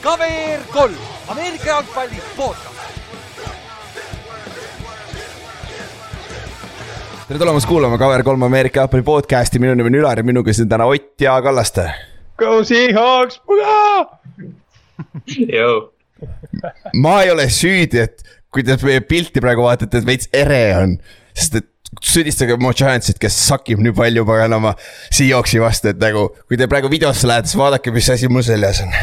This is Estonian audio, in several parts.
KVR kolm, Ameerika jalgpalli podcast. tere tulemast kuulama KVR3 Ameerika jalgpalli podcast'i, minu nimi on Ülar ja minuga siin täna Ott ja Kallaste. Go Seahawks, puga! ma ei ole süüdi, et kui te meie pilti praegu vaatate, et veits ere on, sest et süüdistage mu Giantsit, kes sakib nii palju paganama Seahawksi vastu, et nagu kui te praegu videosse lähete, siis vaadake, mis asi mul seljas on.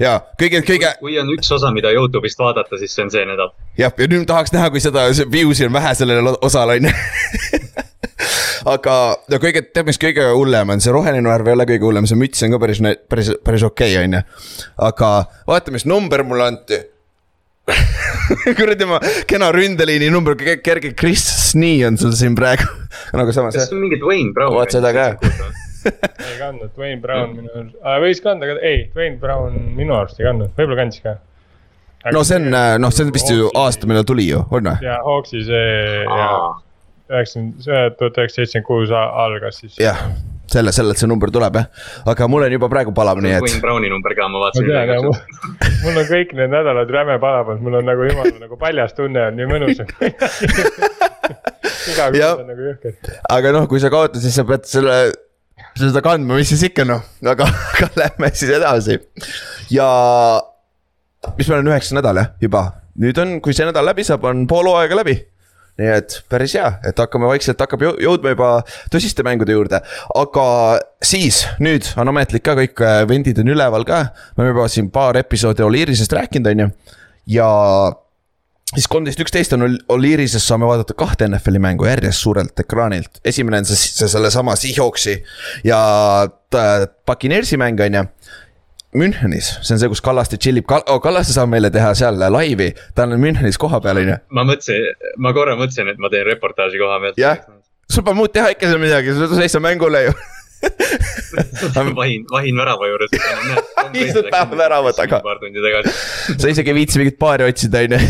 Ja kõige, kõige. kui on üks osa, mida Youtube'ist vaadata, siis see on see nädal. jah, ja nüüd tahaks näha, kui seda views'i on vähe sellele osale on ju aga no kõige, tead, mis kõige hullem on, see roheline värv ei ole kõige hullem, see müts on ka päris, päris, päris okei okay,, on ju. aga vaata, mis number mulle anti kuradi ma, kena ründeliini number, kerge Chris Snee on sul siin praegu nagu samas. kas sul mingit Wayne Brown? vaat seda ka ei kandnud, Wayne Brown minu arust äh,, võis kanda, aga ei, Wayne Brown minu arust ei kandnud, võib-olla kandis ka. no see on, äh, noh, see on vist ju aasta, millal tuli ju, on või? jaa, Hawksi see ja üheksakümmend, see tuhat üheksasada seitsekümmend kuus algas siis. jah selle, sellelt see number tuleb jah, aga mul on juba praegu palav, nii et. Wayne Browni number ka, ma vaatasin. ma tean jah, mul on kõik need nädalad räme palav, mul on nagu jumala nagu paljas tunne on nii mõnus iga kord on nagu jõhker. aga noh, kui sa kaotad, siis sa pead selle, seda kandma, mis siis ikka noh, aga, aga lähme siis edasi. ja mis meil on üheksas nädal jah, juba, nüüd on, kui see nädal läbi saab, on pool hooaega läbi nii et päris hea, et hakkame vaikselt, hakkab jõudma juba tõsiste mängude juurde. aga siis nüüd on ametlik ka, kõik äh, vendid on üleval ka. me oleme juba siin paar episoodi Oliirisest rääkinud, on ju. ja siis kolmteist, üksteist on Oliirises, saame vaadata kahte NFL-i mängu järjest suurelt ekraanilt. esimene on see, see sellesama Seahawksi ja Puccaneersi mäng, on ju Münchenis, see on see, kus Kallaste tšillib Kal, oh, Kallaste saab meile teha seal laivi, ta on Münchenis kohapeal, on ju. ma mõtlesin, ma korra mõtlesin, et ma teen reportaaži koha pealt. jah, sul pole muud teha ikka seal midagi, sa seisad mängule ju vahin, vahin värava juures. istud päeva värava taga. paar tundi tagasi. sa isegi ei viitsi mingit baari otsida, on ju,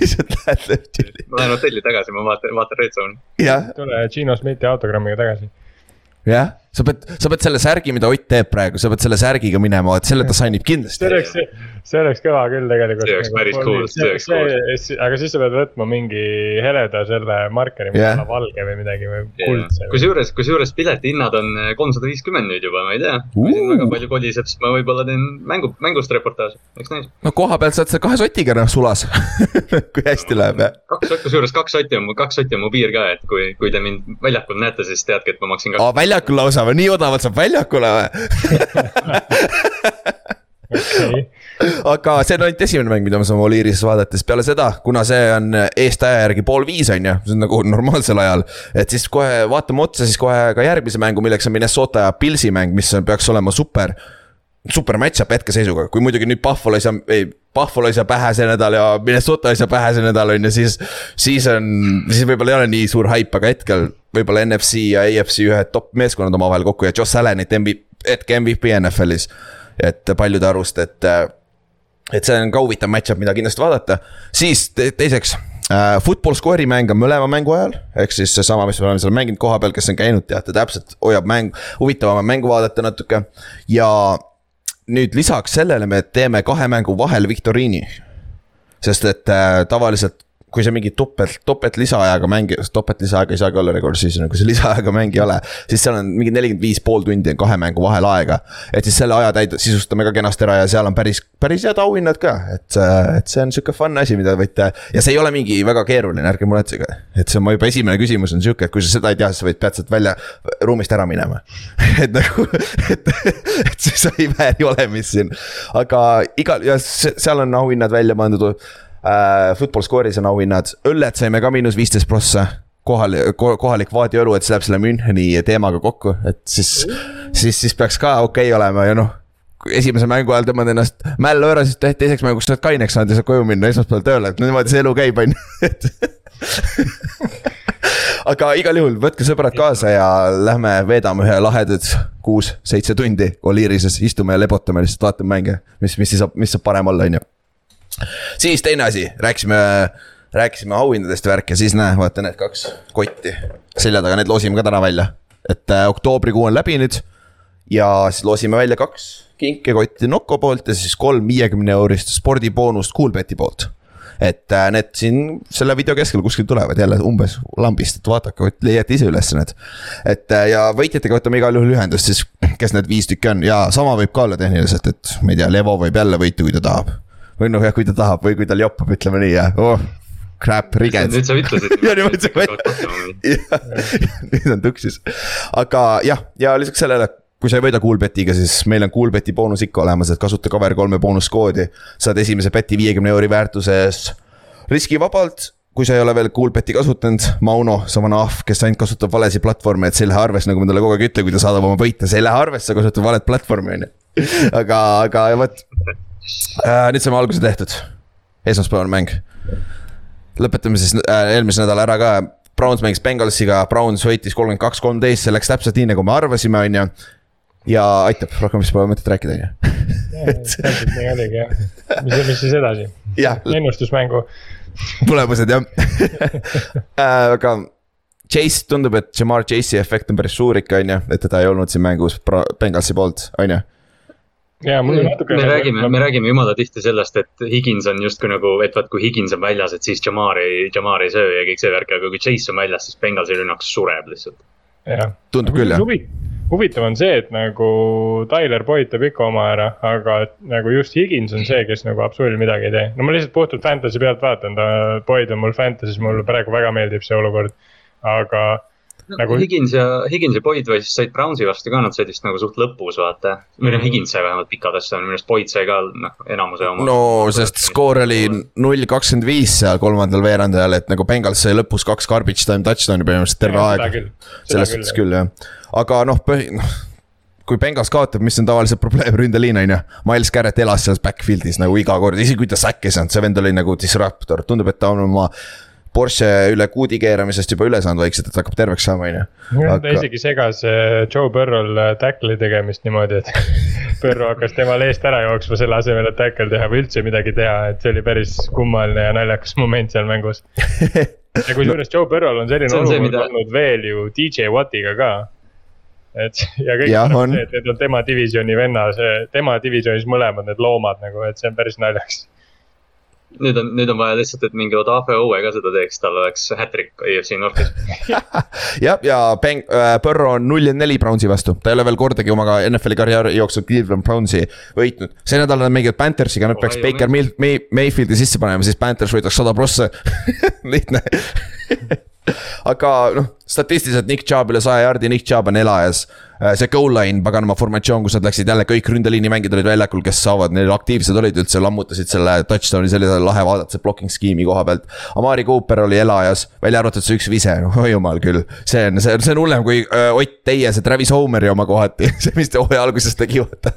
lihtsalt lähed. ma lähen hotelli tagasi, ma vaatan, vaatan Red Zone'i. tule Gino Smithi autogrammiga tagasi. jah sa pead, sa pead selle särgi, mida Ott teeb praegu, sa pead selle särgiga minema, et selle ta signib kindlasti. see oleks, see oleks kõva küll tegelikult. see oleks päris cool, see oleks cool. aga siis sa pead võtma mingi heleda selle markeri yeah., valge või midagi või kuldse. kusjuures, kusjuures piletihinnad on eh, kolmsada viiskümmend nüüd juba, ma ei tea uh.. siin väga palju koliseb, siis ma võib-olla teen mängu, mängust reportaaži, eks näis. no koha peal saad sa kahe sotiga noh sulas kui hästi läheb jah. kaks, kusjuures kaks sotti on mu, kaks sotti on mu piir ka, et kui, kui te mind väljakul näete, siis teadke, et ma maksin kaks. väljakul lausa või, nii odavalt saab väljakule või okay. aga see on ainult esimene mäng, mida me saame Oliiris vaadata, siis peale seda, kuna see on eestaja järgi pool viis, on ju, see on nagu normaalsel ajal. et siis kohe vaatame otsa siis kohe ka järgmise mängu, milleks on Minnesota ja Pilsi mäng, mis peaks olema super. super match-up hetkeseisuga, kui muidugi nüüd Buffalo ei saa, ei. Buffalo ei saa pähe see nädal ja Minnesota ei saa pähe see nädal on ju, siis, siis on, siis võib-olla ei ole nii suur haip, aga hetkel võib-olla NFC ja AFC ühed top meeskonnad omavahel kokku ja Josh Allanit MVP, hetke MVP NFL-is. et paljude arust, et, et see on ka huvitav match-up, mida kindlasti vaadata. siis te, teiseks äh,, football score'i mäng on mõlema mängu ajal, ehk siis seesama, mis me oleme seal mänginud koha peal, kes on käinud, teate täpselt, hoiab mäng, huvitavam on mängu vaadata natuke. ja nüüd lisaks sellele me teeme kahe mängu vahel viktoriini. sest et äh, tavaliselt kui sa mingit topelt, topelt lisaajaga mängi-, topelt lisaaega ei saagi olla regular season'il, kui sa lisaajaga mäng ei ole. siis seal on mingi nelikümmend viis pool tundi on kahe mängu vahel aega. et siis selle aja täid-, sisustame ka kenasti ära ja seal on päris, päris head auhinnad ka, et, et see on sihuke fun asi, mida võite. ja see ei ole mingi väga keeruline, ärge muretsege. et see on mu juba esimene küsimus on sihuke, et kui sa seda ei tea, siis sa võid, pead sealt välja, ruumist ära minema et nagu, et, et see sai vääri olemist siin. aga igal, ja seal on auhinnad välja pandud äh,. Football Score'is on auhinnad, õlled saime ka miinus viisteist prossa kohal, kohalik vaadiõlu, et see läheb selle Müncheni teemaga kokku, et siis, siis, siis peaks ka okei okay olema ja noh. esimese mängu ajal tõmbad ennast mällu ära, siis teiseks mänguks sa oled kaineks saanud ja saad koju minna esmaspäeval tööle, et niimoodi see elu käib, on ju, aga igal juhul võtke sõbrad kaasa ja lähme veedame ühe lahedad kuus-seitse tundi Oliirises, istume ja lebotame lihtsalt, vaatame mänge, mis, mis siis saab, mis saab parem olla, on ju siis teine asi, rääkisime, rääkisime auhindadest värk ja siis näe, vaata need kaks kotti selja taga, need loosime ka täna välja. et äh, oktoobrikuu on läbi nüüd ja siis loosime välja kaks kinkekotti Nocco poolt ja siis kolm viiekümne eurist spordiboonust Coolbeti poolt et äh, need siin selle video keskel kuskil tulevad jälle umbes lambist, et vaadake, leiate ise üles need. et äh, ja võitjatega võtame igal juhul ühendust siis, kes need viis tükki on ja sama võib ka olla tehniliselt, et ma ei tea, Levo võib jälle võita, kui ta tahab. Või noh, jah, kui ta tahab või kui tal joppab, ütleme nii, jah oh crap, riged. nüüd sa ütlesid. ja nüüd ma ütlesin, nüüd on tuksis. aga jah, ja lisaks sellele kui sa ei võida Coolbetiga, siis meil on Coolbeti boonus ikka olemas, et kasuta Cover3 boonuskoodi. saad esimese beti viiekümne euri väärtuses riskivabalt. kui sa ei ole veel Coolbeti kasutanud, Mauno, sa vana ahv, kes ainult kasutab valesid platvorme, et see ei lähe arvesse, nagu ma talle kogu aeg ütlen, kui ta saadab oma võite, see ei lähe arvesse, kasutab valet platvormi, on ju. aga, aga vot äh,, nüüd saame alguse tehtud. esmaspäevane mäng. lõpetame siis äh, eelmise nädala ära ka Browns mängis Bengalsiga, Browns võitis kolmkümmend kaks, kolmteist, see läks täpselt nii, nagu me arvasime, on ju ja aitab, rohkem vist pole mõtet rääkida, on ju. täpselt nii oligi jah, mis, mis siis edasi? ennustusmängu. tulemused jah äh, aga Chase tundub, et Jamar Chase'i efekt on päris suur ikka, on ju, et teda ei olnud siin mängus Bengalsi poolt, on ju ja mul on natuke. me räägime, me räägime jumala tihti sellest, et Higins on justkui nagu, et vaat kui Higins on väljas, et siis Jamar ei, Jamar ei söö ja kõik see värk, aga kui Chase on väljas, siis Bengalsi rünnak sureb lihtsalt. tundub küll jah huvitav on see, et nagu Tyler Boyd teeb ikka oma ära, aga nagu just Higins on see, kes nagu absoluutselt midagi ei tee. no ma lihtsalt puhtalt fantasy pealt vaatan, ta, Boyd on mul fantasy's, mulle praegu väga meeldib see olukord. aga nagu. Higins ja, Higins ja Boyd või siis said Brownsi vastu ka, nad said vist nagu suht lõpus, vaata. või noh, Higins sai vähemalt pikad asjad, minu arust Boyd sai ka noh, enamuse oma. no sest skoor oli null kakskümmend viis seal kolmandal veerandajal, et nagu Bengals sai lõpus kaks garbage time touchdown'i põhimõtteliselt terve aeg. selles suhtes küll jah, aga noh, põhi, noh kui Bengals kaotab, mis on tavaliselt probleem, ründeliin on ju. Miles Garrett elas seal backfield'is nagu iga kord, isegi kui ta säkkis ei saanud, see vend oli nagu disruptor, tundub, et ta on oma Porsche üle kuudi keeramisest juba üle saanud vaikselt, et hakkab terveks saama, on ju. ta isegi segas eh, Joe Burrow'l eh, tackle'i tegemist niimoodi, et Burrow hakkas temal eest ära jooksma selle asemel, et tackle teha või üldse midagi teha, et see oli päris kummaline ja naljakas moment seal mängus. ja kusjuures Joe Burrow'l on selline olukord mida... olnud veel ju DJ Wattiga ka et ja kõik ja, on. See, et need on tema divisjoni venna, see tema divisjonis mõlemad need loomad nagu, et see on päris naljakas nüüd on, nüüd on vaja lihtsalt, et mingi Odafe Owe ka seda teeks, tal oleks hat-trick EFC Northis. Jah, ja Bang äh,, Burrow on null ja neli Brownsi vastu, ta ei ole veel kordagi oma NFL-i karjääri jooksul Cleveland Brownsi võitnud. see nädal nad mängivad Panthersiga, nad oh, peaks Baker May, May, Mayfieldi sisse panema, siis Panthers võidaks sada prossa. Lihtne. Aga noh, statistiliselt Nick Chubb üle saja jaardi, Nick Chubb on elajas see goal line, paganama formatsioon, kus nad läksid jälle kõik ründeliini mängijad olid väljakul, kes saavad, neil aktiivsed olid üldse, lammutasid selle touchdown'i, see oli lahe vaadata, see blocking skeemi koha pealt. Amari Cooper oli elajas, välja arvatud see üks vise, oi jumal küll. see on, see, see on hullem kui öö, Ott Teie, see Travis Homeri oma kohati, see, mis ta hooaja alguses tegi, vaata.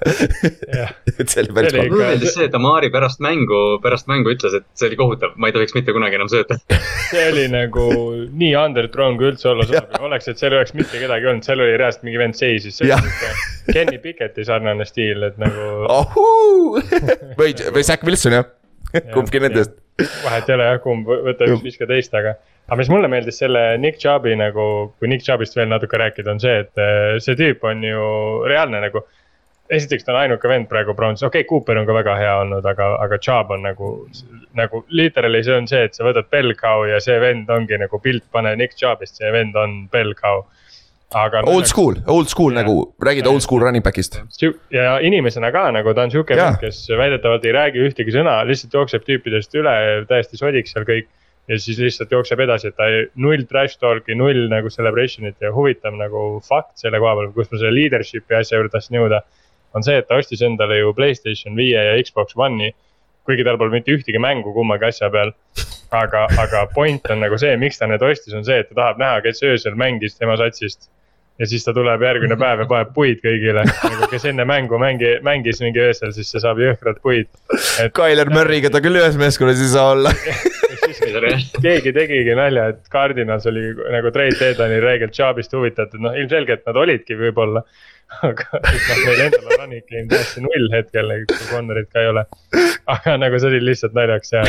et see oli päris kohutav. mulle meeldis see, et Amari pärast mängu, pärast mängu ütles, et see oli kohutav, ma ei tohiks mitte kunagi enam sööta see oli nagu nii underthrown kui üldse olla saab, oleks, et seal ei oleks mitte kedagi olnud, seal oli reaalselt mingi vend sees seisis, see on sihuke Kenny Picketti sarnane stiil, et nagu või, või Zack Wilson jah kumbki nendest. vahet ei ole jah, kumb, võta üks, viska teist, aga. aga mis mulle meeldis selle Nick Chubbi nagu, kui Nick Chubbist veel natuke rääkida, on see, et eh, see tüüp on ju reaalne nagu. esiteks ta on ainuke vend praegu Browns, okei okay,, Cooper on ka väga hea olnud, aga, aga Chubb on nagu. nagu literally see on see, et sa võtad bell cow ja see vend ongi nagu pilt, pane Nick Chubbist, see vend on bell cow aga. Old school, old school ja, nagu, räägid old school running back'ist. ja inimesena ka nagu ta on sihuke vend, kes väidetavalt ei räägi ühtegi sõna, lihtsalt jookseb tüüpidest üle, täiesti sodiks seal kõik. ja siis lihtsalt jookseb edasi, et ta ei, null trash talk'i, null nagu celebration'it ja huvitav nagu fakt selle koha peal, kus ma selle leadership'i asja juurde tahtsin jõuda. on see, et ta ostis endale ju Playstation viie ja Xbox One'i kuigi tal pole mitte ühtegi mängu kummagi asja peal. aga, aga point on nagu see, miks ta need ostis, on see, et ta tahab näha, kes öösel mängis tema satsist ja siis ta tuleb järgmine päev ja paneb puid kõigile, nagu kes enne mängu mängi, mängis mingi öösel, siis see saab jõhkralt puid. Et.... Tyler Murry'ga ta küll ühes meeskonnas ei saa olla keegi tegigi nalja, et Cardinals oli nagu Trade Deadline'i reegelt Chubbist huvitatud, noh ilmselgelt nad olidki võib-olla aga noh, meil endal on running game täiesti null hetkel, kui corner'it ka ei ole. aga nagu see oli lihtsalt naljaks ja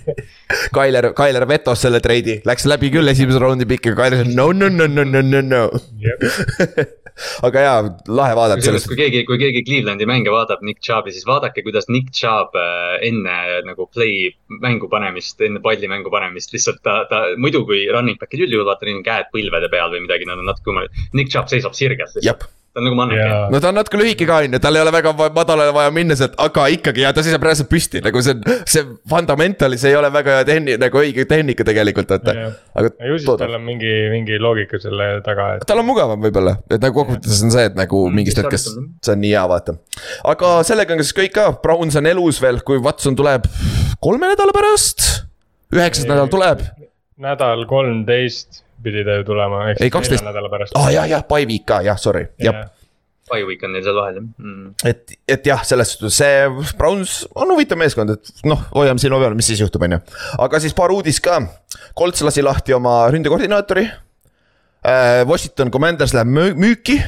Kailer, Kailer vetos selle treidi, läks läbi küll esimese raundi pikk ja Kailer ütles no, no, no, no, no, no, no aga jaa, lahe vaadata sellest. kui keegi, kui keegi Clevelandi mänge vaatab Nick Chubb'i, siis vaadake, kuidas Nick Chubb äh, enne nagu play mängu panemist, enne palli mängu panemist, lihtsalt ta, ta muidu kui running back'id üldjuhul vaata, neil on käed põlvede peal või midagi, nad on natuke kummaline. Nick Chubb seisab sirgelt lihtsalt ta on nagu manneken. no ta on natuke lühike ka on ju, tal ei ole väga madalale vaja minna sealt, aga ikkagi ja ta seisab reaalselt püsti, nagu see, see fundamentali, see ei ole väga hea tehni-, nagu õige tehnika tegelikult, vaata. aga. ju siis tal on mingi, mingi loogika selle taga, et. tal on mugavam võib-olla, et nagu kokkuvõttes on see, et nagu mingist hetkest, see on nii hea, vaata. aga sellega on siis kõik ka, Browns on elus veel, kui Watson tuleb kolme nädala pärast, üheksas nädal tuleb. nädal kolmteist pidi ta ju tulema, nelja nädala pärast. aa ah, jah, jah, by week ka jah, sorry, jah Bye week on neil seal vahel jah mm.. et, et jah, selles suhtes see Browns on huvitav meeskond, et noh, hoiame silma peal, mis siis juhtub, on ju. aga siis paar uudist ka. Colts lasi lahti oma ründekoordinaatori. Äh, Washington Commanders läheb müüki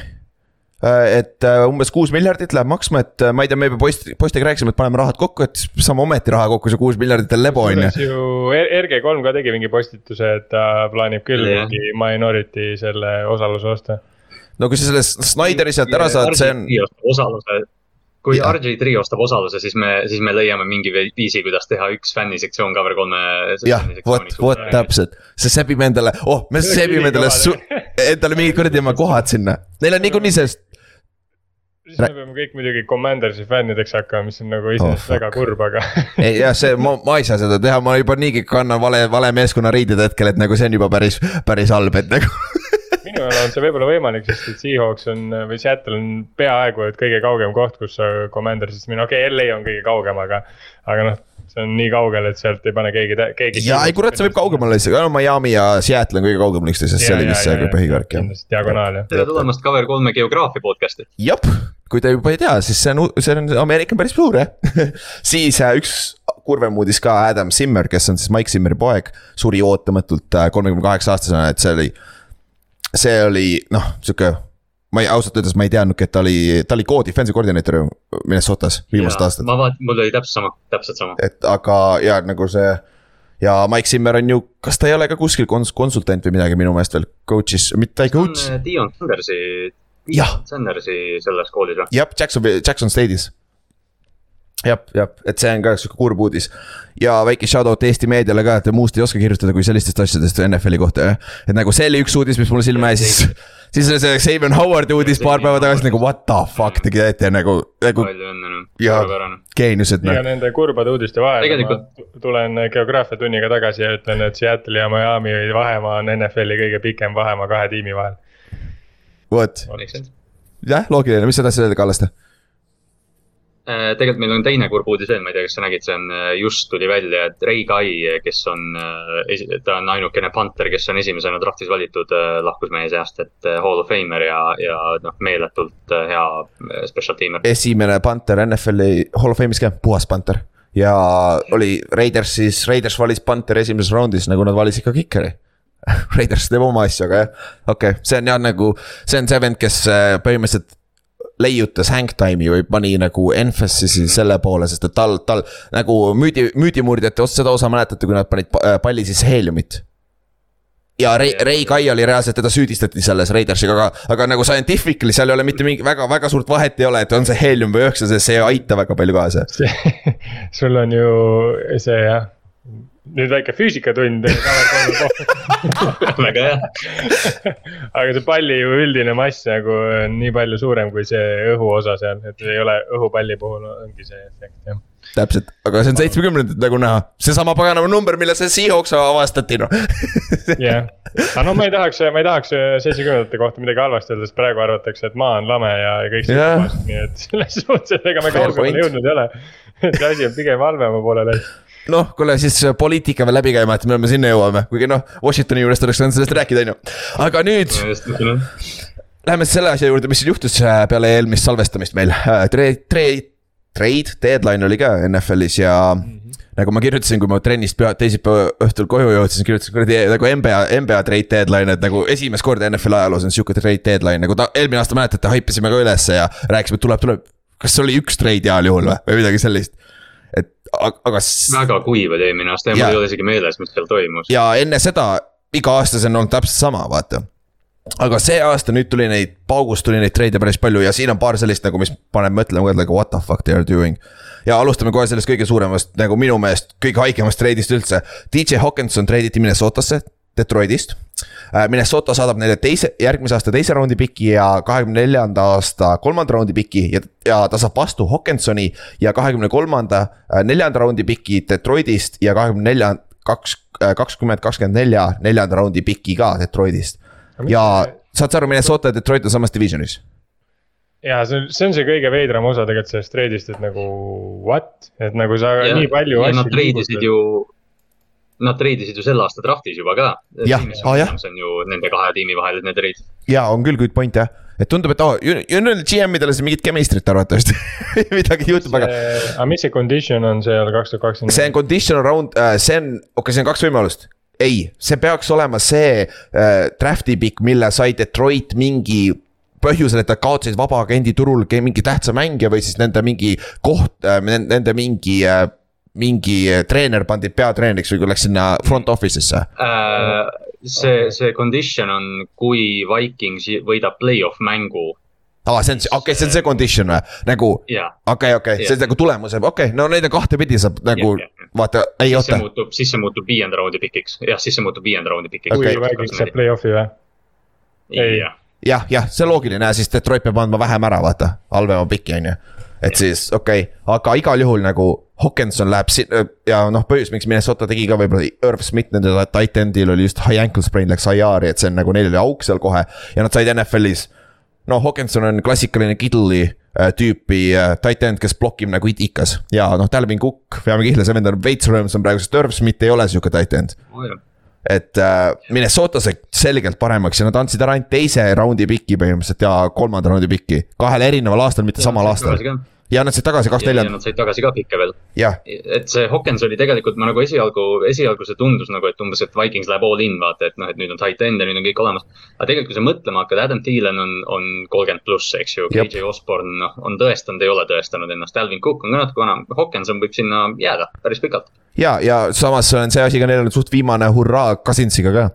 et äh, umbes kuus miljardit läheb maksma, et äh, ma ei tea, me juba poist, poistega rääkisime, et paneme rahad kokku, et saame ometi raha kokku, see kuus miljardit on lebo, on ju. ju RG3 ka tegi mingi postituse, et ta plaanib küll yeah. mingi minority selle osaluse osta. no kui sa selle Snyderi sealt ära saad, see on. osaluse, kui ja. RG3 ostab osaluse, siis me, siis me leiame mingi viisi, kuidas teha üks fännisektsioon cover kolme. jah, vot, vot täpselt, see sebib endale, oh, me sebime endale, endale mingid kuradi oma kohad sinna, neil on niikuinii sellest siis me peame kõik muidugi Commandersi fännideks hakkama, mis on nagu iseenesest oh, väga kurb, aga ei jah, see, ma, ma ei saa seda teha, ma juba niigi kannan vale, vale meeskonna riided hetkel, et nagu see on juba päris, päris halb, et nagu minu ajal on see võib-olla võimalik, sest et Seahawks on või Seattle on peaaegu et kõige kaugem koht, kus Commandersist minna, okei okay,, LA on kõige kaugem, aga, aga noh see on nii kaugel, et sealt ei pane keegi, keegi. ja ei kurat, see võib kaugemal olla isegi, Miami ja Seattle on kõige kaugemal üksteisest, see oli vist see põhivärk jah. diagonaal jah. tere tulemast Cover kolme geograafia podcast'i. jep, kui te juba ei tea, siis see on, see on, Ameerika on päris suur jah siis äh, üks kurvem uudis ka, Adam Zimmer, kes on siis Mike Zimmeri poeg, suri ootamatult äh, kolmekümne kaheksa aastasena, et see oli. see oli noh, sihuke ma ei, ausalt öeldes ma ei teadnudki, et ta oli, ta oli co-defensive koordineeter ju Minnesotas viimased aastad. ma vaat-, mul oli täpselt sama, täpselt sama. et aga ja nagu see ja Mike Zimmer on ju, kas ta ei ole ka kuskil kons-, konsultant või midagi minu meelest veel coach'is, mitte ta ei coach. Dion Sandersi, Dion Sandersi selles koolis või? jah, Jackson, Jackson State'is jah, jah, et see on ka sihuke kurb uudis. ja väike shout out Eesti meediale ka, et muust ei oska kirjutada kui sellistest asjadest NFL-i kohta, jah. et nagu see oli üks uudis, mis mulle silma jäi, siis siis oli see Xavier Howardi uudis paar päeva tagasi nagu what the fuck te teete nagu, nagu. ja geeniused noh. ja nende kurbade uudiste vahel Tegelikult... ma tulen geograafia tunniga tagasi ja ütlen, et Seattle ja Miami vahemaa on NFL-i kõige pikem vahemaa kahe tiimi vahel. vot, jah, loogiline, mis edasi öelda, Kallaste tegelikult meil on teine kurb uudis veel, ma ei tea, kas sa nägid, see on, äh, just tuli välja, et Ray Guy, kes on, äh, ta on ainukene punter, kes on esimesena draftis valitud, lahkus meie seast, et hall of famer ja, ja noh, meeletult hea special teamer. esimene punter NFL-i hall of fame'is ka, puhas punter. ja oli Raiders siis, Raiders valis punter esimeses raundis, nagu nad valisid ka kikeri Raiders teeb oma asju, aga jah, okei okay., see on jah nagu, see on see vend, kes põhimõtteliselt leiutas hangtime'i või pani nagu emphasis selle poole, sest et tal, tal nagu müüdi, müüdimurdjate osa, seda osa mäletate, kui nad panid palli sisse heeliumit ja Ray, Ray Kai oli reaalselt, teda süüdistati selles Raidersiga, aga, aga nagu scientifically seal ei ole mitte mingi väga, väga suurt vahet ei ole, et on see heelium või üheksa, see ei aita väga palju kaasa. sul on ju see jah, nüüd väike füüsikatund väga hea. aga see palli ju üldine mass nagu on nii palju suurem kui see õhuosa seal, et ei ole õhupalli puhul ongi see efekt jah. täpselt, aga see on seitsmekümnendat nagu näha, seesama paganama number, mille see Seahawks avastati noh. jah, aga no ma ei tahaks, ma ei tahaks seitsmekümnendate kohta midagi halvasti öelda, sest praegu arvatakse, et maa on lame ja kõik yeah.. nii et selles suhtes, et ega me kaugemale jõudnud ei ole. et see asi on pigem halvema poole läinud noh, kuule siis äh, poliitika veel läbi käima, et me sinna jõuame, kuigi noh, Washingtoni juurest oleks võinud sellest rääkida, on ju. aga nüüd. Läheme selle asja juurde, mis siin juhtus äh, peale eelmist salvestamist meil, äh, trade, trade, trade deadline oli ka NFL-is ja mm. -hmm nagu ma kirjutasin, kui ma trennist pea, teisipäeva õhtul koju jõudsin, kirjutasin kuradi nagu NBA, NBA trade deadline, et nagu esimest korda NFL ajaloos on sihuke trade deadline, nagu ta eelmine aasta mäletate, haipisime ka ülesse ja rääkisime, et tuleb, tuleb. kas oli üks trade heal juhul või, või midagi sellist aga. väga kuiv oli eelmine aasta ja mul ei ole isegi meeles, mis seal toimus. ja enne seda iga aasta see on olnud täpselt sama, vaata. aga see aasta nüüd tuli neid, paugust tuli neid treide päris palju ja siin on paar sellist nagu, mis paneb mõtlema, nagu what the fuck they are doing. ja alustame kohe sellest kõige suuremast, nagu minu meelest kõige haigemast treidist üldse. DJ Hawkinson treiditi Minnesotasse, Detroitist. Äh, Minnesota saadab neile teise, järgmise aasta teise raundi piki ja kahekümne neljanda aasta kolmanda raundi piki ja, ja ta saab vastu Hawkinsoni ja kahekümne kolmanda, äh, neljanda raundi piki Detroitist ja kahekümne nelja, kaks, äh, kakskümmend, kakskümmend nelja, neljanda raundi piki ka Detroitist ja saad sa aru, Minnesota ja Detroit on samas divisionis ja see on, see on see kõige veidram osa tegelikult sellest treidist, et nagu what, et nagu sa ja, nii palju asju. Nad treidisid ju, nad treidisid ju selle aasta draft'is juba ka. jah, aa jah. see on ju nende kahe tiimi vahel need treid. ja on küll good point jah, et tundub, et aa oh,, nüüd GM-idele siin mingit chemistry't arvatavasti midagi juhtub, aga. aga mis see condition on seal kaks tuhat kakskümmend? see on conditional round uh,, see on, okei okay,, see on kaks võimalust ei, see peaks olema see äh, draft'i pikk, mille sai Detroit mingi põhjusel, et nad kaotasid vabaagendi turul mingi tähtsa mängija või siis nende mingi koht äh,, nende mingi äh, mingi treener pandi peatreeneriks või läks sinna front office'isse äh,? see, see condition on, kui Vikings võidab play-off mängu aa ah,, see on, okei okay,, see on see condition või, nagu okei okei see on nagu tulemuse, okei okay,, no neid on kahtepidi saab nagu yeah, yeah. vaata, ei oota. siis see muutub viienda raundi pikiks, jah, siis see muutub viienda raundi pikiks okay.. kui Vikings saab play-off'i või? jah, jah, see on loogiline, siis Detroit peab andma vähem ära, vaata, halvema piki on ju. Et siis okei okay., aga igal juhul nagu Hawkinson läheb si- ja noh, põhjus, miks Minnesota tegi ka võib-olla Irv Smith nende tight end'il oli just high ankle sprain läks IR-i, et see on nagu neil oli auk seal kohe. Ja nad said NFL-is no Hawkinson on klassikaline Kiddle'i äh, tüüpi äh, tight end, kes blokib nagu itikas. Ja noh, Dalvin Cook, peame kihla, see vend on veits rõõmsam praegu, sest Irv Smith ei ole sihuke tight end. Oh,. et äh, Minnesota sai selgelt paremaks ja nad andsid ära ainult teise raundi piki põhimõtteliselt ja kolmanda raundi piki, kahel erineval aastal, mitte ja, samal aastal ja nad said tagasi kaks neljanda. Nad said tagasi ka pikke veel. et see Hawkins oli tegelikult, ma nagu esialgu, esialgu see tundus nagu, et umbes, et Vikings läheb all in, vaata, et noh, et nüüd on tight end ja nüüd on kõik olemas. aga tegelikult, kui sa mõtlema hakkad, Adam Thielen on, on kolmkümmend pluss, eks ju, KJ Osborne, noh, on tõestanud, ei ole tõestanud ennast, Alvin Cook on ka natuke vanam, Hawkinson võib sinna jääda päris pikalt. ja, ja samas on see asi ka, neil on suht viimane hurraa Cousinsiga ka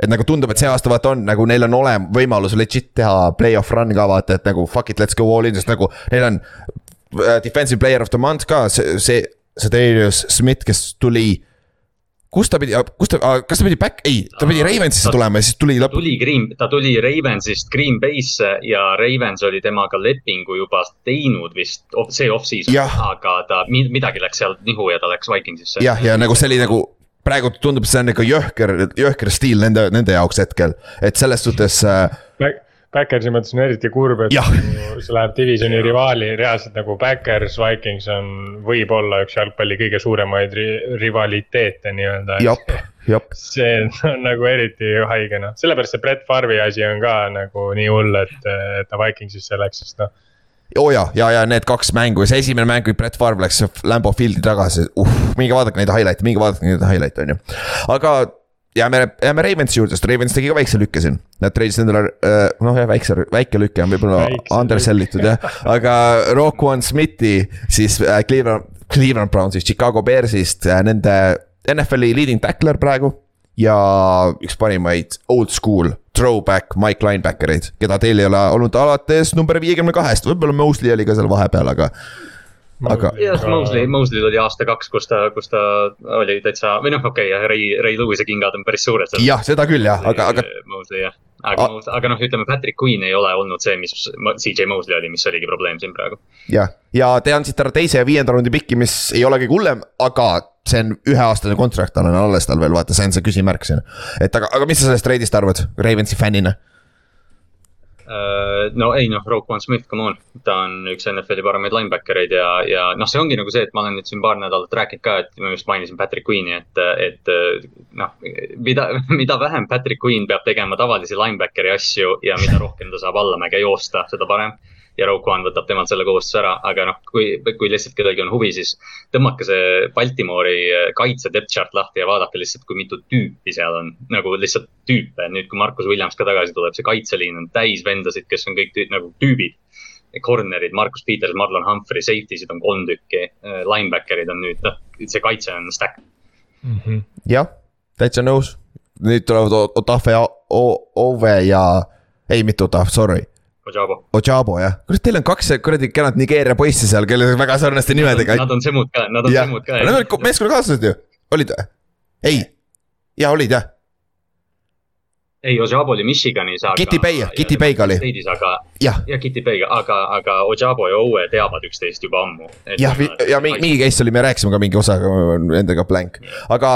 et nagu tundub, et see aasta vaata on nagu neil on olem-, võimalus legit teha play-off run ka vaata, et nagu fuck it, let's go all in, sest nagu neil on uh,. Defensive player of the month ka, see, see, see Darius Smith, kes tuli kus ta pidi, kus ta, kas ta pidi back, ei, ta pidi Ravensisse tulema ja siis tuli lõpp. tuli Green, ta tuli Ravensist Green Bay'sse ja Ravens oli temaga lepingu juba teinud vist see off-season. aga ta, midagi läks seal nihu ja ta läks Vikingsisse. jah, ja nagu see oli nagu praegu tundub, see on ikka jõhker, jõhker stiil nende, nende jaoks hetkel, et selles suhtes äh, Backersi mõttes on eriti kurb, et see läheb divisioni rivaali, reaalselt nagu Backers, Vikings on, võib-olla üks jalgpalli kõige suuremaid ri rivaliteete nii-öelda. see on nagu eriti haige noh, sellepärast see Brett Farvi asi on ka nagu nii hull, et, et ta Vikingsisse läks, sest noh oo oh ja, ja, ja need kaks mängu, see esimene mäng, kui Brett Favre läks Lambo Fieldi tagasi, uh, minge vaadake neid highlight'e, minge vaadake neid highlight'e, on ju. aga jääme, jääme Ravensi juurde, sest Ravens tegi ka väikse lükke siin. Nad treidisid endale, äh, noh jah, väikse, väike lüke on võib-olla undersell itud jah, aga Roquan Smithi siis äh, Cleveland, Cleveland Brownsist, Chicago Bearsist, äh, nende NFL-i leading tackler praegu. Ja üks parimaid old school throwback Mike linebacker eid, keda teil ei ole olnud alates number viiekümne kahest, võib-olla Mosley oli ka seal vahepeal, aga aga. jah, Mosley, Mosley'l oli aasta kaks, kus ta, kus ta oli täitsa või noh, okei okay, Ray, Ray Lewis'e kingad on päris suured. jah, seda küll jah, aga, aga. Mosley jah, aga A..., aga noh, ütleme Patrick Queen ei ole olnud see, mis CJ Mosley oli, mis oligi probleem siin praegu. jah, ja te andsite ära teise ja viienda raundi piki, mis ei ole kõige hullem, aga see on üheaastane kontrakt, tal on alles tal veel, vaata, see on see küsimärk siin. et aga, aga mis sa sellest treidist arvad, Ravensi fännina? Äh, no ei noh, Roquan Smith, come on, ta on üks NFL-i paremaid linebacker eid ja, ja noh, see ongi nagu see, et ma olen nüüd siin paar nädalat rääkinud ka, et ma just mainisin Patrick Queen'i, et, et noh, mida, mida vähem Patrick Queen peab tegema tavalisi linebackeri asju ja mida rohkem ta saab allamäge joosta, seda parem ja Rogue One võtab temalt selle kohustuse ära, aga noh, kui, kui lihtsalt kellelgi on huvi, siis tõmmake see Baltimore'i äh, kaitse depth chart lahti ja vaadake lihtsalt, kui mitu tüüpi seal on. nagu lihtsalt tüüpe, nüüd kui Markus Williams ka tagasi tuleb, see kaitseliin on täis vendasid, kes on kõik tüü, nagu tüübid. Corner'id, Markus Peters, Marlon Humphrey, safety sid on kolm tükki, äh, linebacker'id on nüüd, noh, see kaitse on stack mm -hmm.. jah, täitsa nõus nüüd tulevad Otafe Ove ja, ei mitte Utah, sorry. Ojabo. Ojabo jah, kurat, teil on kaks kuradi kenad Nigeeria poissi seal, kellel on väga sarnaste nimedega. Nad on semud ka, nad on ja. semud ka. Nad olid meeskonnakaaslased ju, olid või? ei, jaa olid jah ei, Ojabo oli Michiganis, aga. Kitty Bay, Kitty Bay'ga oli. aga, jah ja, Kitty Bay'ga, aga, aga Ojabo ja Owe teavad üksteist juba ammu. jah, ja mingi, mingi case oli, me rääkisime ka mingi osaga endaga blank, aga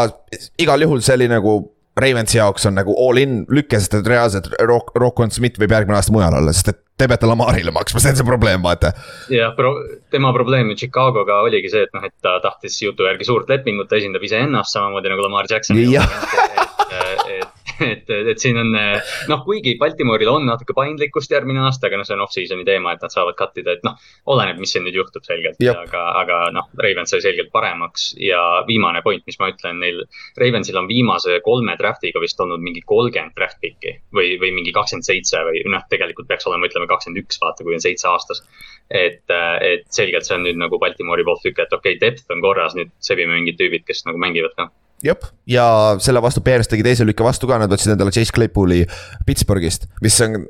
igal juhul see oli nagu. Ravensi jaoks on nagu all in lüke, sest et reaalselt Rock, Rockon Smith võib järgmine aasta mujal olla, sest et te peate Lamarile maksma, see on see probleem, vaata. jah, pro-, tema probleem Chicago'ga oligi see, et noh, et ta tahtis jutu järgi suurt lepingut, ta esindab iseennast samamoodi nagu Lamar Jackson. et, et et, siin on noh, kuigi Baltimooril on natuke paindlikkust järgmine aasta, aga noh, see on off-season'i teema, et nad saavad cut ida, et noh. oleneb, mis siin nüüd juhtub selgelt, aga, aga noh, Ravens sai selgelt paremaks ja viimane point, mis ma ütlen, neil. Ravensil on viimase kolme draft'iga vist olnud mingi kolmkümmend draft pick'i või, või mingi kakskümmend seitse või noh, tegelikult peaks olema, ütleme kakskümmend üks, vaata, kui on seitse aastas. et, et selgelt see on nüüd nagu Baltimoori poolt tükk, et okei okay,, depth on korras, nüüd sebime mingid tüübid, kes nagu mängivad ka jep, ja selle vastu Bears tegi teise lükke vastu ka, nad võtsid endale Chase Claypool'i Pittsburghist, mis on.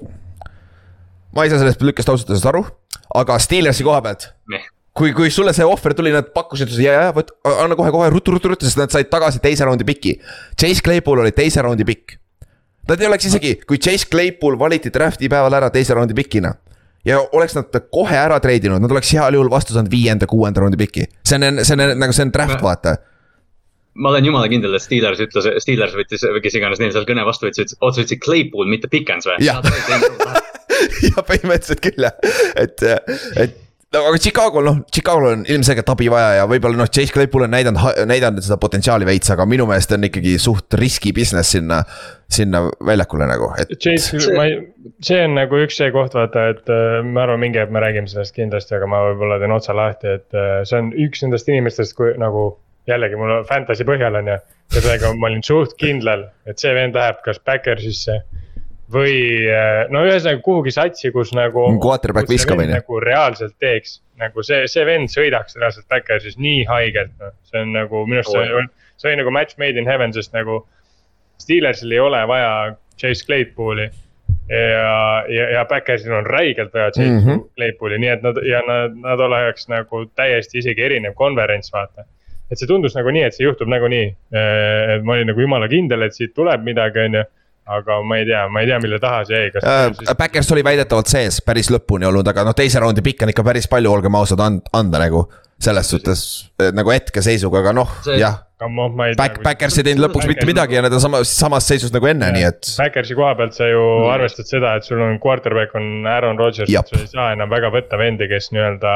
ma ei saa sellest lükkest ausalt öeldes aru, aga Steelersi koha pealt kui, kui sulle see ohver tuli, nad pakkusid, ja, ja võt, anna kohe-kohe ruttu, ruttu, ruttu, sest nad said tagasi teise raundi piki. Chase Claypool oli teise raundi pikk. Nad ei oleks isegi, kui Chase Claypool valiti draft'i päeval ära teise raundi pikina. ja oleks nad kohe ära treidinud, nad oleks heal juhul vastu saanud viienda, kuuenda raundi piki. see on, see on nagu, see on draft, vaata ma olen jumala kindel, et Steelers ütles, Steelers võttis või kes iganes neil seal kõne vastu võttis, otse ütlesid Claypool, mitte Pickens või? jah, ja põhimõtteliselt küll jah, et, et no aga Chicago'l noh, Chicago'l on ilmselgelt abi vaja ja võib-olla noh, Chase Claypool on näidanud, näidanud seda potentsiaali veits, aga minu meelest on ikkagi suht riski business sinna. sinna väljakule nagu, et. Chase, ma ei, see on nagu üks see koht, vaata, et äh, ma arvan, mingi hetk me räägime sellest kindlasti, aga ma võib-olla teen otsa lahti, et äh, see on üks nendest inimestest, kui nagu jällegi mul on fantasy põhjal on ju. ja sellega ma olin suht kindlal, et see vend läheb kas Backersisse või äh, no ühesõnaga kuhugi satsi, kus nagu. Quarterback ju. nagu reaalselt teeks, nagu see, see vend sõidaks reaalselt Backersis nii haigelt, noh, see on nagu minu arust see, see oli nagu match made in heaven, sest nagu. Steelersil ei ole vaja Chase Claypool'i ja, ja, ja Backersil on räigelt vaja Chase mm -hmm. Claypool'i, nii et nad ja nad, nad oleks nagu täiesti isegi erinev konverents, vaata et see tundus nagu nii, et see juhtub nagunii. Äh, et ma olin nagu jumala kindel, et siit tuleb midagi, on ju aga ma ei tea, ma ei tea, mille taha see jäi, kas uh,. Siis... Backers oli väidetavalt sees päris lõpuni olnud, aga noh, teise raundi pikk on ikka päris palju, olgem ausad, anda nagu. selles suhtes nagu hetkeseisuga, aga noh, jah. Back, Backers ei teinud lõpuks mitte midagi ja nad on samas, samas seisus nagu enne, nii et. Backersi koha pealt sa ju mm. arvestad seda, et sul on quarterback on Aaron Rodgers, et sa ei saa enam väga võtta vendi, kes nii-öelda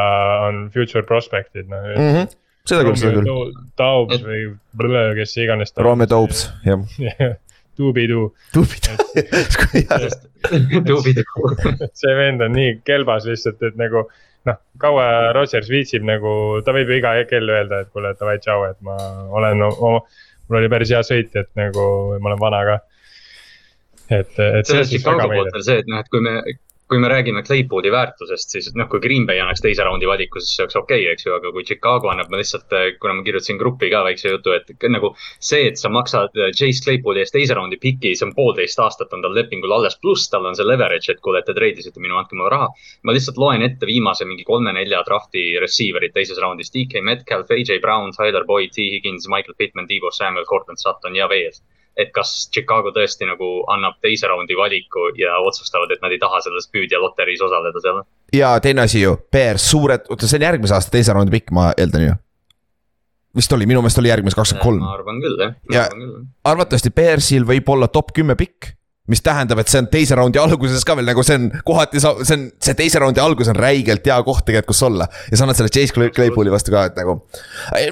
on future prospect'id, noh mm -hmm seda küll, seda küll. Taubs või blõ, kes iganes. Rome Taubs, jah. Tuubidu. Tuubidu. see vend on nii kelbas lihtsalt, et nagu noh, kaua Rodgers viitsib nagu, ta võib ju iga kell öelda, et kuule, davai, tšau, et ma olen no,, mul oli päris hea sõit, et nagu ma olen vana ka. et, et. sellest Chicago poolt veel see, et noh, et kui me kui me räägime Claypooli väärtusest, siis noh, kui Green Bay annaks teise raundi valiku, siis see oleks okei okay,, eks ju, aga kui Chicago annab, ma lihtsalt, äh, kuna ma kirjutasin gruppi ka väikse jutu, et nagu. see, et sa maksad äh, Chase Claypooli eest teise raundi piki, see on poolteist aastat on tal lepingul alles, pluss tal on see leverage, et kuule, te treidisite minu, andke mulle raha. ma lihtsalt loen ette viimase mingi kolme-nelja drafti receiver'id teises raundis, DK Metcalf, AJ Brown, Tyler Boyd, T Higgins, Michael Pittman, Debo Samuel, Cortland Sutton ja veel et kas Chicago tõesti nagu annab teise raundi valiku ja otsustavad, et nad ei taha selles püüdja loteriis osaleda seal. ja teine asi ju, Bears, suured, oota, see on järgmise aasta teise raundi pikk, ma eeldan ju. vist oli, minu meelest oli järgmise kakskümmend kolm. ma arvan küll jah. ja arvatavasti Bearsil võib olla top kümme pikk mis tähendab, et see on teise raundi alguses ka veel nagu see on kohati, see on, see teise raundi algus on räigelt hea koht tegelikult, kus olla. ja sa annad selle Chase Claypool'i vastu ka, et nagu.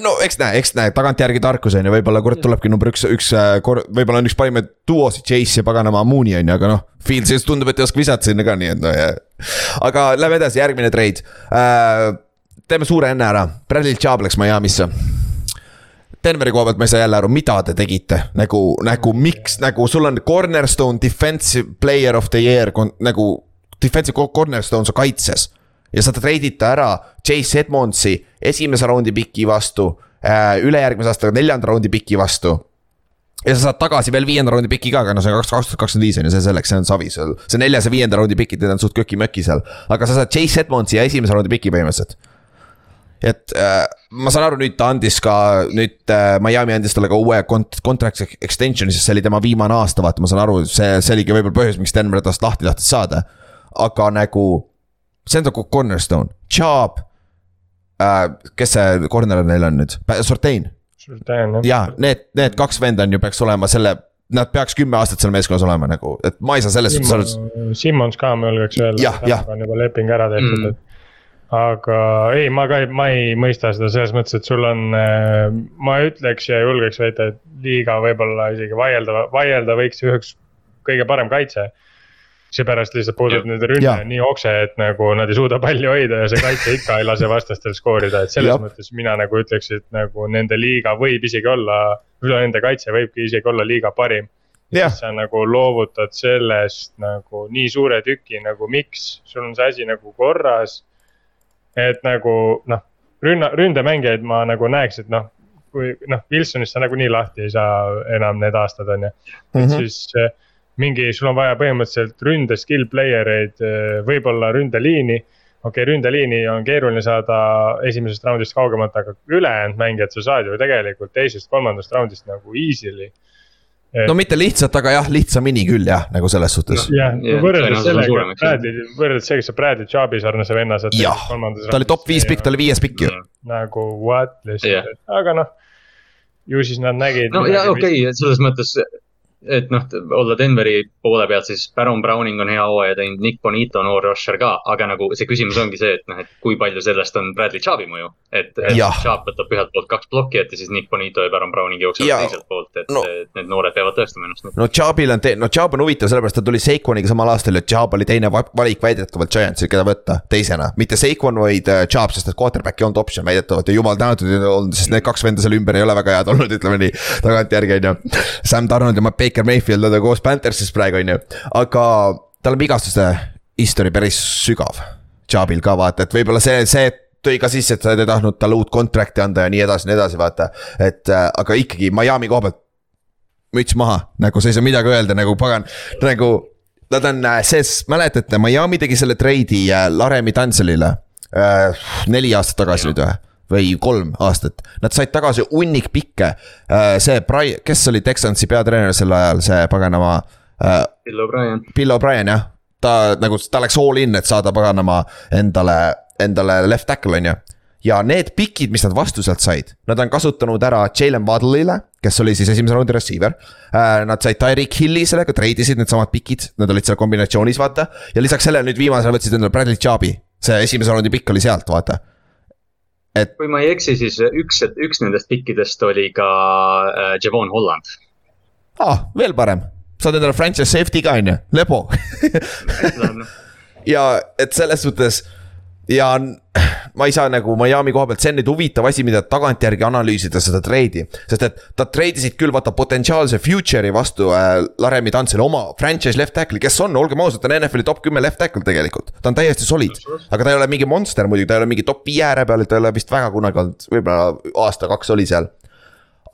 no eks näe, eks näe, tagantjärgi tarkus on ju, võib-olla kurat tulebki number üks, üks äh, kord, võib-olla on üks parimaid duosid Chase ja paganama Mooney on ju, aga noh. Fields tundub, et ei oska visata sinna ka, nii et noh, aga lähme edasi, järgmine trade äh,. teeme suure enne ära, Bradley Chubb läks Miami'sse Denveri koha pealt ma ei saa jälle aru, mida te tegite, nagu, nagu miks, nagu sul on cornerstone defensive player of the year nagu. Defensive cornerstone su kaitses ja sa treidite ära Chase Edmondsi esimese raundi piki vastu äh,. ülejärgmise aasta neljanda raundi piki vastu. ja sa saad tagasi veel viienda raundi piki ka, aga no see on kaks, kaks tuhat kakskümmend viis on ju, see selleks, see on savi seal. see neljas ja viienda raundi pikid, need on suht köki-möki seal. aga sa saad Chase Edmondsi ja esimese raundi piki põhimõtteliselt. Et äh, ma saan aru, nüüd ta andis ka, nüüd äh, Miami andis talle ka uue kont-, contract extension'i, sest see oli tema viimane aasta, vaata, ma saan aru, see, see oligi võib-olla põhjus, miks Denver tast lahti tahtis saada. aga nagu, see on nagu cornerstone, Chubb äh,, kes see corner neil on nüüd, Sortain ja need, need kaks venda on ju, peaks olema selle, nad peaks kümme aastat seal meeskonnas olema nagu, et ma ei saa selles suhtes aru. Simmons ka, ma julgeks öelda, on juba leping ära tehtud mm., et. Aga ei, ma ka ei, ma ei mõista seda selles mõttes, et sul on, äh, ma ütleks ja julgeks väita, et liiga võib-olla isegi vaielda, vaielda võiks üheks kõige parem kaitse seepärast lihtsalt puudub nende rünne nii okse, et nagu nad ei suuda palli hoida ja see kaitse ikka ei lase vastastel skoorida, et selles ja. mõttes mina nagu ütleks, et nagu nende liiga võib isegi olla, üle nende kaitse võibki isegi olla liiga parim. siis sa nagu loovutad sellest nagu nii suure tüki nagu miks, sul on see asi nagu korras. Et nagu noh, rünna, ründemängijaid ma nagu näeks, et noh, kui noh, Wilsonist sa nagunii lahti ei saa enam need aastad, on ju, et mm -hmm. siis mingi, sul on vaja põhimõtteliselt ründe skill player eid, eh, võib-olla ründeliini. okei okay,, ründeliini on keeruline saada esimesest raundist kaugemalt, aga ülejäänud mängijad sa saad ju tegelikult teisest-kolmandast raundist nagu easily et.... no mitte lihtsalt, aga jah, lihtsamini küll jah, nagu selles suhtes no,. jah ja, võrreldes sellega, Bradley, võrreldes sellega, sa Bradley Chubb'i sarnase venna saad. jah, ta oli top viis pikk, ta oli viies pikk ju. nagu what lihtsalt yeah., aga noh ju siis nad nägid. no ja okei okay,, selles mõttes et noh, olla Denveri poole pealt, siis Baron Browning on hea hooaja teinud, Nick Bonito, noor rusher ka, aga nagu see küsimus ongi see, et noh, et kui palju sellest on Bradley Chubbi mõju. et, et Chubb võtab ühelt poolt kaks plokki ette, siis Nick Bonito ja Baron Browning jooksevad teiselt poolt, et no, et need noored peavad tõestama ennast. no Chubbil on, no Chubb on huvitav, sellepärast ta tuli Saquoniga samal aastal ja Chubb oli teine valik väidetavalt Giantsil, keda võtta teisena. mitte Saquon, vaid äh, Chubb, sest et quarterback ei olnud optsioon väidetavalt ja jumal tänatud ei olnud, sest need kaks venda seal ümber ei ole väga head olnud, ütleme nii. tagantjärgi on ju, Sam Donald ja Baker Mayfield on koos Panthersis praegu, on ju, aga tal on vigastuste history päris sügav. Chubil ka vaata, et võib-olla see, see tõi ka sisse, et sa ei tahtnud talle uut contract'i anda ja nii edasi, nii edasi, vaata. et äh, aga ikkagi Miami koha pealt, müts maha, nagu sa ei saa midagi öelda, nagu pagan, nagu. Nad on äh, sees, mäletate, Miami tegi selle treidi äh, Laremi Tanselile äh, neli aastat tagasi nüüd või? Või kolm aastat, nad said tagasi hunnik pikke. Äh, see kes oli Texansi peatreener sel ajal, see paganama. Äh, Bill O'Brien. Bill O'Brien jah, ta nagu, ta läks all in, et saada paganama endale, endale left tackle on ju ja need pikid, mis nad vastu sealt said, nad on kasutanud ära Jalen Waddle'ile, kes oli siis esimese raundi receiver. Äh, nad said Tyreek Hilli sellega, treidisid needsamad pikid, nad olid seal kombinatsioonis, vaata. ja lisaks sellele nüüd viimasel võtsid endale Bradley Chubb'i, see esimese raundi pikk oli sealt, vaata et. kui ma ei eksi, siis üks, üks nendest pikkidest oli ka äh, Javon Holland. aa ah,, veel parem, saad endale franchise safety ka on ju, lebo ja et selles suhtes ja ma ei saa nagu Miami koha pealt, see on nüüd huvitav asi, mida tagantjärgi analüüsida seda treidi. sest et nad treidisid küll vaata potentsiaalse future'i vastu äh, Laremi Tantsile oma franchise left tackle'i, kes on, olgem ausad, ta on NFL-i top kümme left tackle tegelikult. ta on täiesti solid, aga ta ei ole mingi monster muidugi, ta ei ole mingi top viie ääre peal, ta ei ole vist väga kunagi olnud, võib-olla aasta-kaks oli seal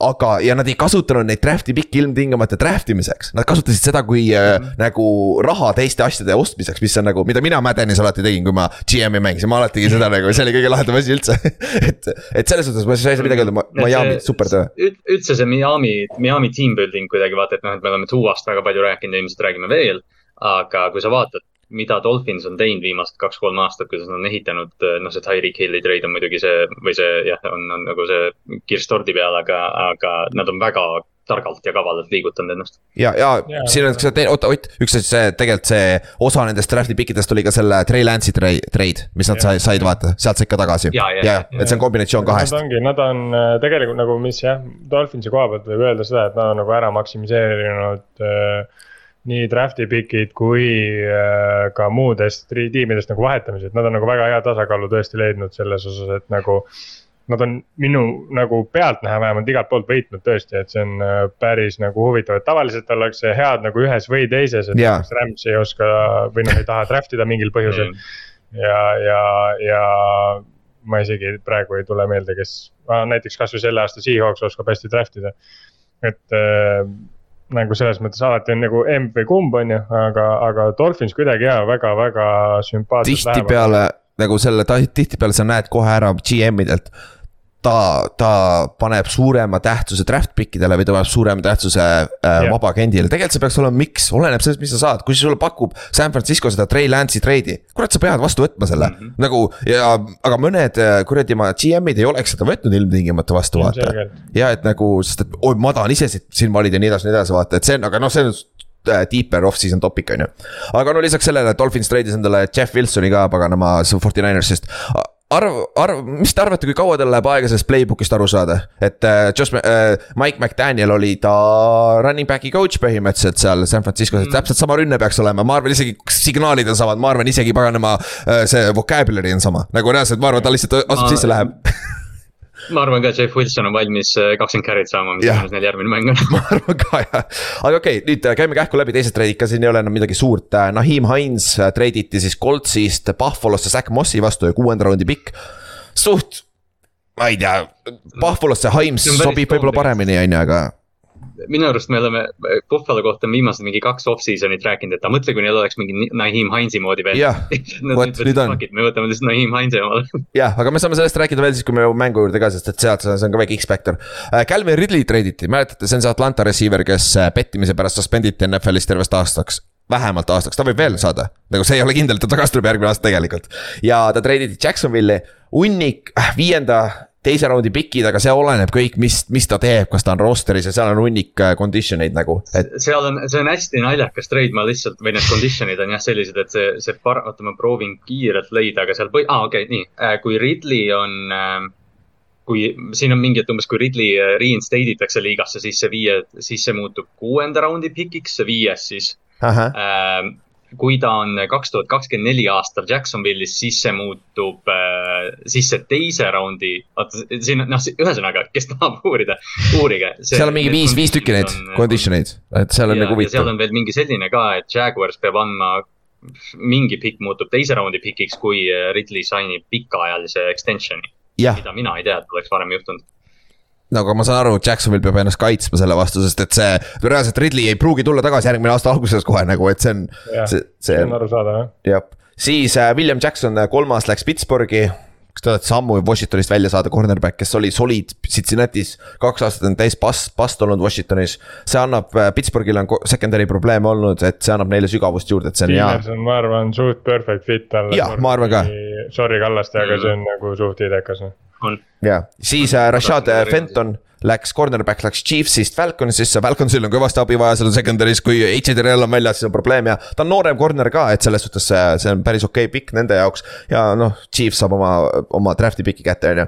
aga, ja nad ei kasutanud neid draft'i pikki ilmtingimata draft imiseks, nad kasutasid seda kui mm -hmm. äh, nagu raha teiste asjade ostmiseks, mis on nagu, mida mina Maddenis alati tegin, kui ma GM-i mängisin, ma alati tegin seda nagu, see oli kõige lahedam asi üldse et, et selles suhtes ma ei saa midagi öelda, Miami, super töö. üldse see Miami, Miami team building kuidagi vaata, et noh, et me oleme Tuuast väga palju rääkinud ja ilmselt räägime veel. aga kui sa vaatad mida Dolphins on teinud viimased kaks-kolm aastat, kuidas nad on ehitanud, noh, see Tyreek Hilli trade on muidugi see või see jah, on, on nagu see kirss tordi peal, aga, aga nad on väga targalt ja kavalalt liigutanud ennast. ja, ja, ja siin on oota Ott, üks asi, see tegelikult see osa nendest draft'i pikkidest oli ka selle Trey Lance'i trade, mis nad ja, said, vaata, sealt said ka tagasi. ja, ja, ja, et see on kombinatsioon kahest. Nad ongi, nad on äh, tegelikult nagu, mis jah, Dolphinsi koha pealt võib öelda seda, et nad on nagu ära maksimiseerinud äh, nii draft'i pikid kui äh, ka muudest tiimidest nagu vahetamised, nad on nagu väga hea tasakaalu tõesti leidnud selles osas, et nagu. Nad on minu nagu pealtnäha vähemalt igalt poolt võitnud tõesti, et see on äh, päris nagu huvitav, et tavaliselt ollakse head nagu ühes või teises, et yeah. Rams ei oska või noh, ei taha draft ida mingil põhjusel mm.. ja, ja, ja ma isegi praegu ei tule meelde, kes, näiteks kasvõi selle aasta Seahawks oskab hästi draft ida et äh, nagu selles mõttes alati on nagu emb või kumb, on ju, aga, aga Dolphins kuidagi jaa, väga-väga sümpaatselt. tihtipeale nagu selle, tihtipeale sa näed kohe ära GM-idelt ta, ta paneb suurema tähtsuse draft pick idele või ta paneb suurema tähtsuse äh, yeah. vaba agendile, tegelikult see peaks olema miks, oleneb sellest, mis sa saad, kui sulle pakub San Francisco seda Trey Lance'i treidi. kurat, sa pead vastu võtma selle mm -hmm. nagu ja, aga mõned äh, kuradi ma GM-id ei oleks seda võtnud ilmtingimata vastu vaata. ja et nagu, sest et oi, ma tahan ise siin valida ja nii edasi, nii edasi vaata, et see on, aga noh, see on äh, deeper off-season topic on ju. aga no lisaks sellele Dolphins treidis endale Jeff Wilsoni ka paganama Forty Ninersist arv, arv, mis te arvate, kui kaua tal läheb aega sellest playbook'ist aru saada, et äh, Josh äh,, Mike McDaniel oli ta running back'i coach põhimõtteliselt seal San Franciscos mm., täpselt sama rünne peaks olema, ma arvan isegi signaalid on samad, ma arvan isegi paganama äh, see vocabulary on sama, nagu reaalselt, ma arvan, ta lihtsalt astub sisse, läheb ma arvan ka, Jeff Wilson on valmis äh, kakskümmend carry't saama, mis iganes neil järgmine mäng on ma arvan ka jah, aga okei okay,, nüüd äh, käime kähku läbi teised treidid ka, siin ei ole enam midagi suurt. Äh, Nahim Hines treiditi siis Coltsist Buffalosse Zack Mossi vastu ja kuuenda raundi pikk. suht, ma ei tea, Buffalosse Himes sobib võib-olla paremini, on ju, aga minu arust me oleme Buffalo kohta viimased mingi kaks off-season'it rääkinud, et aga mõtle, kui neil oleks mingi Naheem Heinzi moodi veel. jah, vot nüüd on. me võtame lihtsalt Naheem Heinzi omale. jah, aga me saame sellest rääkida veel siis, kui me jõuame mängu juurde ka, sest et sealt see on ka väike X-Factor. Äh, Calvin Ridley treiditi, mäletate, see on see Atlanta receiver, kes äh, pettimise pärast suspenditi NFL-is tervest aastaks vähemalt aastaks, ta võib veel saada, nagu see ei ole kindel, et ta tagasi tuleb järgmine aasta tegelikult. ja ta treiditi Jacksonville'i, hunnik äh, viienda teise raundi pikid, aga see oleneb kõik, mis, mis ta teeb, kas ta on roster'is ja seal on hunnik äh, condition eid nagu et.... seal on, see on hästi naljakas trade, ma lihtsalt, või need condition'id on jah sellised, et see, see par-, oota, ma proovin kiirelt leida, aga seal põhi-, aa ah, okei okay,, nii, äh, kui Ridley on äh, kui siin on mingi, et umbes kui Ridley äh, reinstate itakse liigasse, siis see viie, siis see muutub kuuenda raundi pikiks, see viies siis. Äh, kui ta on kaks tuhat kakskümmend neli aastal Jacksonville'is, siis see muutub äh,, siis see teise raundi, vaata siin noh, ühesõnaga, kes tahab uurida, uurige. seal on mingi viis, viis tükki neid condition eid, et seal on ja, nagu huvitav. seal on veel mingi selline ka, et Jaguars peab andma mingi pikk muutub teise raundi pikiks, kui Ridley signib pikaajalise extension'i. mida mina ei tea, et oleks varem juhtunud nagu ma saan aru, Jacksonvil peab ennast kaitsma selle vastu, sest et see, reaalselt Ridley ei pruugi tulla tagasi järgmine aasta alguses kohe nagu, et see on. see, see on arusaadav jah. jah, siis äh, William Jackson, äh, kolmas läks Pittsburghi kas te olete sammu Washingtonist välja saada, cornerback, kes oli solid Cincinnati's, kaks aastat on täis past, past olnud Washingtonis. see annab, äh, Pittsburghil on secondary probleeme olnud, et see annab neile sügavust juurde, et see on hea. ma arvan, suht perfect fit talle. jah, ma arvan ka. Sorry Kallaste, aga see on nagu suht idekas on. ja, siis äh, Rashad äh, Fenton läks, cornerback läks Chiefsist Falconsisse, Falconsil on kõvasti abi vaja seal secondary's, kui HDRL on väljas, siis on probleem ja ta on noorem corner ka, et selles suhtes see, see on päris okei okay pikk nende jaoks. ja noh, Chiefs saab oma, oma draft'i piki kätte, on ju.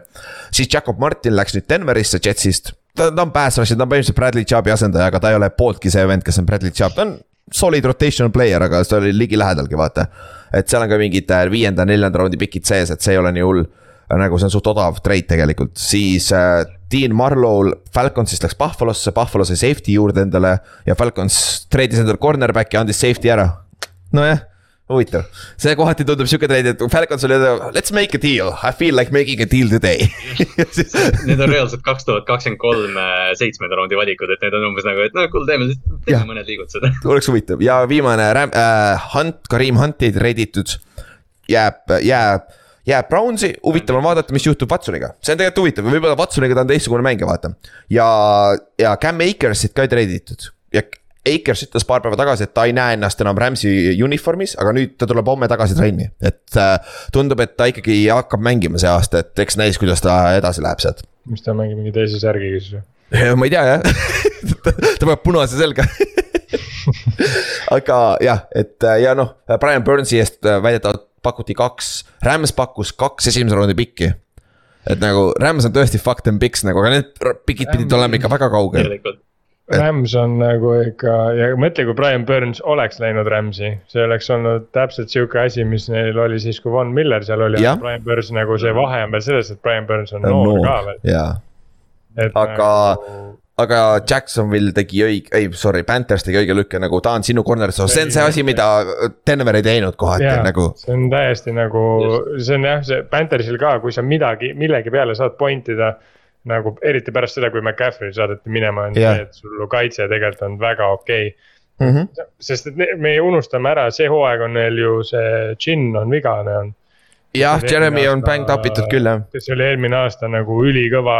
siis Jakob Martin läks nüüd Denverisse Jetsist, ta, ta on pass rush'i, ta on põhimõtteliselt Bradley Chubbi asendaja, aga ta ei ole pooltki see vend, kes on Bradley Chubb, ta on solid rotational player, aga see oli ligilähedalgi, vaata. et seal on ka mingid äh, viienda, neljanda raundi pikid sees, et see ei ole nii hull nagu see on suht odav trade tegelikult, siis äh, Dean Marlow Falconsist läks Buffalosse, Buffalo sai safety juurde endale ja Falcons treidis endale cornerback'i, andis safety ära. nojah, huvitav, see kohati tundub sihuke trade, et Falcons oli, let's make a deal, I feel like making a deal today. Need on reaalselt kaks tuhat kakskümmend kolm äh, seitsmenda raundi valikud, et need on umbes nagu, et no kuule, teeme, teeme ja. mõned liigutused. Oleks huvitav. Ja viimane äh,, Hunt, Karim Hunti treiditud jääb, jääb jääb Brownsi, huvitav on vaadata, mis juhtub Watsoniga, see on tegelikult huvitav, võib-olla Watsoniga ta on teistsugune mängija, vaata. ja, ja Cam Akersit ka ei treiditud. Ja Akers ütles paar päeva tagasi, et ta ei näe ennast enam Rams'i uniformis, aga nüüd ta tuleb homme tagasi trenni, et äh, tundub, et ta ikkagi hakkab mängima see aasta, et eks näis, kuidas ta edasi läheb sealt. mis ta mängib mingi teise särgiga siis või? ma ei tea jah. Ta paneb punase selga. Aga jah, et ja noh, Brian Burnsi eest väidetavalt pakuti kaks, Rams pakkus kaks esimese raundi pikki. et nagu Rams on tõesti fucked and picks nagu, aga need pikid pidid olema ikka väga kaugel. Rams on nagu ikka ja mõtle, kui Brian Burns oleks läinud Rams'i, see oleks olnud täpselt sihuke asi, mis neil oli siis, kui Von Miller seal oli, aga Brian Burns nagu see vahe on veel selles, et Brian Burns on noor no, ka veel. jaa, aga nagu aga Jacksonville tegi õige, ei sorry, Panthers tegi õige lükke nagu ta on sinu corner, see on see asi, mida Denver ei teinud kohati yeah, nagu. see on täiesti nagu, see on jah, see Panthersil ka, kui sa midagi, millegi peale saad point ida. nagu eriti pärast seda, kui McCaffrey saadeti minema, on Jah. see, et sul kaitse tegelikult on väga okei okay. mm. -hmm. sest et me unustame ära, see hooaeg on neil ju see chin on vigane on jah, Jeremy on aasta- banged up itud küll jah. kes oli eelmine aasta nagu ülikõva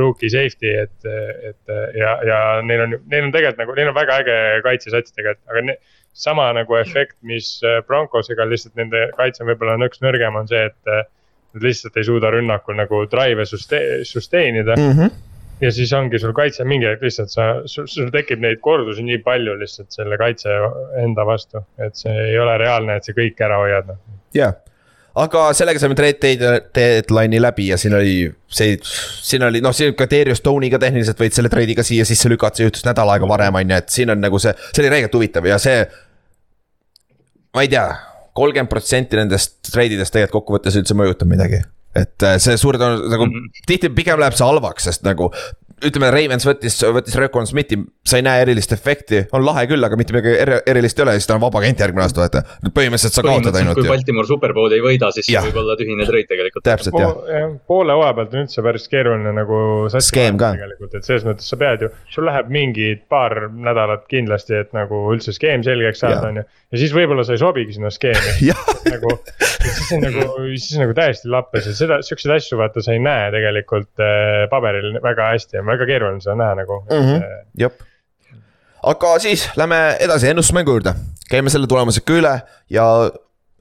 rookie safety, et, et ja, ja neil on, neil on tegelikult nagu, neil on väga äge kaitsesats tegelikult, aga ne, sama nagu efekt, mis Broncosega lihtsalt nende kaitse võib-olla nõks nõrgem on see, et äh, nad lihtsalt ei suuda rünnakul nagu drive'e suste-, sustain ida mm.. Mm -hmm. ja siis ongi sul kaitse mingi hetk lihtsalt sa, sul, sul tekib neid kordusi nii palju lihtsalt selle kaitse enda vastu, et see ei ole reaalne, et see kõik ära hoiad noh. jah, aga sellega saime trade dead- deadline'i läbi ja siin oli see, siin oli noh, siin ka Darius Stone'iga tehniliselt võid selle trade'iga siia sisse lükata, see juhtus nädal aega varem, on ju, et siin on nagu see, see oli räigelt huvitav ja see. ma ei tea, kolmkümmend protsenti nendest trade idest tegelikult kokkuvõttes üldse mõjutab midagi. et äh, see suur tõenäosus nagu Mhm. tihti pigem läheb see halvaks, sest nagu ütleme, Ravens võttis, võttis Recon Smithi, sa ei näe erilist efekti, on lahe küll, aga mitte midagi eri- erilist ei ole ja siis ta on vaba agent järgmine aasta, vaata. põhimõtteliselt sa kaotad ainult kui Baltimore superbowli ei võida, siis Jah. võib olla tühine trade tegelikult. täpselt jah. Po, poole hooaja pealt on üldse päris keeruline nagu Skeem ka. tegelikult, et selles mõttes sa pead ju, sul läheb mingi paar nädalat kindlasti, et nagu üldse skeem selgeks saada, on ju. ja siis võib-olla sa ei sobigi sinna skeemi jah, nagu, siis on nagu, siis on nagu täiesti lappes ja seda, siukseid asju vaata sa ei näe tegelikult äh, paberil väga hästi ja väga keeruline seda näha nagu mm. -hmm. jep. aga siis lähme edasi ennustusmängu juurde, käime selle tulemused ka üle ja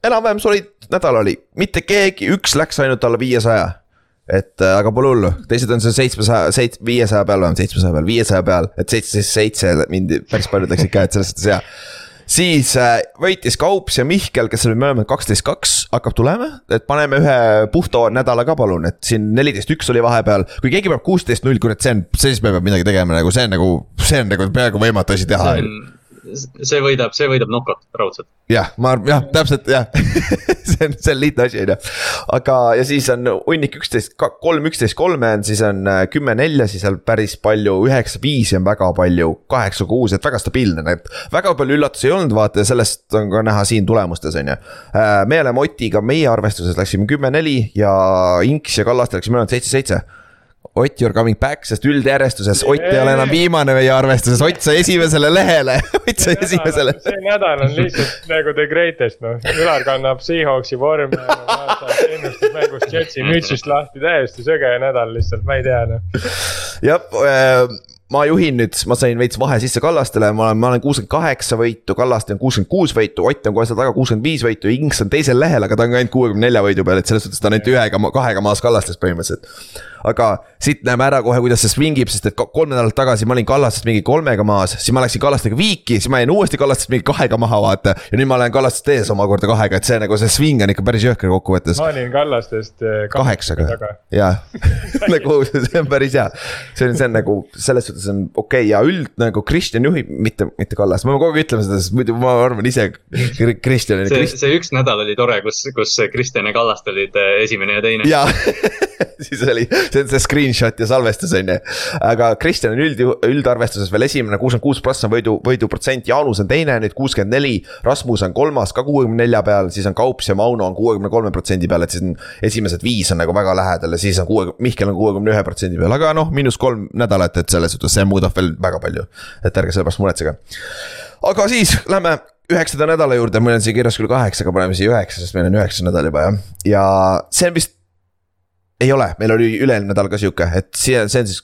enam-vähem solid nädal oli, mitte keegi, üks läks ainult alla viiesaja. et äh, aga pole hullu, teised on seal seitsmesaja, seit-, viiesaja peal, vähemalt seitsmesaja peal, viiesaja peal, et seitseteist, seitse mindi, päris paljud läksid käed selles suhtes hea siis äh, võitis Kaups ja Mihkel, kes oli mõlemad kaksteist, kaks hakkab tulema, et paneme ühe puhta nädala ka palun, et siin neliteist, üks oli vahepeal. kui keegi peab kuusteist, null, kurat, see on, siis me peame midagi tegema nagu see on nagu, see on nagu peaaegu võimatu asi teha. See võidab, see võidab nokot raudselt. jah, ma jah, täpselt jah see on, see on lihtne asi, on ju. aga, ja siis on hunnik üksteist, kolm, üksteist, kolme on, siis on äh, kümme, nelja, siis on päris palju, üheksa, viisi on väga palju, kaheksa, kuus, et väga stabiilne, et väga palju üllatusi ei olnud, vaata ja sellest on ka näha siin tulemustes, on ju. me oleme Otiga, meie arvestuses läksime kümme, neli ja Inks ja Kallaste läksime mõlemad seitse, seitse Ott you are coming back, sest üldjärjestuses Ott ei ole enam viimane meie arvestuses, Ott sai esimesele lehele, Ott sai esimesele. see nädal on lihtsalt nagu the greatest noh, Ülar kannab Seahawksi vormi, vaatab ennustusmängust Jetsi mütsist lahti, täiesti söge nädal lihtsalt, ma ei tea noh. jah, ma juhin nüüd, ma sain veits vahe sisse Kallastele, ma olen, ma olen kuuskümmend kaheksa võitu, Kallaste on kuuskümmend kuus võitu, Ott on kohe seal taga kuuskümmend viis võitu, Inks on teisel lehel, aga ta on ainult kuuekümne nelja võidu peal, et selles suhtes ta on ainult ühega, kahega maas Kallastest põhimõtteliselt. aga siit näeme ära kohe, kuidas see swingib, sest et ko- kolm nädalat tagasi ma olin Kallastest mingi kolmega maas, siis ma läksin Kallastega viiki, siis ma jäin uuesti Kallastest mingi kahega maha, vaata. ja nüüd ma olen Kallastest ees omakorda kahega, et see nagu see swing on ikka päris jõhker kokkuvõttes. ma olin Kallastest eh, kaheksaga jaa, nagu see on päris hea, see on, see on nagu selles suhtes on okei okay. ja üld nagu Kristjan juhib, mitte, mitte Kallas, ma pean kogu aeg ütlema seda, sest muidu ma arvan ise Kristjanile, see, Krist-, see üks nädal oli tore, kus, kus Kristjan ja Kallast olid äh, esimene ja teine. jaa siis oli, see on see screenshot ja salvestus on ju. aga Kristjan on üld, üldarvestuses veel esimene, kuuskümmend kuus prossa on võidu, võiduprotsent, Jaanus on teine nüüd kuuskümmend neli. Rasmus on kolmas ka kuuekümne nelja peal, siis on Kaups ja Mauno on kuuekümne kolme protsendi peal, et siis on esimesed viis on nagu väga lähedal ja siis on kuue, Mihkel on kuuekümne ühe protsendi peal, aga noh, miinus kolm nädalat, et selles suhtes see muudab veel väga palju. et ärge selle pärast muretsege. aga siis lähme üheksanda nädala juurde, meil on siia kirjas küll kaheksa, aga paneme siia üheksa, sest meil on üheksas nädal juba jah, ja see on vist ei ole, meil oli üle-eelmine nädal ka sihuke, et see, see on siis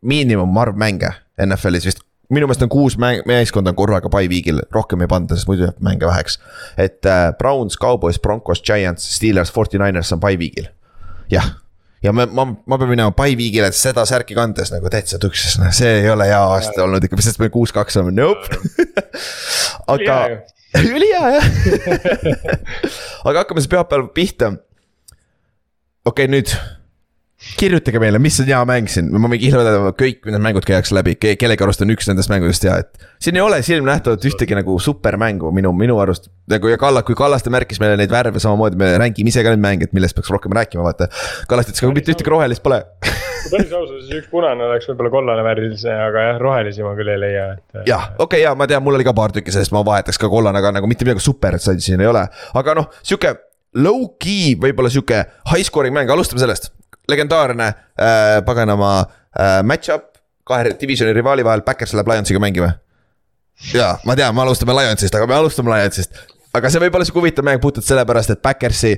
miinimumarv mänge NFL-is vist. minu meelest on kuus mäng, meeskonda on korraga by week'il, rohkem ei panda, sest muidu jääb mänge väheks. et äh, Browns, Cowboys, Broncos, Giants, Steelers, Forty Niners on by week'il. jah, ja ma, ma, ma pean minema by week'ile seda särki kandes nagu täitsa tuksis, noh, see ei ole hea aasta olnud ikka, sest me kuus-kaks oleme, nope. aga ülihea jah aga hakkame siis pühapäeval pihta. okei okay,, nüüd kirjutage meile, mis on hea mäng siin, ma võin öelda, kõik need mängud käiakse läbi Ke, kellegi arust on üks nendest mängudest hea, et. siin ei ole silmnähtavalt ühtegi nagu supermängu minu, minu arust. nagu ja Kalla, kui Kallaste märkis meile neid värve samamoodi, me räägime ise ka neid mänge, et millest peaks rohkem rääkima, vaata. Kallaste ütles, aga mitte ühtegi rohelist pole. kui päris aus olla, siis üks punane oleks võib-olla kollane värvilise, aga jah, rohelisi ma küll ei leia, et. jah, okei okay,, ja ma tean, mul oli ka paar tükki sellest, ma vahetaks ka kollane, aga nagu mitte midagi super siin ei ole, aga noh, sihuke low-key võib-olla sihuke high scoring mäng, alustame sellest. Legendaarne äh, paganama äh, match-up kahe divisioni rivaali vahel, Backers läheb Lionsiga mängima. ja ma tean, me alustame Lionsist, aga me alustame Lionsist. aga see võib olla sihuke huvitav mäng puhtalt sellepärast, et Backersi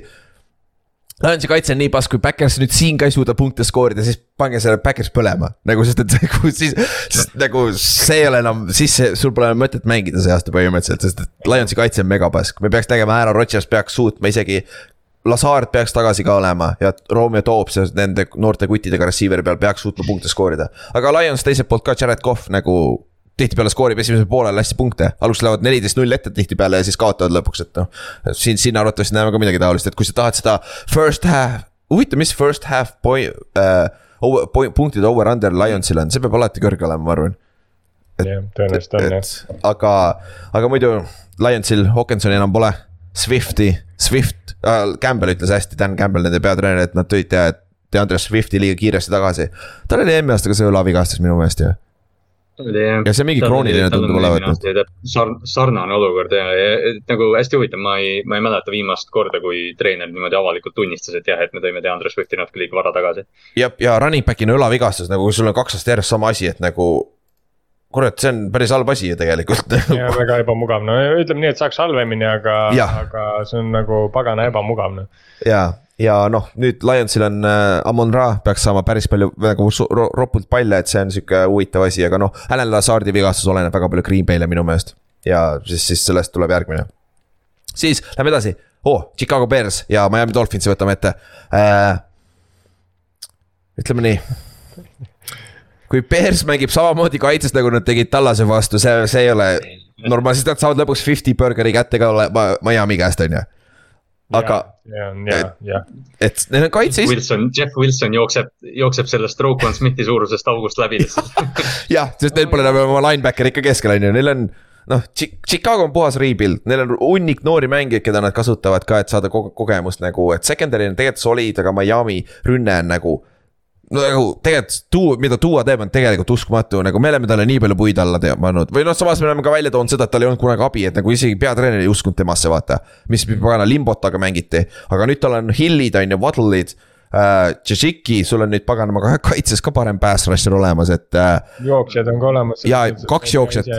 Lionsi kaitse on nii pass, kui Backers nüüd siin ka ei suuda punkte skoorida, siis pange selle Backers põlema. nagu sest, et nagu siis, sest nagu see ei ole enam, siis see, sul pole mõtet mängida see aasta põhimõtteliselt, sest et Lionsi kaitse on megapask. me peaks tegema ära, Rodgers peaks suutma isegi Lazard peaks tagasi ka olema ja Romeo Toops ja nende noorte kuttidega receiver'i peal peaks suutma punkte skoorida. aga Lions teiselt poolt ka, Jared Cough nagu tihtipeale skoorib esimesel poolel hästi punkte, alguses lähevad neliteist null ette tihtipeale ja siis kaotavad lõpuks, et noh. siin, siin arvatavasti näeme ka midagi taolist, et kui sa tahad seda first half, huvitav, mis first half point äh,, point, punktide over-under Lionsil on, see peab alati kõrge olema, ma arvan. jah, tõenäoliselt on jah. aga, aga muidu Lionsil Hawkinsoni enam pole Swifti, Swift äh,, Campbell ütles hästi, Dan Campbell, nende peatreener, et nad tõid tea, et DeAndre Swifti liiga kiiresti tagasi. tal oli eelmine aasta ka see õlavigastus minu meelest ju ja see mingi krooniline tundub olevat sarnane olukord ja, nagu hästi huvitav, ma ei, ma ei mäleta viimast korda, kui treener niimoodi avalikult tunnistas, et jah, et me tõime DeAndre Swifti natuke liiga vara tagasi. jah, ja running back'ina õlavigastus nagu sul on kaks aastat järjest sama asi, et nagu kurat, see on päris halb asi ju tegelikult ja väga ebamugav, no ütleme nii, et saaks halvemini, aga, aga see on nagu pagana ebamugav noh. ja, ja noh, nüüd Lionsil on äh, Amon Ra peaks saama päris palju nagu ro ropult palle, et see on sihuke huvitav asi, aga noh, Alan Lazardi vigastus oleneb väga palju Green Bay'le minu meelest. ja siis, siis sellest tuleb järgmine. siis lähme edasi, oh, Chicago Bears ja Miami Dolphinsi võtame ette äh,. ütleme nii kui Bears mängib samamoodi kaitses, nagu nad tegid Tallase vastu, see, see ei ole normaalne, sest nad saavad lõpuks fifty burgeri kätte ka Miami käest, on ju. aga. et neil on kaitse. Wilson, Jeff Wilson jookseb, jookseb sellest Roquan Smithi suurusest august läbi lihtsalt jah, sest neil pole enam oma linebacker ikka keskel, on ju, neil on noh, Chicago on puhas rebuild, neil on hunnik noori mängijaid, keda nad kasutavad ka, et saada ko kogemust nagu, et secondary on tegelikult solid, aga Miami rünne on nagu no nagu tegelikult tuua, mida tuua teeb, on tegelikult uskumatu, nagu me oleme talle nii palju puid alla pannud või noh, samas me oleme ka välja toonud seda, et tal ei olnud kunagi abi, et nagu isegi peatreener ei uskunud temasse, vaata. mis pagana limbotaga mängiti, aga nüüd tal on Hillid on ju, Waddle'id äh,. Tšetšiki, sul on nüüd paganama ka kaitses ka parem pass rusher olemas, et äh,. jooksjad on ka olemas. ja kaks jooksjat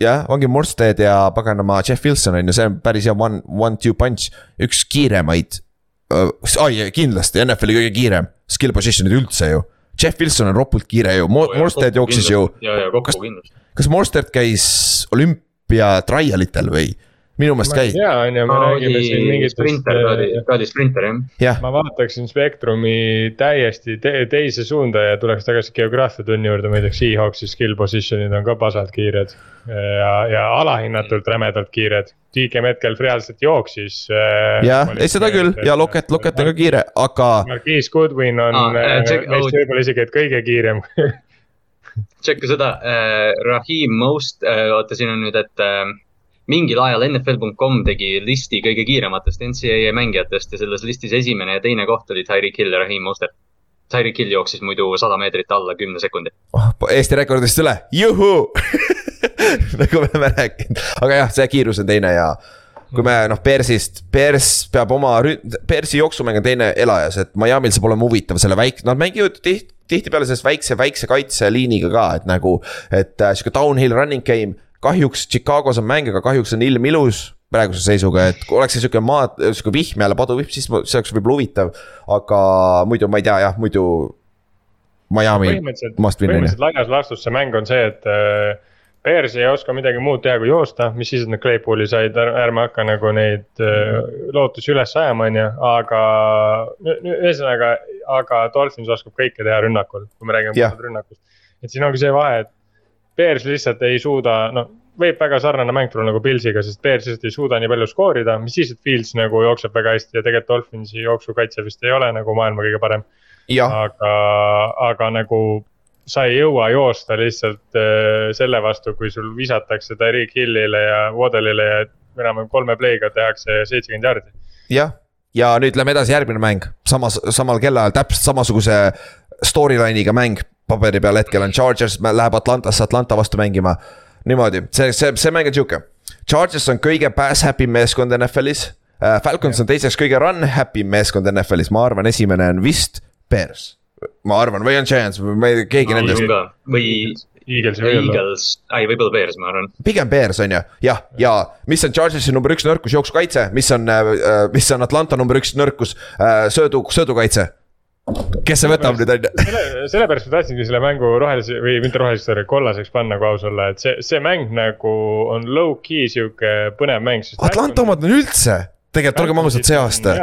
jah, ongi Morstead ja paganama Jeff Wilson on ju, see on päris hea one, one-two punch, üks kiiremaid uh,. ai, kindlasti NFL-i kõige kiirem skill position'id üldse ju. Jeff Wilson on ropult kiire ju, Morstead jooksis ju. kindlasti. kas Morstead käis olümpia trial itel või? Minu meelest käis. ja, on ju, me räägime siin mingitest. sprinter, ta oli sprinter jah. ma vaataksin spektrumi täiesti te teise suunda ja tuleks tagasi geograafia tunni juurde, ma ei tea, Seahawksi skill position'id on ka pasalt kiired. ja, ja alahinnatult rämedalt kiired, DK Metcalf reaalselt jooksis. Äh, jah, ei seda küll ja Loket, Loket on ka kiire, aga. Marquise Goodwin on ah, äh, äh meist võib-olla isegi, et kõige kiirem tšekka seda äh,, Rahim Most äh,, oota, siin on nüüd, et äh, mingil ajal NFL.com tegi listi kõige kiirematest NCAA mängijatest ja selles listis esimene ja teine koht oli Tyreek Hill ja Raheem Mostert. Tyreek Hill jooksis muidu sada meetrit alla kümne sekundi oh,. Eesti rekordist üle, juhuu nagu me oleme rääkinud, aga jah, see kiirus on teine ja kui me noh, Bearsist, Bears peab oma, Bearsi jooksumäng on teine elajas, et Miami'l saab olema huvitav selle väike, nad mängivad tihti tihtipeale selles väikse, väikse kaitseliiniga ka, et nagu, et äh, sihuke downhill running game kahjuks Chicagos on mäng, aga kahjuks on ilm ilus praeguse seisuga, et oleks see sihuke maa, sihuke vihm jälle, paduvihm, siis see oleks võib-olla huvitav. aga muidu ma ei tea jah, muidu. Miami must win. põhimõtteliselt laias laastus see mäng on see, et äh, Bears ei oska midagi muud teha kui joosta, mis siis, et nad Claypool'i said, ärme hakka nagu neid äh, lootusi üles ajama, on ju, aga. ühesõnaga, aga Dolphins oskab kõike teha rünnakul, kui me räägime rünnakust. et siin ongi see vahe, et Bears lihtsalt ei suuda, noh, võib väga sarnane mäng tulla nagu Pilsiga, sest Bears lihtsalt ei suuda nii palju skoorida, mis siis, et Fields nagu jookseb väga hästi ja tegelikult Dolphinsi jooksukaitse vist ei ole nagu maailma kõige parem. aga, aga nagu sa ei jõua joosta lihtsalt äh, selle vastu, kui sul visatakse Tariq Hillile ja Waddle'ile ja enam-vähem kolme play'ga tehakse seitsekümmend jaardi. jah, ja nüüd lähme edasi, järgmine mäng, samas, samal kellaajal täpselt samasuguse storyline'iga mäng paberi peal hetkel on Chargers, läheb Atlantasse Atlanta vastu mängima. niimoodi, see, see, see mäng on sihuke. Chargers on kõige pass happy meeskond NFL-is uh,. Falcons on teiseks kõige run happy meeskond NFL-is, ma arvan, esimene on vist Bears, ma arvan, või on Giants või ma ei tea, keegi no, nendest. või Eagles Eagles, ei võib-olla Bears, ma arvan. pigem Bears on ju, jah, ja mis on Chargersi number üks nõrkus, jooksukaitse, mis on äh,, mis on Atlanta number üks nõrkus äh,, söödu, söödukaitse kes see võtab nüüd on ju? selle, sellepärast ma tahtsingi selle mängu rohelise või mitte roheliseks, kollaseks panna, kui aus olla, et see, see mäng nagu on low-key sihuke põnev mäng. Atlanta omad on üldse tegelikult olgem ausad, see aasta.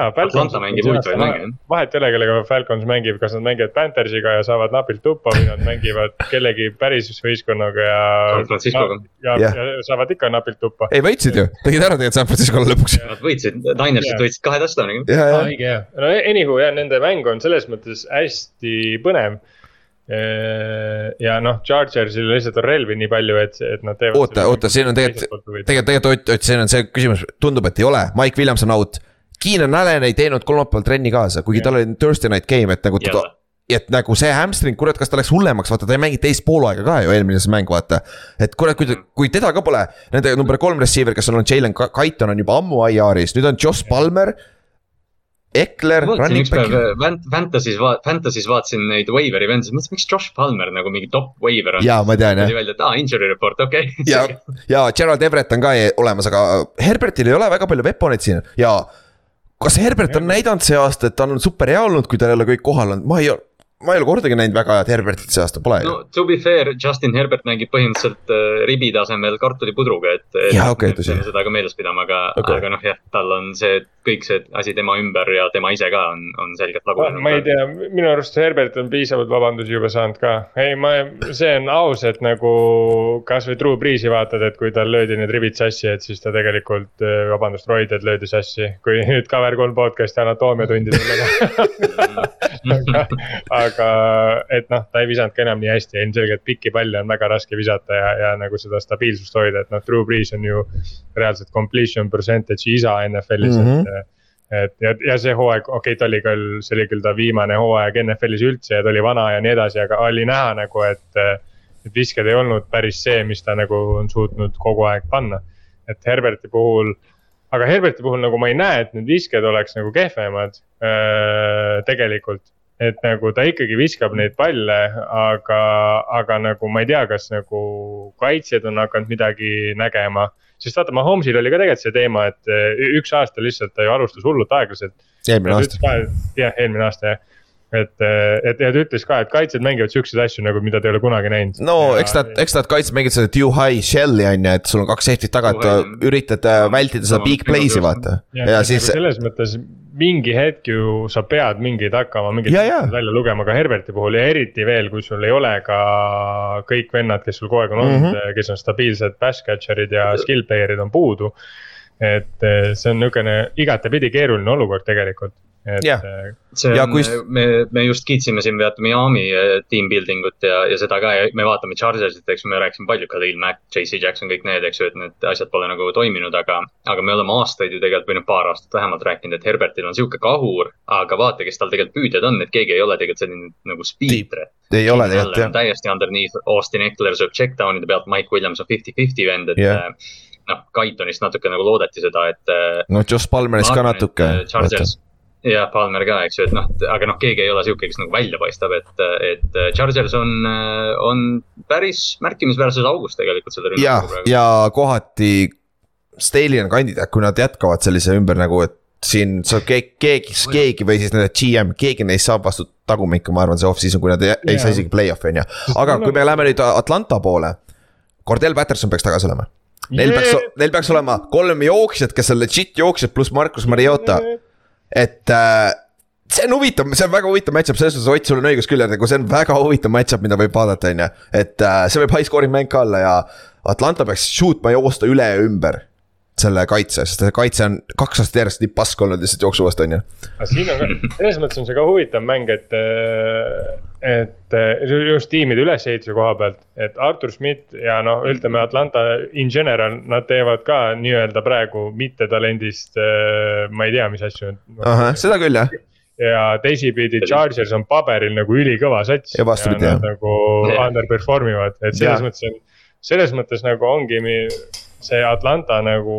Vahet ei ole, kellega Falcons mängib, kas nad mängivad Panthersiga ja saavad napilt tuppa või nad mängivad kellegi päris võistkonnaga ja. San Franciscoga. ja, ja, ja saavad ikka napilt tuppa. ei võitsid ju, tegid ära tegelikult San Francisco'le lõpuks. Nad võitsid, Dinersit võitsid kahe touchdown'iga. õige jah, no anywho jah, nende mäng on selles mõttes hästi põnev ja noh, Chargersil lihtsalt on relvi nii palju, et, et nad teevad. oota, oota, siin on tegelikult, tegelikult, tegelikult Ott, Ott, siin on see küsimus, tundub, et ei ole, Mike Williams on out. Keenan Allan ei teinud kolmapäeval trenni kaasa, kuigi ja. tal oli Thursday night game, et nagu ta, et nagu see hamstring, kurat, kas ta läks hullemaks, vaata, ta ei mänginud teist poolaega ka ju eelmises mäng, vaata. et kurat, kui, kui teda ka pole, nende number kolm receiver, kes on olnud Jalen Kaiton on juba ammu IR-is, nüüd on Josh Palmer Ekler. vaatasin ükspäev Fantasy's, Fantasy's vaatasin neid waiver'i vendasid, mõtlesin, miks Josh Palmer nagu mingi top waiver on. jaa, ma tean jah. tuli välja, et aa, injury report, okei okay. ja, ja Gerald Everett on ka olemas, aga Herbertil ei ole väga palju weapon'eid siin ja. kas Herbert on näidanud see aasta, et ta on super hea olnud, kui tal ei ole kõik kohal olnud, ma ei ma ei ole kordagi näinud väga head Herbertit see aasta, pole ju. no to be fair, Justin Herbert mängib põhimõtteliselt uh, ribi tasemel kartulipudruga, et. jaa, okei tõsi. seda ka meeles pidama, aga okay., aga noh, jah, tal on see, kõik see asi tema ümber ja tema ise ka on, on selgelt lagunenud. ma ei tea, minu arust Herbert on piisavalt vabandusi juba saanud ka. ei, ma, see on aus, et nagu kasvõi True Breeze'i vaatad, et kui tal löödi need ribid sassi, et siis ta tegelikult, äh, vabandust, Roided löödi sassi. kui nüüd Cover kolm podcast'i anatoomiatundidele aga, aga aga et noh, ta ei visanud ka enam nii hästi ja ilmselgelt pikki palle on väga raske visata ja, ja nagu seda stabiilsust hoida, et noh, Drew Brees on ju reaalselt completion percentage'i isa NFL-is mm, -hmm. et et ja, ja see hooaeg, okei okay,, ta oli küll, see oli küll ta viimane hooaeg NFL-is üldse ja ta oli vana ja nii edasi, aga oli näha nagu, et. et visked ei olnud päris see, mis ta nagu on suutnud kogu aeg panna. et Herberti puhul, aga Herberti puhul nagu ma ei näe, et need visked oleks nagu kehvemad äh, tegelikult et nagu ta ikkagi viskab neid palle, aga, aga nagu ma ei tea, kas nagu kaitsjad on hakanud midagi nägema. sest vaata, Mahomsil oli ka tegelikult see teema, et eh, üks aasta lihtsalt ta ju alustas hullult aeglaselt. eelmine aasta. jah, eelmine aasta jah et, et ja ta ütles ka, et kaitsjad mängivad siukseid asju nagu, mida ta ei ole kunagi näinud. no ja, eks nad, eks nad kaitsjad mängivad seda due high shell'i on ju, et sul on kaks safety't taga, et üritad äh, vältida seda big play'si vaata. ja, ja siis. Nagu selles mõttes mingi hetk ju sa pead mingeid hakkama, mingeid välja lugema ka Herberti puhul ja eriti veel, kui sul ei ole ka kõik vennad, kes sul kogu aeg on olnud mm, -hmm. kes on stabiilsed pass catcher'id ja skill player'id on puudu. et eh, see on niisugune igatepidi keeruline olukord tegelikult et yeah.. Äh, see on, kus... me, me just kiitsime siin vaata Miami äh, team building ut ja, ja seda ka ja me vaatame Chargersit, eks me rääkisime palju, Khalil Mack, JC Jackson, kõik need, eks ju, et need asjad pole nagu toiminud, aga. aga me oleme aastaid ju tegelikult või noh, paar aastat vähemalt rääkinud, et Herbertil on sihuke kahur. aga vaata, kes tal tegelikult püüdjad on, et keegi ei ole tegelikult selline nagu speedre. ei ole tegelikult jah. täiesti underneath, Austin Eckler sööb check down'ide pealt, Mike Williams on fifty-fifty vend, et yeah noh, Kaitonist natuke nagu loodeti seda, et. no Josh Palmerist ka natuke. Chargers, jah, Palmer ka, eks ju, et noh, aga noh, keegi ei ole sihuke, kes nagu välja paistab, et, et Chargers on, on päris märkimisväärses augus tegelikult selle rünnakuga praegu. ja kohati Staley on kandidaat, kui nad jätkavad sellise ümber nagu, et siin saab keegi, keegi, keegi või siis nende GM, keegi neist saab vastu tagumikku, ma arvan, see off-season, kui nad ei, ei saa isegi play-off'i on ju. aga kui me läheme nüüd Atlanta poole, Cordell Patterson peaks tagasi olema. Neil peaks, neil peaks olema kolm jooksjat, kes on legit jooksjad, pluss Markus Mariota et äh, see on huvitav, see on väga huvitav match-up, selles suhtes Ott, sul on õigus küll, nagu see on väga huvitav match-up, mida võib vaadata, on ju. et äh, see võib high scoring mäng ka olla ja Atlanta peaks suutma joosta üle ja ümber selle kaitse, sest see kaitse on kaks aastat järjest nii pask olnud lihtsalt jooksuvast, on ju. aga siin on ka, selles mõttes on see ka huvitav mäng, et äh, et eh, just tiimide ülesehituse koha pealt, et Artur Schmidt ja noh, ütleme Atlanta in general, nad teevad ka nii-öelda praegu mittetalendist, eh, ma ei tea, mis asju. seda küll jah ja teisipidi Chargers on paberil nagu ülikõva sats. ja vastupidi jah. nagu underperform ivad, et selles ja. mõttes on, selles mõttes nagu ongi see Atlanta nagu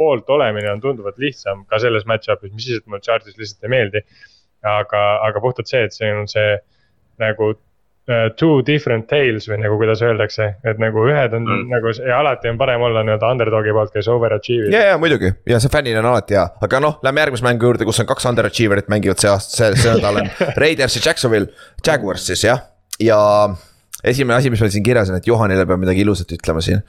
poolt olemine on tunduvalt lihtsam ka selles match-up'is, mis siis, et mulle Chargers lihtsalt ei meeldi aga, aga puhtalt see, et see on see nagu uh, two different tales või nagu kuidas öeldakse, et nagu ühed on mm. nagu ja alati on parem olla nii-öelda underdog'i poolt, kes overachieve'ib. ja, ja muidugi ja see fännil on alati hea, aga noh, lähme järgmise mängu juurde, kus on kaks underachiever'it mängivad see aasta, see, see nädal on Raiders ja Jacksonville, Jaguars siis jah, ja esimene asi, mis meil siin kirjas on, et Johanile peab midagi ilusat ütlema siin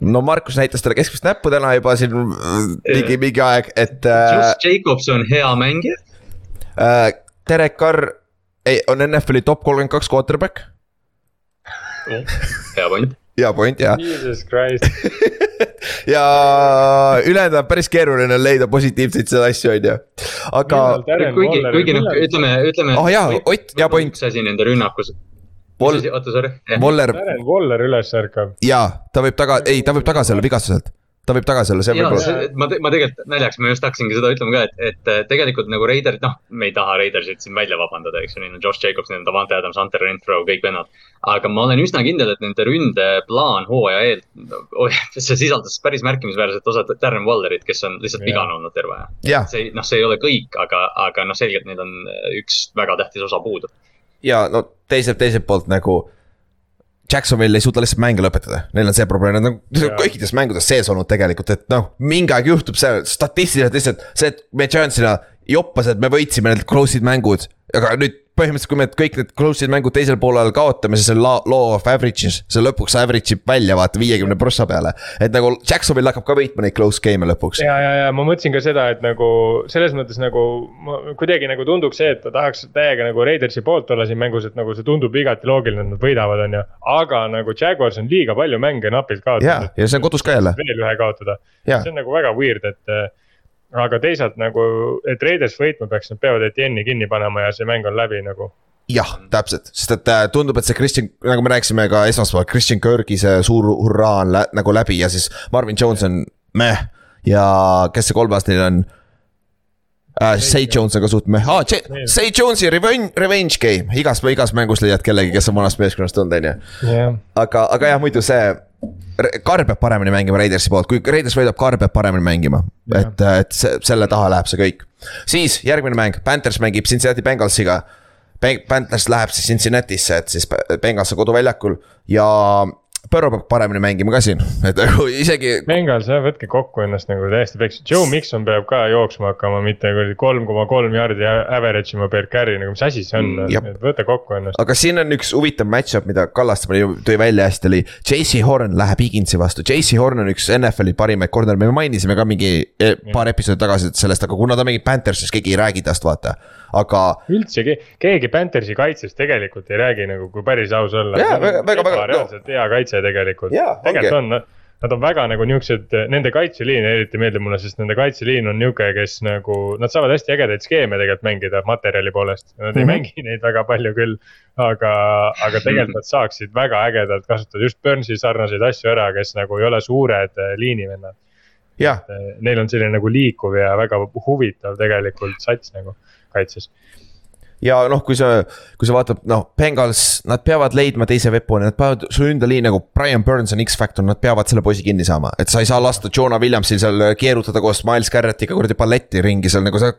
no Markus näitas talle keskmist näppu täna juba siin mingi, mingi aeg, et äh,. Josh Jacobs on hea mängija äh,. Derek Carr ei, on NFL-i top kolmkümmend kaks quarterback hea point. hea point jah. Jesus Christ ja ülejäänud on päris keeruline leida positiivseid seda asju, on ju, aga. kuigi, kuigi noh, ütleme, ütleme. oh jaa, Ott, hea point. üks asi nende rünnakus Vol-. oota, sorry. Voller. Voller üles ärkab. jaa, ta võib taga, ei, ta võib tagasi olla vigastuselt ta võib tagasi olla, see võib olla. ma, ma tegelikult naljaks, ma just hakkasingi seda ütlema ka, et, et tegelikult nagu Raiderid, noh, me ei taha Raidersit siin välja vabandada, eks ju, neil on Josh Jacobs, neil on Davante Adams, Hunter Renfro, kõik vennad. aga ma olen üsna kindel, et nende ründeplaan hooaja eel oh,, see sisaldas päris märkimisväärset osa Darren Wallerit, kes on lihtsalt vigane olnud terve aja. see, noh, see ei ole kõik, aga, aga noh, selgelt neil on üks väga tähtis osa puudu ja no teiselt, teiselt poolt nagu. Jacksonville ei suuda lihtsalt mänge lõpetada, neil on see probleem, nad on kõikides mängudes sees olnud tegelikult, et noh, mingi aeg juhtub see statistiliselt lihtsalt see, et me Giantsina joppas, et me võitsime need close'id mängud, aga nüüd põhimõtteliselt, kui me kõik need close'id mängud teisel poolel kaotame, siis see law of average'is, see lõpuks average ib välja vaata viiekümne prossa peale. et nagu Jacksonville hakkab ka võitma neid close game'e lõpuks. ja, ja, ja ma mõtlesin ka seda, et nagu selles mõttes nagu kuidagi nagu tunduks see, et ta tahaks täiega nagu Raidersi poolt olla siin mängus, et nagu see tundub igati loogiline, et nad võidavad, on ju. aga nagu Jaguars on liiga palju mänge napilt kaotanud. ja, ja see on kodus ka jälle. veel ühe kaotada, see on nagu väga weird, et aga teisalt nagu, et Raiders võitma peaks, nad peavad Etienne'i kinni panema ja see mäng on läbi nagu jah, täpselt, sest et äh, tundub, et see Christian, nagu me rääkisime ka esmaspäeval, Christian Kirgi see suur hurraa on lä nagu läbi ja siis Marvin Jones on meh. ja kes see kolmas neil on äh,? Say Jones on ka suht meh ah,, Say Jones'i revenge, revenge game, igas, igas mängus leiad kellegi, kes on vanast meeskonnast tulnud, on ju. aga, aga jah, muidu see Carr peab paremini mängima Raidersi poolt, kui Raiders võidab, Carr peab paremini mängima. et, et selle taha läheb see kõik. siis järgmine mäng, Panthers mängib Cincinnati Bengalsiga. Panthers läheb siis Cincinnati'sse, et siis Bengals on koduväljakul ja Põrro peab paremini mängima ka siin, et nagu isegi. Bengals jah, võtke kokku ennast nagu täiesti peks, Joe Mikson peab ka jooksma hakkama, mitte kuradi kolm koma kolm jardi average ima per carry, nagu mis asi see on mm,, et võta kokku ennast. aga siin on üks huvitav match-up, mida Kallaste tõi välja hästi, oli JC Horn läheb Higginsi vastu, JC Horn on üks NFL-i parimaid corner, me mainisime ka mingi eh, paar episoodi tagasi sellest, aga kuna ta mängib Panthersis, keegi ei räägi tast, vaata aga. üldse keegi Panthersi kaitsest tegelikult ei räägi nagu, kui päris aus olla. jaa, väga, väga, väga. reaalselt hea kaitse tegelikult. tegelikult on, nad on väga nagu niuksed, nende kaitseliin eriti meeldib mulle, sest nende kaitseliin on niuke, kes nagu, nad saavad hästi ägedaid skeeme tegelikult mängida materjali poolest. Nad mm -hmm. ei mhm. mängi neid väga palju küll, aga, aga tegelikult nad saaksid väga ägedalt kasutada just Burnsi sarnaseid asju ära, kes nagu ei ole suured eh, liinivennad. Eh, neil on selline nagu liikuv ja väga huvitav tegelikult sats nagu kaitses ja noh, kui sa, kui sa vaatad, noh, Bengals, nad peavad leidma teise veeponi, nad peavad, su ründeliin nagu Brian Burns on X-Factor, nad peavad selle poisi kinni saama. et sa ei saa lasta Jonah Williamsil seal keerutada koos Miles Garrettiga kuradi balletti ringi seal nagu sa.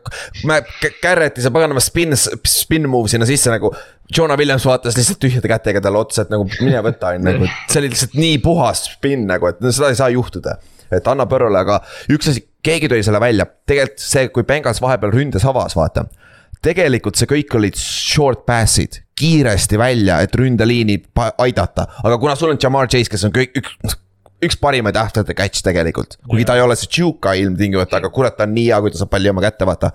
Garretti, see paganama spin, spin move sinna sisse nagu. Jonah Williams vaatas lihtsalt tühjade kätega talle otsa, et nagu mine võta on nagu, see oli lihtsalt nii puhas spin nagu, et no seda ei saa juhtuda et anna Põrrole, aga üks asi, keegi tõi selle välja, tegelikult see, kui Bengals vahepeal ründes avas, vaata. Tegelikult see kõik olid short pass'id, kiiresti välja, et ründeliini aidata, aga kuna sul on Jamar Chase, kes on kõik, üks üks parimaid after catch tegelikult, kuigi ta ei ole see Tšuka ilmtingimata, aga kurat, ta on nii hea, kui ta saab palli oma kätte, vaata.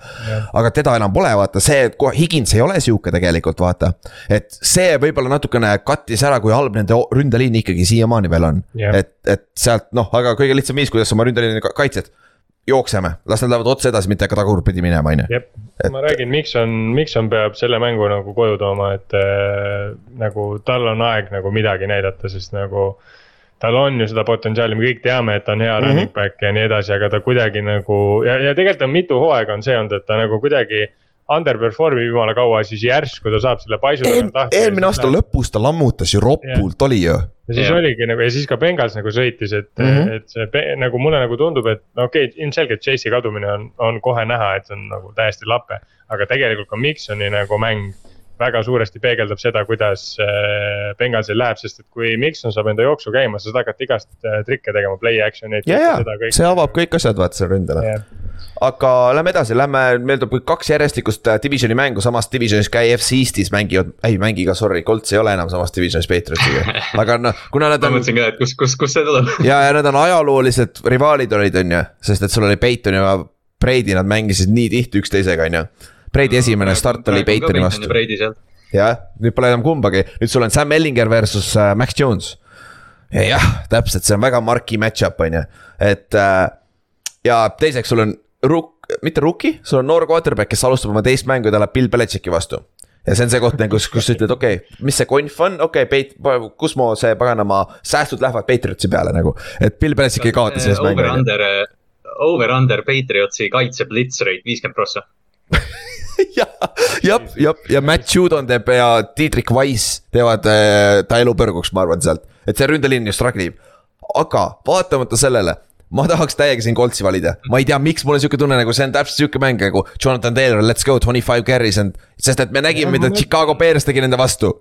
aga teda enam pole, vaata, see, et kohe Higins ei ole sihuke tegelikult, vaata. et see võib-olla natukene kattis ära, kui halb nende ründeliin ikkagi siiamaani veel on. et, et sealt noh, aga kõige lihtsam viis, kuidas oma ründeliini kaitsed jookseme, las nad lähevad otse edasi, mitte tagurpidi minema, on ju. ma räägin, miks on, miks on, peab selle mängu nagu koju tooma, et äh, nagu tal on aeg nagu midagi näidata, sest nagu tal on ju seda potentsiaali, me kõik teame, et ta on hea mm -hmm. running back ja nii edasi, aga ta kuidagi nagu ja, ja tegelikult on mitu hooaega on see olnud, et ta nagu kuidagi underperform ib jumala kaua, siis järsku ta saab selle paisu Eel, tagant lahti. eelmine aasta lõpus ta lammutas ju ropult yeah., oli ju. ja siis Jah. oligi nagu ja siis ka Bengals nagu sõitis, et mm. -hmm. et see nagu mulle nagu tundub, et no okei okay,, ilmselgelt Chase'i kadumine on, on kohe näha, et see on nagu täiesti lape. aga tegelikult ka Miksoni nagu mäng väga suuresti peegeldab seda, kuidas äh, Bengalsil läheb, sest et kui Mikson saab enda jooksu käima, sa saad hakata igast äh, trikke tegema, play action'eid. ja, ja see avab kõik asjad, vaata seal ründele. Aga lähme edasi, lähme, meil tuleb kaks järjestikust äh, divisioni mängu samas divisionis ka EFC Eestis mängivad, ei mängi ka, sorry, Colts ei ole enam samas divisionis Patriotsiga. aga noh, kuna nad ma on mõtlesin ka, et kust, kust, kust see tuleb. ja, ja nad on ajaloolised rivaalid olid, on ju, sest et sul oli Peiton ja Brady, nad mängisid nii tihti üksteisega, on ju. Brady esimene start oli Peitoni vastu, jah, nüüd pole enam kumbagi, nüüd sul on Sam Ellinger versus äh, Max Jones. ja jah, täpselt, see on väga marquee match-up, on ju, et äh, ja teiseks sul on ruk-, mitte rookie, sul on noor quarterback, kes alustab oma teist mängu ja ta läheb Bill Belichicki vastu ja see on see koht kus, kus sa ütled, okei okay,, mis see konf on, okei okay,, Peit-, kus mu see paganama säästud lähevad Patriotsi peale nagu. et Bill Belichick ei kaota sellest mängu. Over-under, over-under Patriotsi kaitse blitz rate viiskümmend prossa. jah, jah, jah, ja Matt Judon teeb ja Dietrich Wise teevad äh, ta elu põrguks, ma arvan sealt, et see ründeliin ju struggle ib. aga vaatamata sellele, ma tahaks täiega siin Coltsi valida, ma ei tea, miks mul on sihuke tunne nagu see on täpselt sihuke mäng nagu Jonathan Taylor, let's go, twenty five carries and, sest et me nägime, mida Chicago Bears tegi nende vastu.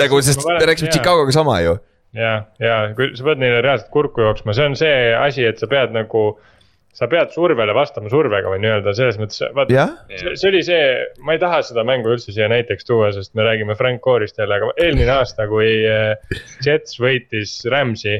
nagu, sest me rääkisime Chicagoga sama ju. ja, ja kui sa pead neile reaalselt kurku jooksma, see on see asi, et sa pead nagu, sa pead survele vastama survega või nii-öelda selles mõttes, vaata. see oli see, ma ei taha seda mängu üldse siia näiteks tuua, sest me räägime Frank Core'ist jälle, aga eelmine aasta, kui äh, Jets võitis Rams'i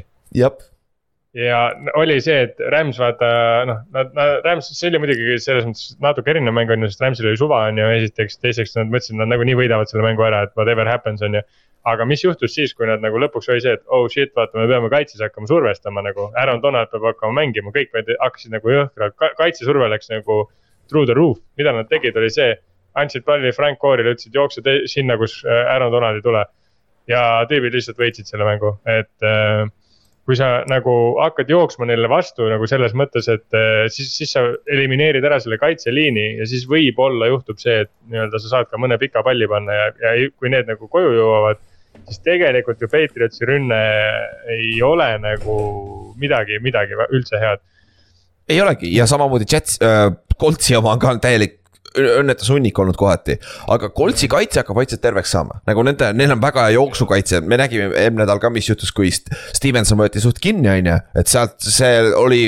ja oli see, et Rams vaata noh, nad, nad, Rams, see oli muidugi selles mõttes natuke erinev mäng on ju, sest Ramsil oli suva on ju esiteks, teiseks nad mõtlesid, nad nagunii võidavad selle mängu ära, et whatever happens on ju. aga mis juhtus siis, kui nad nagu lõpuks oli see, et oh shit, vaata, me peame kaitses hakkama survestama nagu, Aaron Donald peab hakkama mängima, kõik hakkasid nagu jõhkralt, kaitsesurve läks nagu through the roof, mida nad tegid, oli see. andsid palli Frank Core'ile, ütlesid jookse sinna, kus äh, Aaron Donald ei tule. ja tüübid lihtsalt võitsid selle mängu, et äh, kui sa nagu hakkad jooksma neile vastu nagu selles mõttes, et eh, siis, siis sa elimineerid ära selle kaitseliini ja siis võib-olla juhtub see, et nii-öelda sa saad ka mõne pika palli panna ja, ja kui need nagu koju jõuavad. siis tegelikult ju Patriotsi rünne ei ole nagu midagi, midagi üldse head. ei olegi ja samamoodi Jets äh,, Coltsi oma on ka täielik õnnetus hunnik olnud kohati, aga Coltsi kaitse hakkab vaikselt terveks saama, nagu nende, neil on väga hea jooksukaitse, me nägime eelmine nädal ka, mis juhtus, kui St- Stevenson võeti suht kinni, on ju, et sealt see oli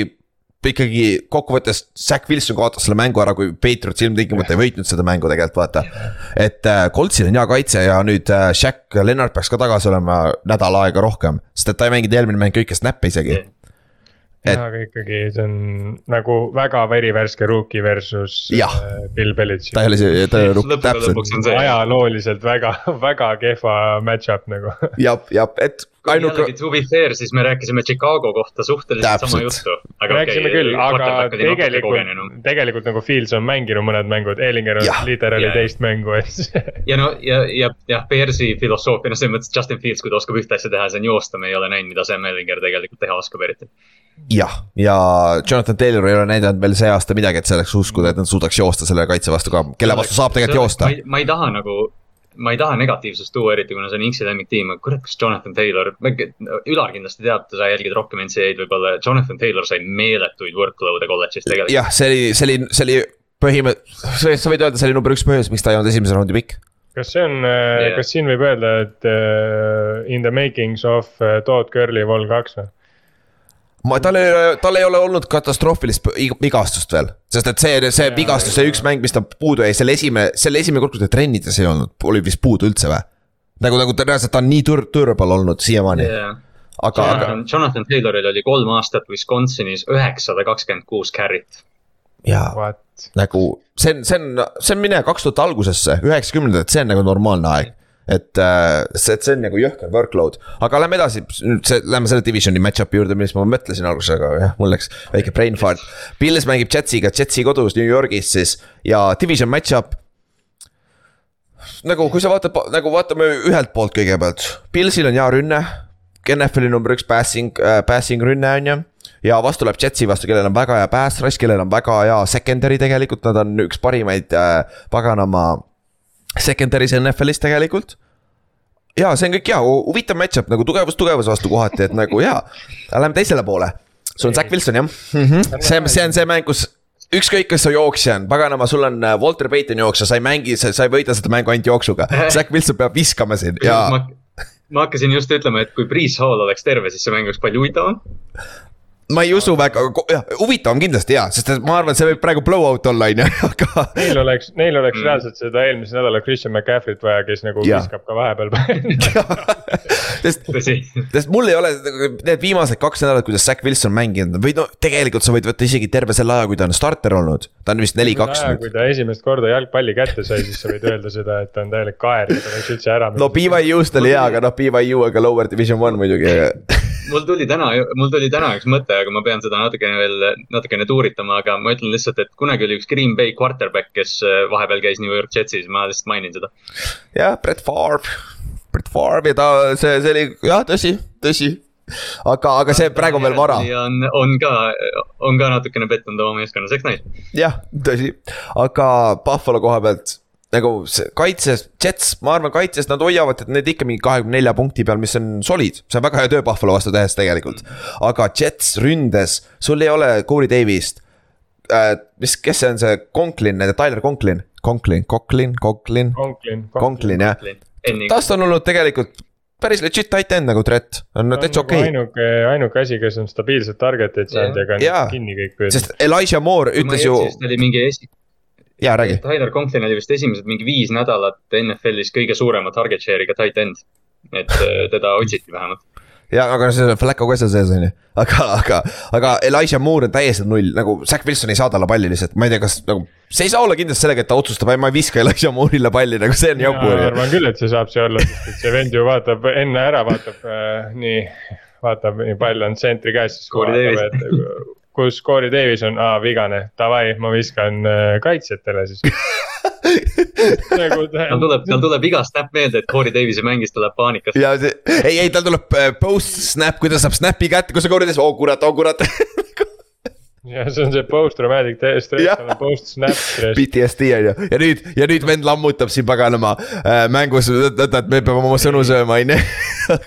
ikkagi kokkuvõttes Zack Wilson kaotas selle mängu ära, kui Patriots ilmtingimata ei võitnud seda mängu tegelikult vaata. et äh, Coltsil on hea kaitse ja nüüd äh, Shaq Leonard peaks ka tagasi olema nädal aega rohkem, sest et ta ei mänginud eelmine mäng kõike snap'e isegi. Et- aga ikkagi see on nagu väga verivärske rookie versus Jah. eh, Bill Belichik ta ei ole see, ta ei ole lõppude täpselt ajalooliselt väga, väga kehva match-up nagu. jah, jah, et ainuke jällegi to be fair, siis me rääkisime Chicago kohta suhteliselt sama Täpselt. juttu. rääkisime küll, aga tegelikult, tegelikult nagu Fields on mänginud mõned mängud, Eelinger on literally Jah. teist mängu, et ja no ja, ja, jah, Bearsi filosoofia, no selles mõttes Justin Fields, kui ta oskab ühte asja teha, see on joosta, me ei ole näinud, mida Sam Ellinger tegelikult teha oskab eriti. jah, ja Jonathan Taylor ei ole näidanud veel see aasta midagi, et selleks uskuda, et nad suudaks joosta selle kaitse vastu ka, kelle vastu saab tegelikult joosta. ma ei taha nagu, ma ei taha negatiivsust tuua, eriti kuna see on Inksi lemmiktiim, aga kurat, kas Jonathan Taylor, Ülar kindlasti teab, sa jälgid rohkem NCAA-d võib-olla, Jonathan Taylor sai meeletuid workload'e kolledžis tegelikult. jah, see oli, see oli, see oli põhimõtteliselt, sa võid öelda, see oli number üks põhjus, miks ta ei olnud esimese raundi pikk. kas see on yeah., kas siin võib öelda, et uh, in the makings of uh, Todd Curly vol kaks või? ma, tal ei ole, tal ei ole olnud katastroofilist ig- vigastust veel, sest et see, see vigastus, see üks mäng, mis ta puudu jäi, selle esimene, selle esimene kord, kui ta trennides ei olnud, oli vist puudu üldse või? nagu, nagu ta reaalselt ta on nii dur-, durable olnud siiamaani, Yeah. aga, aga Jonathan, Tayloril oli kolm aastat Wisconsinis üheksasada kakskümmend kuus carry't. jaa, nagu see on, see on, see on mine kaks tuhat algusesse, üheksakümnendad, see on nagu normaalne aeg. Et äh, see, see on nagu jõhker workload, aga lähme edasi, nüüd see, lähme selle divisioni match-up'i juurde, millest ma mõtlesin alguses, aga jah, mul läks väike brain fart. Pils mängib Jetsiga, Jetsi kodus New Yorgis siis ja division match-up. nagu, kui sa vaatad, nagu vaatame ühelt poolt kõigepealt, Pilsil on hea rünne. NFL-i number üks passing äh,, passing rünne on ju ja vastu läheb Jetsi vastu, kellel on väga hea pass rush, kellel on väga hea secondary tegelikult, nad on üks parimaid äh, paganama secondary's NFL-is tegelikult ja see on kõik hea, huvitav match-up nagu tugevus tugevuse vastu kohati, et nagu jaa. Lähme teisele poole, sul on Zack Wilson jah mm, -hmm. see, see on see mäng, kus ükskõik, kes su jooksja on, paganama, sul on äh, Walter Payton jooksja, sa ei mängi, sa ei võida seda mängu ainult jooksuga. Zack Wilson peab viskama siin ja. ma hakkasin just ütlema, et kui Priis Hall oleks terve, siis see mäng oleks palju huvitavam ma ei usu väga, huvitav on kindlasti jaa, sest ma arvan, et see võib praegu blowout olla, on ju, aga. Neil oleks, neil oleks mm. reaalselt seda eelmise nädala Christian McCaffrey't vaja, kes nagu ja. viskab ka vahepeal sest, sest mul ei ole need viimased kaks nädalat, kuidas Zack Wilson mänginud või no tegelikult sa võid võtta isegi terve selle aja, kui ta on starter olnud. ta on vist neli-kaks nüüd. kui ta esimest korda jalgpalli kätte sai, siis sa võid öelda seda, et ta on täielik kaer ja ta võiks üldse ära. no BYU-st oli hea, aga noh, BYU aga lower division one muidugi mul tuli täna, mul tuli täna üks mõte, aga ma pean seda natukene veel, natukene tuuritama, aga ma ütlen lihtsalt, et kunagi oli üks Green Bay quarterback, kes äh, vahepeal käis New York Jetsis, ma lihtsalt mainin seda. jah, Brett Favre, Brett Favre ja ta, see, see oli jah, tõsi, tõsi aga, aga see praegu on veel vara. on, on ka, on ka natukene pettunud oma meeskonnas, eks näis. jah, tõsi, aga Buffalo koha pealt nagu see kaitses, Jets, ma arvan, kaitses nad hoiavad, et need ikka mingi kahekümne nelja punkti peal, mis on solid. see on väga hea töö Buffalo vastu tehes tegelikult. aga Jets ründes, sul ei ole Corey Davis't äh,. mis, kes see on see Conklin, Tyler Conklin, Conklin, Conklin, Conklin. Conklin, Conklin jah. tast on olnud tegelikult päris legit tight end nagu Trett, on täitsa okei okay.. ainuke, ainuke asi, kes on stabiilset target'it saanud ja ka kinni kõik sest Elijah Moore ütles ju. oli mingi esi-, jaa, räägi. Tyler Conklin oli vist esimesed mingi viis nädalat NFL-is kõige suurema target share'iga tight end. et äh, teda otsiti vähemalt. ja, aga see on Flacco ka seal sees on ju, aga, aga, aga Elijah Moore on täiesti null, nagu Zack Wilson ei saa talle palli lihtsalt, ma ei tea, kas nagu. see ei saa olla kindlasti sellega, et ta otsustab, ei ma ei viska Elijah Moore'ile palli, nagu see on jobu. ma arvan küll, et see saab see olla, sest et see vend ju vaatab enne ära, vaatab äh, nii, vaatab nii pall on tsentri käes, siis vaatab, et kus Corey Davis on, aa vigane, davai, ma viskan äh, kaitsjatele siis. Nagu tal tuleb, tal tuleb iga snap meelde, et Corey Davise mängis, tuleb paanikas. ja see, ei, ei tal tuleb äh, post snap, kui ta saab snap'i kätte, kus see Corey Davis, oh kurat, oh kurat. Ja see on see post traumatic stress, tal on post snap stress. PTSD on ju, ja nüüd, ja nüüd vend lammutab siin paganama äh, mängus, et me peame oma sõnu sööma, on ju.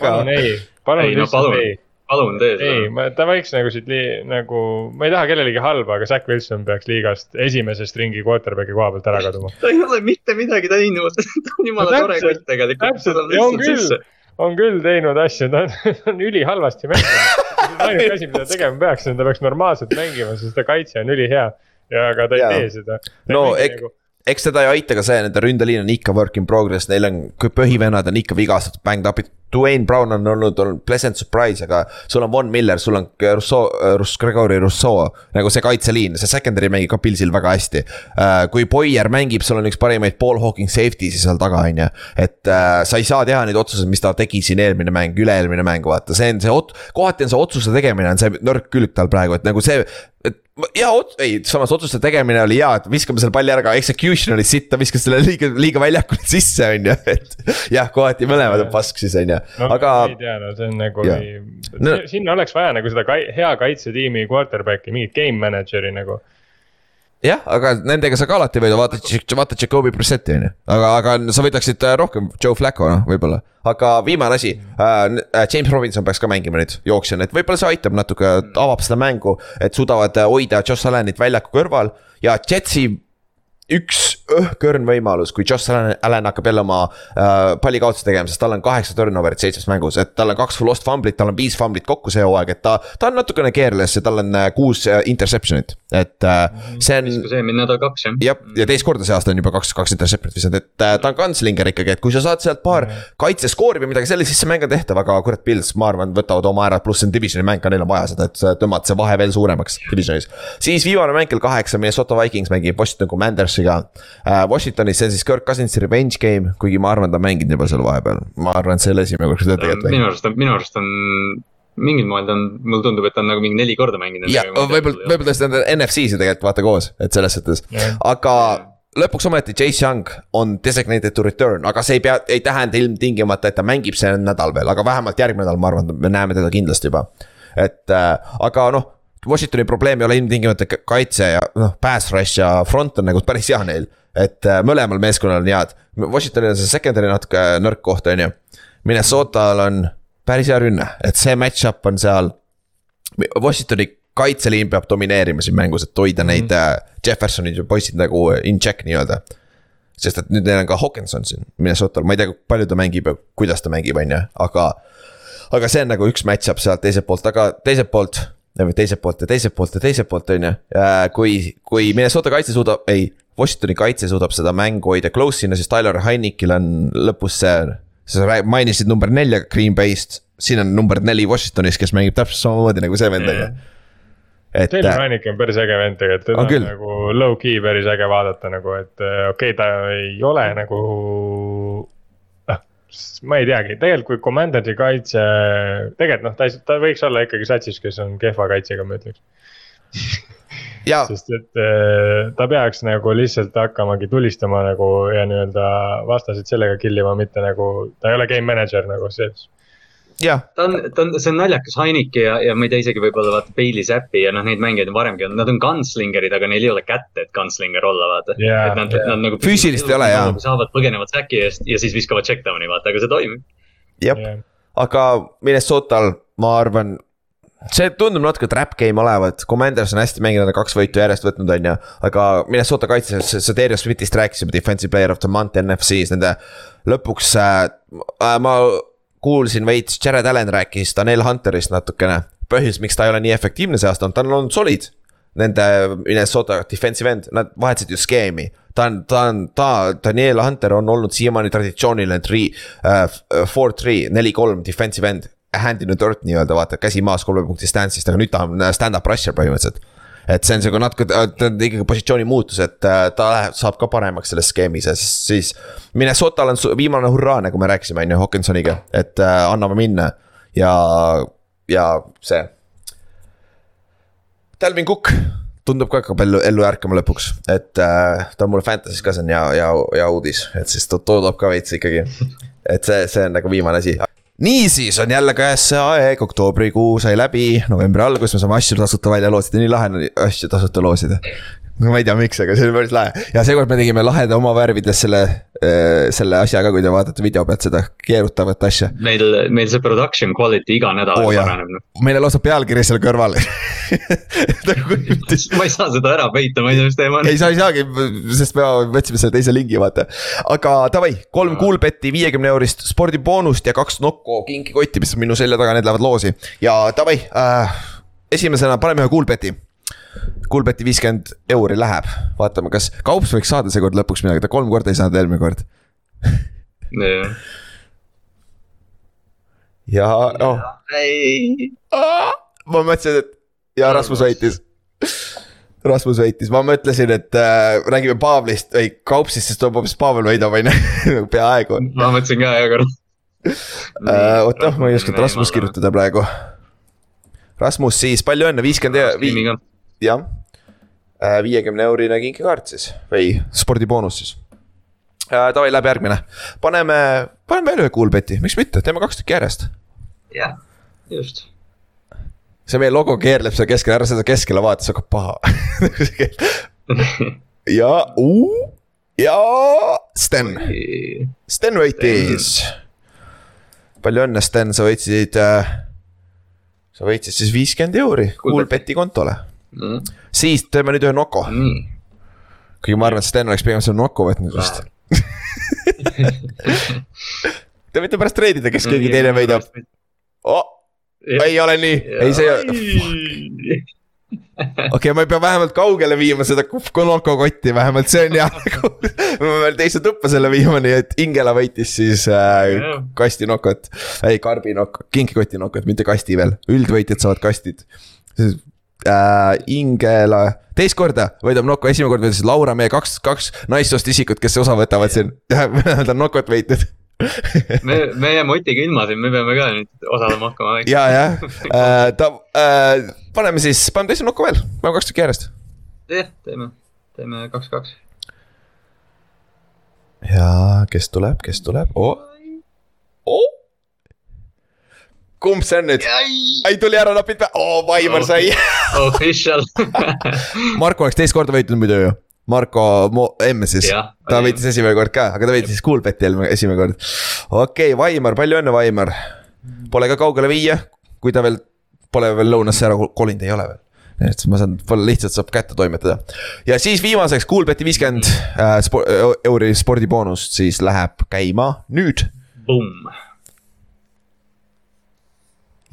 palun ei, palun lihtsalt ei palun tee seda. ei, ta võiks nagu siit lii, nagu, ma ei taha kellelegi halba, aga Zack Wilson peaks liigast esimesest ringi quarterback'i koha pealt ära kaduma. ta ei ole mitte midagi teinud ta on jumala no, tore kott tegelikult. täpselt, on küll, on küll teinud asju, ta on, on ülihalvasti mänginud. ainuke asi, mida tegema peaks, on ta peaks normaalselt mängima, sest ta kaitse on ülihea ja aga ta ei ja. tee seda. no ek, nagu eks seda ei aita ka see, nende ründeliin on ikka work in progress, neil on, kui põhivennad on ikka vigastatud, banged up'id. Dwayne Brown on olnud, on pleasant surprise, aga sul on Von Miller, sul on Rousseau, Russ, Gregory Rousseau. nagu see kaitseliin, see secondary mängib ka Pilsil väga hästi uh,. kui Boyer mängib, sul on üks parimaid ball hawking safety'si seal taga, on ju. et uh, sa ei saa teha neid otsuseid, mis ta tegi siin eelmine mäng, üle-eelmine mäng, vaata, see on see ot-, kohati on see otsuse tegemine on see nõrk külg tal praegu, et nagu see et ja ei, samas otsuste tegemine oli hea, et viskame selle palli ära, aga execution oli sitt, ta viskas selle liiga, liiga väljakule sisse, on ju, et. jah, kohati mõlemad on pask siis, on ju, aga. ei tea, no see on nagu, no. sinna oleks vaja nagu seda kai, hea kaitsetiimi quarterback'i, mingit game manager'i nagu jah, aga nendega sa ka alati võid, vaata, vaata Jacobi Brissetti on ju, aga, aga sa võtaksid äh, rohkem Joe Flacco noh, võib-olla. aga viimane asi äh,, äh, James Robinson peaks ka mängima nüüd jooksjana, et võib-olla see aitab natuke, avab seda mängu, et suudavad äh, hoida Josh Allanit väljaku kõrval ja Jetsi üks õhkõrn võimalus, kui Josh Allan hakkab jälle oma äh, pallikaotuse tegema, sest tal on kaheksa turnover'it seitsmes mängus, et tal on kaks lost fumblit, tal on viis fumblit kokku see hooaeg, et ta. ta on natukene careless ja tal on äh, kuus äh, interception'it, et äh, see on. viskas eelmine nädal kaks jah. jah, ja teist korda see aasta on juba kaks, kaks interception'it visanud, et äh, ta on kantslinger ikkagi, et kui sa saad sealt paar kaitseskoori või midagi sellist, siis see mäng on tehtav, aga kurat, Pils, ma arvan, võtavad oma ära, pluss see on divisioni mäng ka, neil on vaja seda, et tõmmata see vahe veel suuremaks divisionis. siis viimane mäng kell kaheksa, Minnesota Vikings mängib Washington Commandersiga äh, Äh, Washingtonis, see on siis Kirk Cousinsi revenge game, kuigi ma arvan, ta on mänginud juba seal vahepeal, ma arvan, et see oli esimene kord, kui ta tegelikult mängib. minu arust on, minu arust on mingil moel ta on, mulle tundub, et ta on nagu mingi neli korda mänginud. ja võib-olla, võib-olla tõesti on NFC-si tegelikult vaata koos, et selles suhtes, aga lõpuks ometi Chase Young on designated to return, aga see ei pea, ei tähenda ilmtingimata, et ta mängib see nädal veel, aga vähemalt järgmine nädal, ma arvan, me näeme teda kindlasti juba. et äh, aga noh, Washingtoni probleem ei ole ilmtingimata ka- kaitse ja noh, pass rush ja front on nagu päris hea neil. et äh, mõlemal meeskonnal on head, Washingtonil on see secondary natuke nõrk koht, on ju. Minnesotal on päris hea rünne, et see match-up on seal. Washingtoni kaitseliin peab domineerima siin mängus, et hoida mm -hmm. neid äh, Jeffersonid ja poisid nagu in check nii-öelda. sest et nüüd neil on ka Hawkinson siin Minnesotal, ma ei tea, palju ta mängib ja kuidas ta mängib, on ju, aga. aga see on nagu üks match-up sealt teiselt poolt, aga teiselt poolt teiselt poolt ja teiselt poolt ja teiselt poolt, on ju. kui, kui Minnesota kaitse suudab, ei, Washingtoni kaitse suudab seda mängu hoida close'ina, siis Tyler Heinikil on lõpus see. sa mainisid number nelja Green Bay'st, siin on number neli Washingtonis, kes mängib täpselt samamoodi nagu see vend, on ju. et Taylor Heineke on päris äge vend tegelikult, teda On on nagu low-key päris äge vaadata nagu, et äh, okei okay,, ta ei ole nagu. Ma ei teagi, tegelikult kui Commander'i kaitse, tegelikult noh, ta ta võiks olla ikkagi satsis, kes on kehva kaitsega, ma ütleks. sest et äh, ta peaks nagu lihtsalt hakkamagi tulistama nagu ja nii-öelda vastaseid sellega kill ima, mitte nagu, ta ei ole game manager nagu sees. jah, ta on, ta on, see on naljakas, Heineke ja, ja ma ei tea isegi võib-olla vaata Bailey Zappi ja noh, neid mängijaid on varemgi olnud, nad on gunslingerid, aga neil ei ole kätte, et gunslinger olla, vaata Jaa, et nad, jaa. nad nagu. Füüsilist ei ole, jaa. saavad, põgenevad säki eest ja siis viskavad checkdown'i, vaata, aga see toimib. jep, aga Minnesotal ma arvan see tundub natuke trap game olevat, Commanders on hästi mänginud, kaks võitu järjest võtnud, on ju. aga Minnesota kaitses, sa Darius Smithist rääkisime, defensive player of the month NFC-s, nende lõpuks äh, ma kuulsin veits, Jared Allan rääkis Daniel Hunterist natukene. põhjus, miks ta ei ole nii efektiivne see aasta on, ta on olnud solid. Nende Minnesota defensive end, nad vahetasid ju skeemi ta on, ta on, ta, Daniel Hunter on olnud siiamaani traditsiooniline three uh,, four, three, neli, kolm defensive end. Hand in the dirt nii-öelda vaata, käsi maas kolme punkti stance'ist, aga nüüd ta on stand-up rusher põhimõtteliselt. Et see on sihuke natuke, ta on ikkagi positsiooni muutus, et äh, ta läheb, saab ka paremaks selles skeemis ja siis, siis. Minnesotal on viimane hurraa, nagu me rääkisime, on ju, Hawkinsoniga, et äh, anname minna ja, ja see. Delvin Cook tundub ka hakkab ellu, ellu ärkama lõpuks, et äh, ta on mul Fantasy's ka, see on hea, hea, hea uudis, et siis ta toodab ka veits ikkagi. et see, see on nagu viimane asi. Niisiis on jälle käes see aeg, oktoobrikuu sai läbi, novembri algus, me saame asju tasuta välja loosida, nii lahe on asju tasuta loosida. No ma ei tea, miks, aga see oli päris lahe ja seekord me tegime laheda oma värvides selle, selle asja ka, kui te vaatate video pealt seda keerutavat asja. meil, meil see production quality iga nädal jah. paraneb noh. meil on lausa pealkiri seal kõrval ma ei saa seda ära peita, ma ei tea, mis teema on. ei, sa ei saagi, sest me võtsime selle teise lingi, vaata. aga davai, kolm Coolbeti viiekümne eurist spordiboonust ja kaks Nokko kinkikotti, mis on minu selja taga, need lähevad loosi. ja davai äh,, esimesena paneme ühe Coolbeti. Coolbeti viiskümmend euri läheb, vaatame, kas kaups võiks saada seekord lõpuks midagi, ta kolm korda ei saanud eelmine kord. ja noh, ei, ma mõtlesin, et ja Rasmus võitis. Rasmus võitis, ma mõtlesin, et äh, räägime Pavlist või Kaupsist, tuleb hoopis Pavel võidab, on ju, peaaegu ma mõtlesin ka hea kord. äh,. oota, ma ei oska Rasmus kirjutada praegu. Rasmus siis, palju õnne, viiskümmend. Jah. viiekümne eurine kinkikaart siis või spordiboonus siis äh,. Davai, läheb järgmine, paneme, paneme veel ühe Coolbeti, miks mitte, teeme kaks tükki järjest. jah, just. see meie logo keerleb seal keskel, ära seda keskele vaata, see hakkab paha ja uh, ja Sten, Sten võitis. palju õnne, Sten, sa võitsid äh, sa võitsid siis viiskümmend euri Coolbeti kontole. Mm. siis teeme nüüd ühe Noko, nii, kuigi ma arvan, et Sten oleks pigem selle Noko võtnud vist. Te võite pärast treidida, kes keegi teine võidab oh,. ei ole nii, ei see ei ole okei okay,, ma ei pea vähemalt kaugele viima seda Noko kotti, vähemalt see on hea nagu. ma pean teise tuppa selle viima, nii et Ingela võitis siis äh, kasti Nokot. ei, karbi Nokot, kinkikoti Nokot, mitte kasti veel, üldvõitjad saavad kastid. Äh, Ingela, teist korda võidab Noko, esimene kord võitis Laura, meie kaks, kaks naissoost isikut, kes osa võtavad siin, ta on Nokot võitnud me, me jääme Otiga ilma siin, me peame ka nüüd osalema hakkama. ja, jah äh,, ta äh,, paneme siis, paneme teise nokku veel, paneme kaks tükki järjest. jah, teeme, teeme kaks-kaks. ja kes tuleb, kes tuleb oh., oh. Kumb see on nüüd? ei tuli ära napid peale, oo Vaimar sai. Official. Marko oleks teist korda võitnud muidu ju. Marko Mo- M siis, Jah, ta võitis esimene kord ka, aga ta võitis Coolbeti esimene kord. okei okay,, Vaimar, palju õnne, Vaimar. Pole ka kaugele viia, kui ta veel pole veel lõunasse ära kolinud, ei ole veel. nii et ma saan, lihtsalt saab kätte toimetada. ja siis viimaseks Coolbeti viiskümmend äh, spo- euri spordiboonust siis läheb käima nüüd Boom.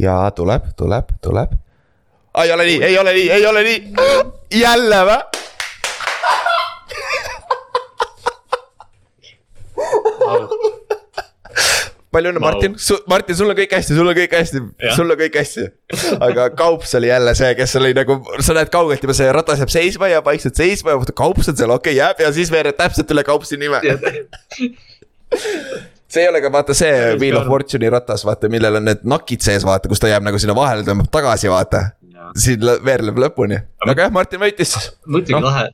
Ja tuleb, tuleb, tuleb. ei ole nii, ei ole nii, ei ole nii. jälle või? palju õnne. Martin, Martin, sul on kõik hästi, sul on kõik hästi, sul on kõik hästi. aga Kaups oli jälle see, kes oli nagu, sa näed kaugelt juba see ratas jääb seisma ja vaikselt seisma ja Kaups on seal, okei okay, jääb ja siis veered täpselt üle Kaupsi nime. see ei ole ka vaata see Wheel of Fortune'i ratas, vaata, millel on need nakid sees, vaata, kus ta jääb nagu sinna vahele, tõmbab tagasi, vaata. siin veerleb lõpuni, aga jah, Martin võitis. mõtle, kui Noh. lahe.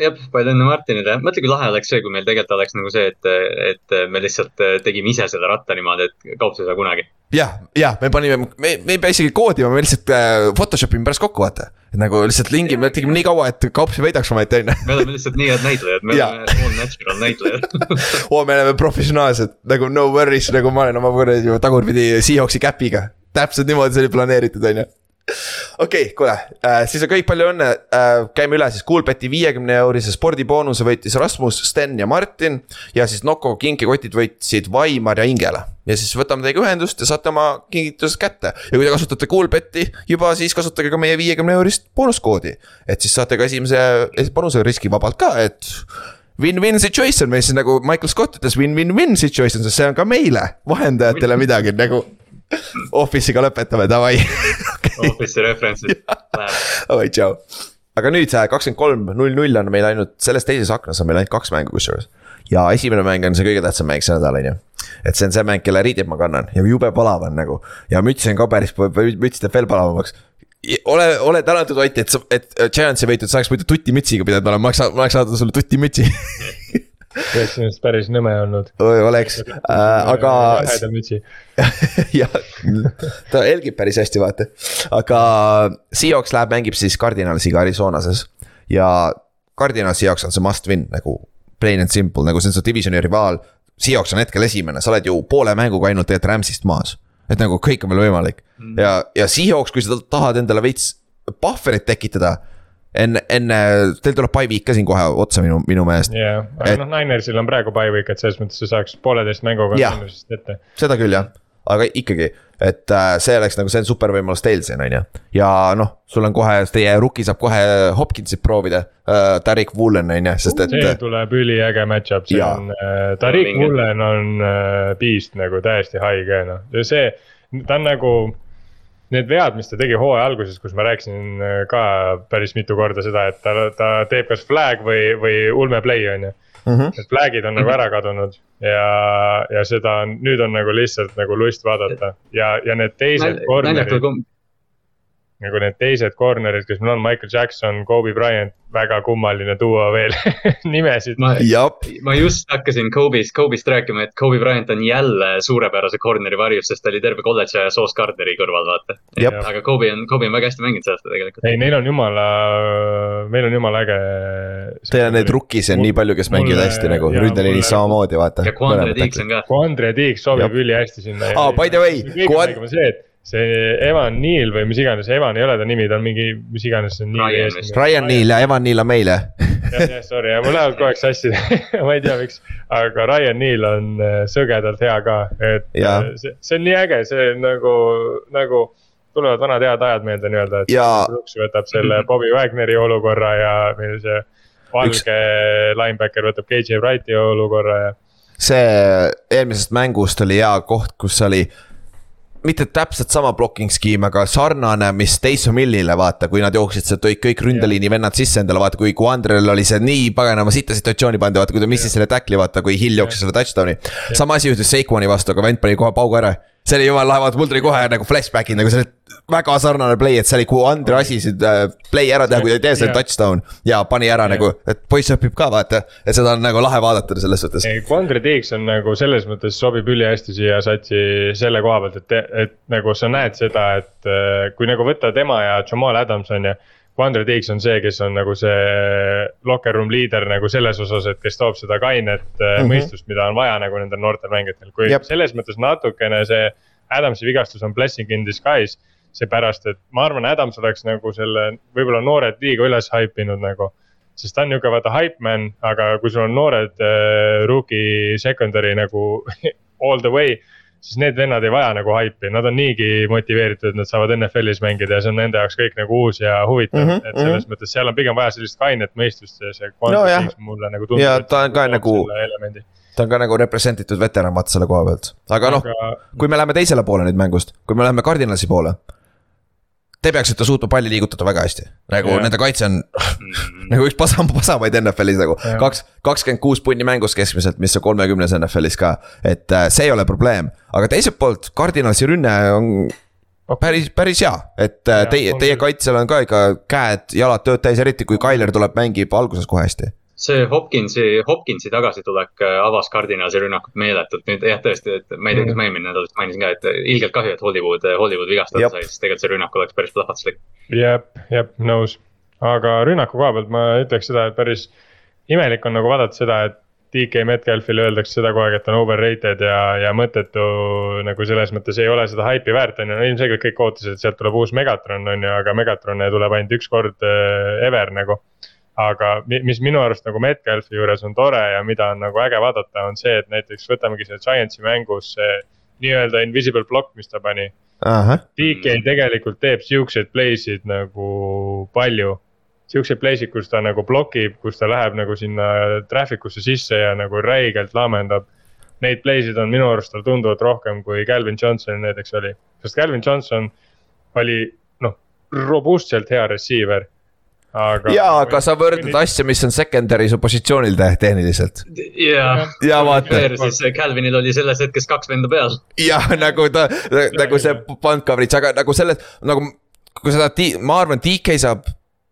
jah, palju õnne Martinile, mõtle, kui lahe oleks see, kui meil tegelikult oleks nagu see, et, et me lihtsalt tegime ise selle ratta niimoodi, et kaups ei saa kunagi. jah, jah, me panime, me, me ei pea isegi koodima, me lihtsalt äh, Photoshop ime pärast kokku, vaata. Nagu lihtsalt lingime, tegime nii kaua, et Kaups ei võidaks ometi, on ju. me oleme lihtsalt nii head näitlejad, me oleme all natural näitlejad. oo, me oleme professionaalsed, nagu no worries, nagu ma olen oma kuradi tagurpidi Seahawksi käpiga. täpselt niimoodi see oli planeeritud, on ju. Okei okay,, kuule äh,, siis on kõik, palju õnne äh,, käime üle siis Coolbeti viiekümne eurise spordiboonuse võitis Rasmus, Sten ja Martin. ja siis Noko kinkekotid võitsid Vaimar ja Ingela. ja siis võtame teiega ühendust ja saate oma kingitused kätte. ja kui te kasutate Coolbeti juba, siis kasutage ka meie viiekümne eurist boonuskoodi. et siis saate ka esimese panuse riski vabalt ka, et Win-win situation, või siis nagu Michael Scott ütles win-win-win situation, sest see on ka meile, vahendajatele midagi nagu. Office'iga lõpetame, davai, Office'i reference'id läheb. davai, tšau. aga nüüd see kakskümmend kolm, null null on meil ainult, selles teises aknas on meil ainult kaks mängu kusjuures. ja esimene mäng on see kõige tähtsam mäng see nädal, on ju. et see on see mäng, kelle riideid ma kannan ja jube palav on nagu ja müts on ka päris, müts teeb veel palavamaks ole, ole tänatud Ott, et sa, et Giantsi võitud saaks muidu tutimütsiga pidanud olema, ma oleks, ma oleks saanud sulle tutimütsi oleks sinust päris nõme olnud. oleks äh,, aga lähedal mütsi. jah, ta helgib päris hästi, vaata. aga Seahawks läheb, mängib siis Cardinalsiga Arizonases ja Cardinalsi jaoks on see must win nagu plain and simple, nagu see on su divisioni rivaal. Seahawks on hetkel esimene, sa oled ju poole mänguga ainult tegelikult Rams'ist maas. et nagu kõik on veel võimalik ja, ja Seahawks, kui sa tahad endale veits puhverit tekitada enne, enne, teil tuleb pai week ka siin kohe otsa minu, minu meelest. jah, aga Et- noh, Ninersil on praegu bye week, et selles mõttes sa saaks pooleteist mänguga Jah. kindlusest ette. seda küll jah, aga ikkagi, et äh, see oleks nagu, see on super võimalus teil siin on ju. ja noh, sul on kohe, teie rookie saab kohe Hopkinsit proovida äh,, Tarik Woolen on ju, sest et see. tuleb üliäge match-up, see Jaa. on äh,, Vinge. Woolen on äh, beast nagu täiesti haige noh, ja see, ta on nagu. Need vead, mis ta tegi hooaja alguses, kus ma rääkisin äh, ka päris mitu korda seda, et ta, ta teeb kas flag või, või ulme play on ju. Mhm. Need flag'id on nagu ära kadunud ja, ja seda on, nüüd on nagu lihtsalt nagu lust vaadata ja, ja need teised corner'id naljakal, nagu need teised corner'id, kes meil on, Michael Jackson, Kobe Bryant, väga kummaline duo veel nimesid. ma, just hakkasin Kobe'st, Kobe'st rääkima, et Kobe Bryant on jälle suurepärase corner'i varjus, sest ta oli terve kolledži aja Sauce Gardneri kõrval, vaata. Aga Kobe on, Kobe on väga hästi mänginud see aasta tegelikult. ei, neil on jumala, meil on jumala äge. teil on neid rookie'si on nii palju, kes mängivad mulle- hästi nagu ründeliinis samamoodi, vaata. ja Quandre Deeks on ka. kui Andre Tiik sobib ülihästi sinna. Aa, by the way, see, et see Evan Neal või mis iganes, Evan ei ole ta nimi, ta on mingi, mis iganes. Ryan. Ryan Neal ja Evan Neal on meil jah. jah, jah, sorry, mul lähevad kogu aeg sassi ma ei tea, miks, aga Ryan Neal on äh, sõgedalt hea ka, et Jaa. äh, see, see on nii äge, see nagu, nagu tulevad vanad head ajad meelde nii-öelda, et Jaa. Brooks võtab selle Bobby Wagneri olukorra ja meil see valge Üks- linebacker võtab KJ Wrighti olukorra ja see eelmisest mängust oli hea koht, kus oli mitte täpselt sama blocking skeem, aga sarnane, mis Taysom Hillile vaata, kui nad jooksid sealt kõik, kõik ründeliini vennad sisse endale, vaata kui Quandrel oli see nii paganama sita situatsiooni pandi, vaata kui ta missis selle tackli, vaata kui Hill jooksis selle touchdown'i. sama asi juhtus Sequani vastu, aga vend pani kohe paugu ära. See oli jumala lahe, vaata mul tuli kohe nagu flashback'id nagu see väga sarnane play, et see oli, kuhu Andre asisid äh, play ära teha, kui ta ei tee, Jah. touchdown. ja pani ära nagu, et poiss õpib ka vaata, et seda on nagu lahe vaadata selles suhtes. ei, Quandre Diggs on nagu selles mõttes sobib ülihästi siia satsi selle koha pealt, et, et nagu sa näed seda, et äh, kui nagu võtta tema ja Jamal Adams on ju. Quandre Diggs on see, kes on nagu see locker room liider nagu selles osas, et kes toob seda kainet mm. -hmm. mõistust, mida on vaja nagu nendel noortel mängijatel, kui Jep. selles mõttes natukene see Adamsi vigastus on blessing in disguise. seepärast, et ma arvan, Adams oleks nagu selle võib-olla noored liiga üles haipinud nagu sest ta on nihuke vaata hype man, aga kui sul on noored äh, rookie secondary nagu all the way. Siis need vennad ei vaja nagu hype'i, nad on niigi motiveeritud, et nad saavad NFL-is mängida ja see on nende jaoks kõik nagu uus ja huvitav mm, -hmm, et selles mm -hmm. mõttes seal on pigem vaja sellist kainet mõistust ja see. Nojah. mulle nagu tundub. Ja ta on ka nagu- ta on ka nagu represent itud veteran vaata selle koha pealt, aga noh, aga kui me läheme teisele poole nüüd mängust, kui me läheme Cardinalsi poole. Te peaksite suutma palli liigutada väga hästi, nagu yeah. nende kaitse on Mm. nagu üks pasam, pasamaid NFL-is nagu Jah. kaks, kakskümmend kuus punni mängus keskmiselt, mis on kolmekümnes NFL-is ka. et äh, see ei ole probleem, aga teiselt poolt Cardinalsi rünne on päris, päris hea, et äh, teie, teie kaitsel on ka ikka käed-jalad tööd täis, eriti kui Tyler tuleb, mängib alguses kohe hästi. See Hopkinsi, Hopkinsi tagasitulek äh, avas Cardinalsi rünnakut meeletult. nüüd jah, tõesti, et ma ei tea, kas ma eelmine nädal vist mainisin ka, et ilgelt kahju, et Hollywood, Hollywood vigastada sai, sest tegelikult see rünnak oleks päris plahvatuslik. jep, jep, nõus. aga rünnaku koha pealt ma ütleks seda, et päris imelik on nagu vaadata seda, et DK Metcalfile öeldakse seda kogu aeg, et on overrated ja, ja mõttetu nagu selles mõttes ei ole seda haipi väärt, on ju, no ilmselgelt kõik ootasid, et sealt tuleb uus Megatron, on ju, aga Megatrone tuleb ainult üks kord äh, ever nagu. Aga mi- mis minu arust nagu Metcalfi juures on tore ja mida on nagu äge vaadata, on see, et näiteks võtamegi selle Giantsi mängus see nii-öelda invisible block, mis ta pani DK tegelikult teeb siukseid play sid nagu palju. Siukseid play sid, kus ta nagu blokib, kus ta läheb nagu sinna traffic usse sisse ja nagu räigelt laamendab. Neid play sid on minu arust tal tunduvalt rohkem kui Calvin Johnson näiteks oli, sest Calvin Johnson oli noh, robustselt hea receiver. aga. jaa, aga sa võrdled asja, mis on secondary su positsioonil te tehniliselt. ja, ja vaata, siis Calvinil oli selles hetkes kaks venda peal. jah, nagu ta, nagu see punt coverage, aga nagu selles, nagu kui seda, ma arvan, DK saab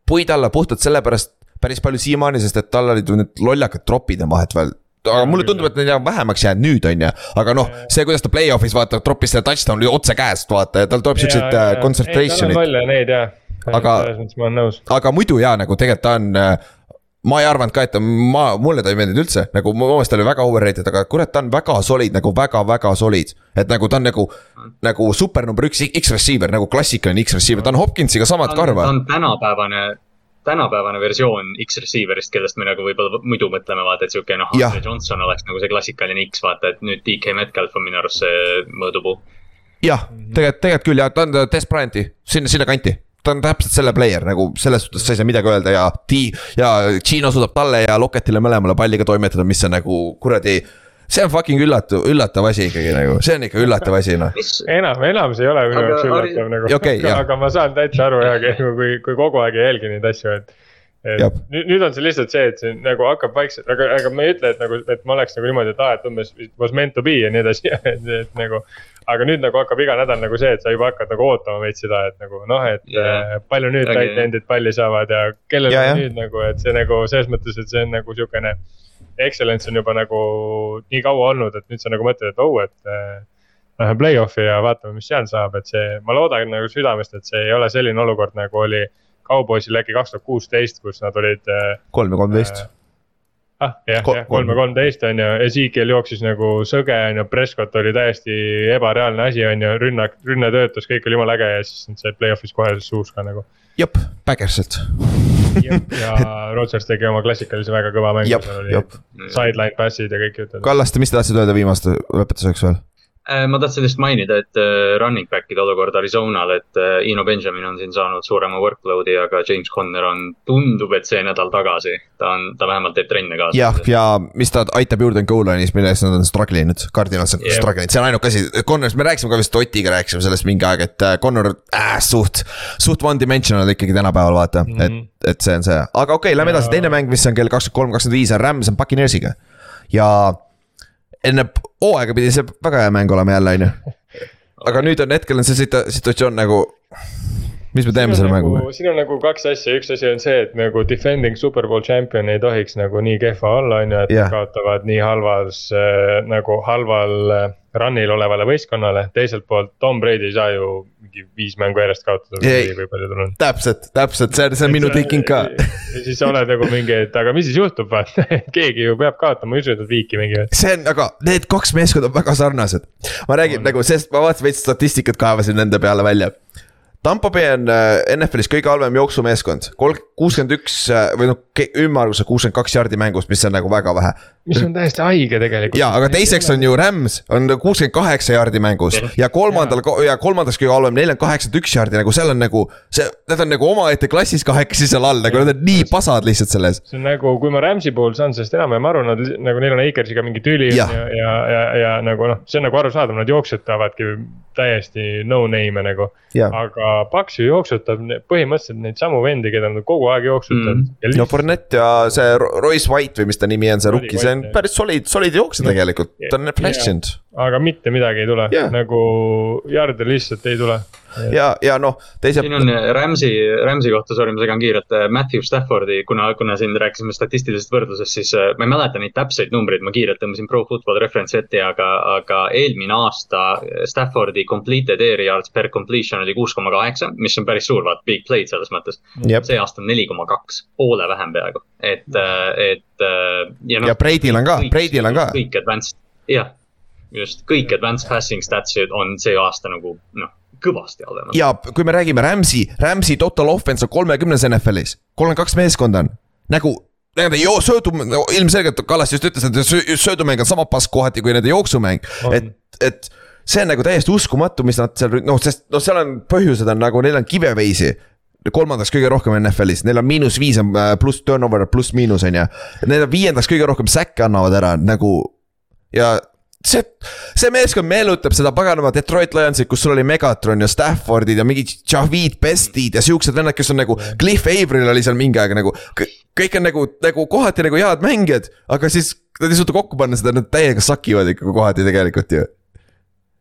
puid alla puhtalt sellepärast päris palju siiamaani, sest et tal olid need lollakad tropid on vahetevahel aga mulle tundub, et neid on vähemaks jäänud nüüd, on ju, aga noh, see, kuidas ta play-off'is vaata, tropis selle touchdown'i otse käest, vaata ja tal tuleb siuksed äh, concentration'id. neid jah, Aga- aga muidu jaa, nagu tegelikult ta on äh, ma ei arvanud ka, et ta, ma, mulle ta ei meeldinud üldse, nagu mu meelest ta oli väga overrated, aga kurat, ta on väga solid, nagu väga-väga solid. et nagu ta on nagu, nagu super number üks X-receiver nagu klassikaline X-receiver, ta on Hopkinsiga samat ta karva. on tänapäevane, tänapäevane versioon X-receiver'ist, kellest me nagu võib-olla muidu mõtleme, vaata, et sihuke noh. Andre Johnson oleks nagu see klassikaline X, vaata, et nüüd DK Metcalf on minu arust see mõõdupuu. jah, tegelikult, tegelikult küll ja ta on Des Bryanti, sinna, sinna kanti. Ta on täpselt selle player nagu selles suhtes sa ei saa midagi öelda ja T ja Gino suudab talle ja Locketile mõlemale palliga toimetada, mis on nagu kuradi. see on fucking üllatav, üllatav asi ikkagi nagu, see on ikka üllatav asi noh. mis, enam, enam see ei ole minu Aga jaoks üllatav nagu jah. aga ma saan täitsa aru jah, kui, kui kogu aeg ei jälgi neid asju, et. nüüd, nüüd on see lihtsalt see, et see nagu hakkab vaikselt, aga, aga ma ei ütle, et nagu, et ma oleks nagu niimoodi, et aa, et umbes it was meant to be ja nii edasi, et nagu. Aga nüüd nagu hakkab iga nädal nagu see, et sa juba hakkad nagu ootama veits seda, et nagu noh, et yeah. palju nüüd Aga- tight end'id palli saavad ja ja, jah. nüüd nagu, et see nagu selles mõttes, et see on nagu siukene. Excellence on juba nagu nii kaua olnud, et nüüd sa nagu mõtled, et oh, et äh, lähme play-off'i ja vaatame, mis seal saab, et see, ma loodan nagu südamest, et see ei ole selline olukord, nagu oli Cowboysil äkki kaks tuhat kuusteist, kus nad olid äh,. kolm ja kolmteist. ah, jah, Ko- jah, kolm ja kolm. kolmteist on ju, Ezekiel jooksis nagu sõge on ju, Prescott oli täiesti ebareaalne asi on ju, rünnak, rünne töötas, kõik oli jumala äge ja siis nad said play-off'is kohe suus ka nagu. jep, Backerselt. ja Rodgers tegi oma klassikalise väga kõva mängu, seal, oli jep. sideline pass'id ja kõik jutud. Kallaste, mis te tahtsite öelda viimaste lõpetuseks veel? Äh, ma tahtsin lihtsalt mainida, et äh, running back'ide olukord Arizonal, et äh, Ino Benjamin on siin saanud suurema workload'i, aga James Conner on, tundub, et see nädal tagasi. ta on, ta vähemalt teeb trenne kaasa. jah, ja mis ta aitab juurde on goal line'is, milles nad on struggle inud, Cardinals on Jep. struggle inud, see on ainuke asi, Connorist me rääkisime ka vist Otiga rääkisime sellest mingi aeg, et äh, Connor äh, suht, suht one dimensional ikkagi tänapäeval vaata mm, -hmm. et, et see on see, aga okei okay,, lähme edasi, Ja- teine mäng, mis on kell kakskümmend kolm, kakskümmend viis on Rams on Puccaneersiga ja enne hooaega pidi see väga hea mäng olema jälle, on ju. aga nüüd on hetkel on see situ- situatsioon nagu mis me teeme selle mänguga? nagu, siin on nagu kaks asja, üks asi on see, et nagu defending superbowl champion ei tohiks nagu nii kehva olla, on ju, et yeah. kaotavad nii halvas äh, nagu halval äh, run'il olevale võistkonnale. teiselt poolt Tom Brady ei saa ju mingi viis mängu järjest kaotada või palju tal on. täpselt, täpselt, see on, see on minu thinking ka. ja siis sa oled nagu mingi, et aga mis siis juhtub, vaata keegi ju peab kaotama, ma ei usu, et nad viiki mängivad. see on, aga need kaks meeskonda on väga sarnased. ma räägin on. nagu, sest ma vaatasin veits statistikat, kaevasin nende peale välja Tampo Bay on äh, NFL-is kõige halvem jooksumeeskond, kolm, kuuskümmend üks äh, või noh, ümmarguse kuuskümmend kaks jardi mängust, mis on nagu väga vähe. mis on täiesti haige tegelikult. ja, aga teiseks on ju Rams on kuuskümmend kaheksa jardi mängus ja kolmandal ja kolmandaks kõige halvem, neil on kaheksakümmend üks jardi nagu seal on nagu. see, nad on nagu omaette klassis kahekesi seal all, nagu nad on nii pasad lihtsalt selles. see on nagu, kui ma Ramsi puhul saan sellest enam-vähem aru, nad nagu neil on Akersiga mingi tüli ja, ja, ja, ja, ja nagu noh, see on nagu arusaadav, nad jooksetavadki täiesti no name'e nagu. aga Paks ju jooksutab põhimõtteliselt neid samu vendi, keda nad kogu aeg jooksutavad mm.. no Fournette ja see Royce White või mis ta nimi on, see rookie, see on päris solid, solid jooksja tegelikult, ta on flashinud. aga mitte midagi ei tule. Yeah., nagu jarde lihtsalt ei tule ja, ja noh, teiselt. siin on äh, Rams'i, Rams'i kohta, sorry, ma segan kiirelt, äh, Matthew Staffordi, kuna, kuna siin rääkisime statistilisest võrdlusest, siis äh, ma ei mäleta neid täpseid numbreid, ma kiirelt tõmbasin Pro Football Reference'i ette, aga, aga eelmine aasta Staffordi completed air yards per completion oli kuus koma kaheksa, mis on päris suur, vaata, big play'd selles mõttes. see aasta on neli koma kaks, poole vähem peaaegu, et, et ja noh. ja Brady'l on ka, Brady'l on ka. kõik advanced, jah, just, kõik advanced passing stats'id on see aasta nagu noh kõvasti halvemad. ja kui me räägime Rams'i, Rams'i total offense on kolmekümnes NFL-is, kolmkümmend kaks meeskonda on, nagu nende joo-, söödu, ilmselgelt Kallas just ütles, et söödumäng on sama pask kohati kui nende jooksumäng, et, et see on nagu täiesti uskumatu, mis nad seal noh, sest noh, seal on põhjused on nagu neil on kiveveisi kolmandaks kõige rohkem NFL-is, neil on miinus viis on äh, pluss turnover pluss miinus on ju. Need on viiendaks kõige rohkem säkke annavad ära nagu ja see, see meeskond meenutab seda paganama Detroit Lionsit, kus sul oli Megatron ja Staffordid ja mingid Javid Bestid ja siuksed vennad, kes on nagu. Cliff Avril oli seal mingi aeg nagu, kõik on nagu, nagu kohati nagu head mängijad, aga siis nad ei suuda kokku panna seda, nad täiega sakivad ikka kohati tegelikult ju.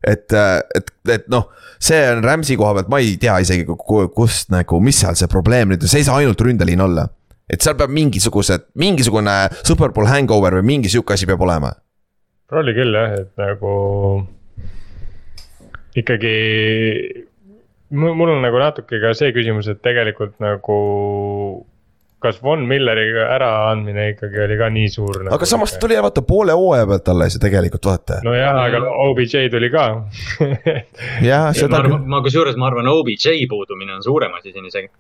et, et, et noh, see on Rams'i koha pealt, ma ei tea isegi kust nagu, mis seal see probleem nüüd, see ei saa ainult ründeliin olla. et seal peab mingisugused, mingisugune superbowl hangover või mingi sihuke asi peab olema oli küll jah, et nagu ikkagi mul on nagu natuke ka see küsimus, et tegelikult nagu kas Von Milleri äraandmine ikkagi oli ka nii suur nagu,? aga samas ta tuli vaata poole hooaja pealt alles ju tegelikult vaata. nojah, aga OBJ tuli ka jah, seda küll. ma kusjuures ma arvan, OBJ puudumine on suurem asi siin isegi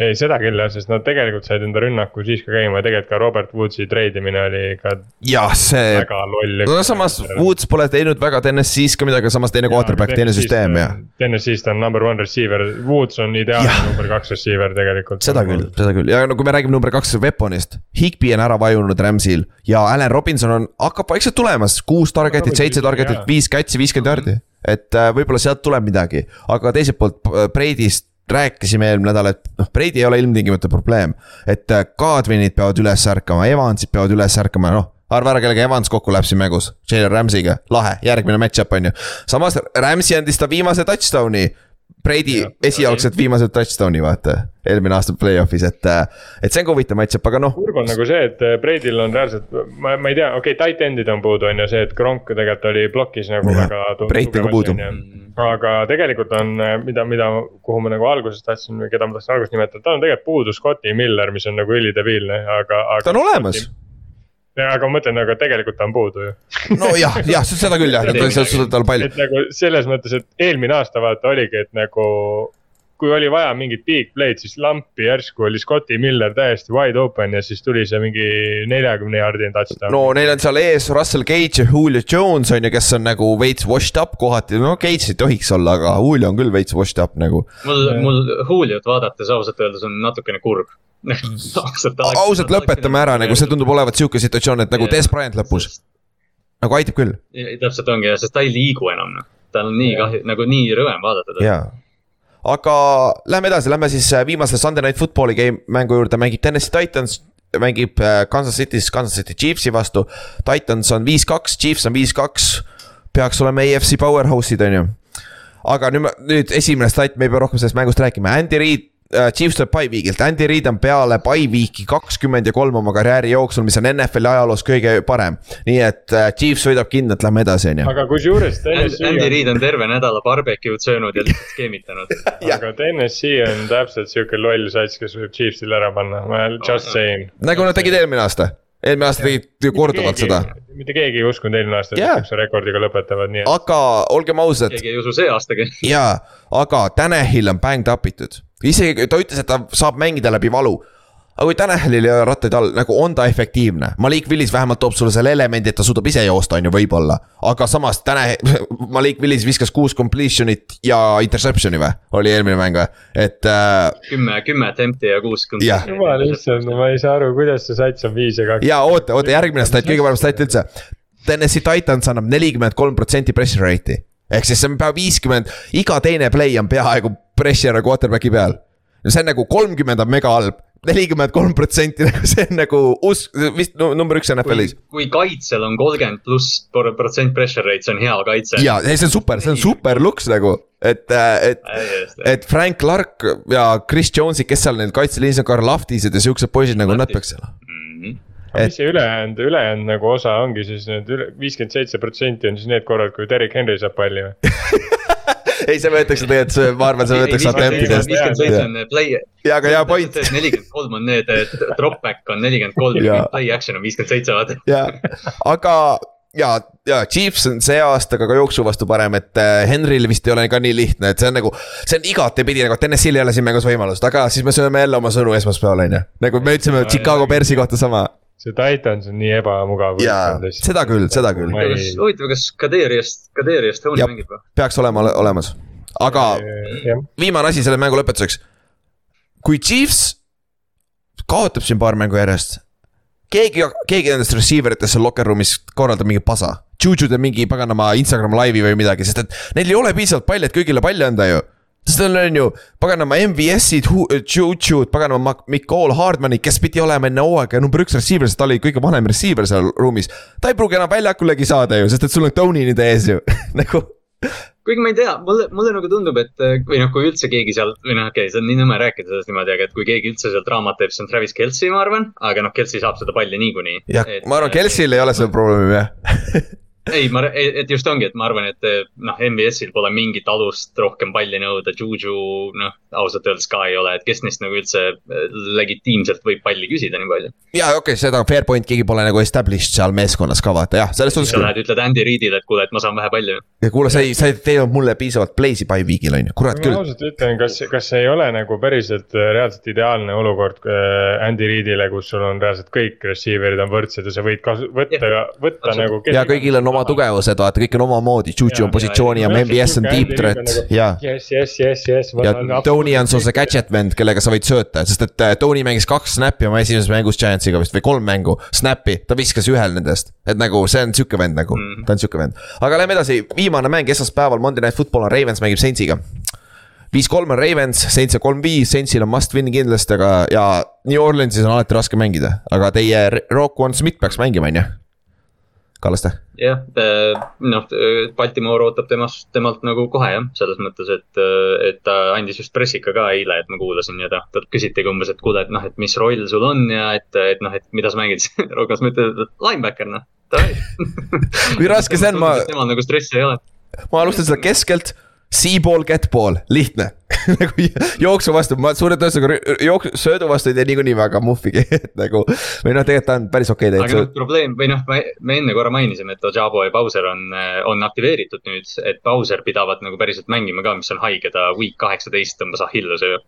ei, seda küll jah, sest nad tegelikult said enda rünnaku siis ka käima ja tegelikult ka Robert Woodsi treidimine oli ka. jah, see. väga loll. no samas Woods pole teinud väga TNS-is ka midagi, samas teine quarterback, teine süsteem ja. TNS-is ta on number one receiver, Woods on ideaalne number kaks receiver tegelikult. seda küll, seda küll ja no kui me räägime number kaks weapon'ist, Higby on ära vajunud Rams'il ja Allan Robinson on, hakkab vaikselt tulemas, kuus target'it, seitse target'it, viis catch'i, viiskümmend jardi et äh, võib-olla sealt tuleb midagi, aga teiselt poolt Brady'st rääkisime eelmine nädal, et noh, Brady ei ole ilmtingimata probleem. et äh, Godwinid peavad üles ärkama, Evansid peavad üles ärkama, noh arva ära, kellega Evans kokku läheb siin mängus, Jalen Ramsey'ga, lahe, järgmine match-up on ju. samas Ramsey andis ta viimase touchdown'i Brady esialgselt viimase touchdown'i vaata, eelmine aasta play-off'is, et, et see on ka huvitav match-up, aga noh. kurb on nagu see, et Brady'l on reaalselt, ma, ma ei tea, okei okay,, tight end'id on puudu, on ju, see, et Kronk tegelikult oli plokis nagu ja, väga. Breit on ka puudu. aga tegelikult on, mida, mida, kuhu ma nagu alguses tahtsin, keda ma tahtsin alguses nimetada, tal on tegelikult puudu Scotti Miller, mis on nagu ülidebiilne, aga, aga. ta on olemas aga ma mõtlen, aga tegelikult ta on puudu ju. nojah, jah, seda küll jah, tal palju. et nagu selles mõttes, et eelmine aasta vaata oligi, et nagu kui oli vaja mingit big play'd, siis lampi järsku oli Scotti Miller täiesti wide open ja siis tuli see mingi neljakümne jaardine touchdown. no neil on seal ees Russell Gage ja Julio Jones on ju, kes on nagu veits washed up kohati, no Gage ei tohiks olla, aga Julio on küll veits washed up nagu. mul, mul Juliot vaadates ausalt öeldes on natukene kurb ausalt, lõpetame ära, nagu see tundub olevat sihuke situatsioon, et nagu Des Bryant lõpus. nagu aitab küll. täpselt ongi jah, sest ta ei liigu enam noh, tal on nii kahju, nagu nii rõvem vaadata teda. aga lähme edasi, lähme siis äh, viimase Sunday Night Football'i game mängu juurde, mängib Tennessee Titans mängib äh, Kansas City's Kansas City Chiefsi vastu. Titans on viis-kaks, Chiefs on viis-kaks, peaks olema EFC powerhouse'id, on ju aga nüüd, nüüd esimene stat, me ei pea rohkem sellest mängust rääkima, Andy Reid Chiefs tuleb Piveweekilt, Andy Reid on peale Piveweeki kakskümmend ja kolm oma karjääri jooksul, mis on NFL-i ajaloos kõige parem. nii et äh, Chiefs võidab kindlalt, lähme edasi, on ju. aga kusjuures Andy TNS-i Reid on terve nädala barbecue'd söönud ja lihtsalt skeemitanud. aga TNS-i on täpselt siuke loll sats, kes võib Chiefsil ära panna, ma just saying. nagu nad tegid eelmine aasta, eelmine aasta tegid ju korduvalt seda, mitte keegi ei uskunud eelmine aasta, et nad rekordiga lõpetavad, nii et aga olgem ausad, keegi ei usu see aastagi. jaa, aga Tanahil on banged up itud. Isegi ta ütles, et ta saab mängida läbi valu. aga kui Tanahilil ei ole rattaid all, nagu on ta efektiivne, Malik Willis vähemalt toob sulle selle elemendi, et ta suudab ise joosta, on ju, võib-olla. aga samas Tanah, Malik Willis viskas kuus completion'it ja interception'i või, oli eelmine mäng või, et äh, kümme, kümme attempt'i ja kuus. Jah. jumal issand, ma ei saa aru, kuidas see sats on viis ja kaks. ja oota, oota järgmine stat, kõige parem stat üldse. Tennessee Titans annab nelikümmend kolm protsenti pressure rate'i. Ehk siis see on pea viiskümmend, iga teine play on peaaegu pressure quarterback'i peal. see on nagu kolmkümmend on mega halb, nelikümmend kolm protsenti nagu see on nagu us-, vist nu- number üks NFL-is., kui kaitsel on kolmkümmend pluss protsent pressure rate, see on hea kaitse. ja ei, see on super, see on super looks nagu, et, et et Frank Clark ja Chris Jones'id, kes seal need kaitseliinis on, Karl Lahtised ja siuksed poisid nagu nad peaks seal. Mhm. Aga mis see ülejäänud, ülejäänud nagu osa ongi siis need üle, viiskümmend seitse protsenti on siis need korrad, kui Derek Henry saab palli või? ei, see võetakse tegelikult, ma arvan, see võetakse attemptidest. viiskümmend seitse on play. ja, aga hea point. nelikümmend kolm on need, drop back on nelikümmend kolm Jaa. ja play action on viiskümmend seitse, vaata. ja, aga ja, ja Chiefs on see aasta ka jooksu vastu parem, et äh, Henryl vist ei ole ka nii lihtne, et see on nagu. see on igatepidi nagu, et NSL-il ei ole siin mängus võimalust, aga siis me sööme jälle oma sõnu esmaspäeval, on ju. nagu me ütlesime Chicago Bearsi kohta sama. See Titans on nii ebamugav. jaa, seda küll, seda küll, huvitav, kas Kaderiast, Kaderiast Tony mängib või? peaks olema ole- olemas. aga jah, viimane asi selle mängu lõpetuseks. kui Chiefs kaotab siin paar mängu järjest, keegi, keegi nendest receiver itest seal locker room'is korraldab mingi pasa. Juju teeb mingi paganama Instagram laivi või midagi, sest et neil ei ole piisavalt palli, et kõigile palli anda ju. Neil on ju paganama MVS-id, Juju'd, paganama Mikol Hardmanid, kes pidi olema enne hooaega number üks receiver, sest ta oli kõige vanem receiver seal ruumis. ta ei pruugi enam väljakulegi saada ju, sest et sul on Tony nüüd ees ju, nagu kuigi ma ei tea, mulle, mulle nagu tundub, et või noh, kui üldse keegi seal või noh, okei okay,, see on nii nõme rääkida sellest niimoodi, aga et kui keegi üldse seal draamat teeb, siis on Travis Kelci, ma arvan. aga noh, Kelci saab seda palli niikuinii. jah, ma arvan, Kelsil ei ole seda probleemi jah ei, ma, et just ongi, et ma arvan, et noh, MBS-il pole mingit alust rohkem palli nõuda, Juju noh, ausalt öeldes ka ei ole, et kes neist nagu üldse äh, legitiimselt võib palli küsida nii palju. ja okei okay,, seda fair point, keegi pole nagu established seal meeskonnas ka vaata jah, selles suhtes sa lähed, ütled Andy Reidile, et kuule, et ma saan vähe palli. ja kuule, sa ei, sa ei teinud mulle piisavalt play'si by week'il on ju, kurat ma küll. ausalt ütlen, kas, kas see ei ole nagu päriselt äh, reaalselt ideaalne olukord äh, Andy Reidile, kus sul on reaalselt kõik receiver'id on võrdsed ja sa võid kasu-, võtta, võtta Absoluutselt. nagu. ja kõigil on oma tugevused, vaata kõik on omamoodi, Juju on positsiooni ja MBS on deep threat ja. Yes, yes, yes, yes. ja Tony on sul see gadget vend, kellega sa võid sööta, sest et äh, Tony mängis kaks snap'i oma esimeses mängus Giantsiga vist või kolm mängu, snap'i, ta viskas ühel nendest. et nagu see on sihuke vend nagu Mhm. ta on sihuke vend. aga lähme edasi, viimane mäng esmaspäeval, Monday Night Football on Ravens mängib Saintsiga. viis-kolm on Ravens, Saints on kolm-viis, Saintsil on must win kindlasti, aga ja New Orleansis on alati raske mängida, aga teie Rock One Smith peaks mängima, on ju? Kallaste. jah, noh, Baltimore ootab temast, temalt nagu kohe jah, selles mõttes, et, et ta andis just pressika ka eile, et ma kuulasin ja ta, talt küsitigi umbes, et kuule, et noh, et mis roll sul on ja et, et noh, et mida sa mängid. Rokas mõtleb, et linebacker noh. Kui raske see on, ma- temal nagu stressi ei ole. ma alustan seda keskelt, see-ball, get-ball, lihtne nagu jooksu vastu, ma suure tõenäosusega jooksu, söödu vastu ei tee niikuinii väga muhvigi, et nagu. või noh, tegelikult ta on päris okei aga noh probleem või noh, me enne korra mainisime, et Ojabo ja Bowser on, on aktiveeritud nüüd, et Bowser pidavat nagu päriselt mängima ka, mis on haige, ta week kaheksateist tõmbas Achilleuse ju.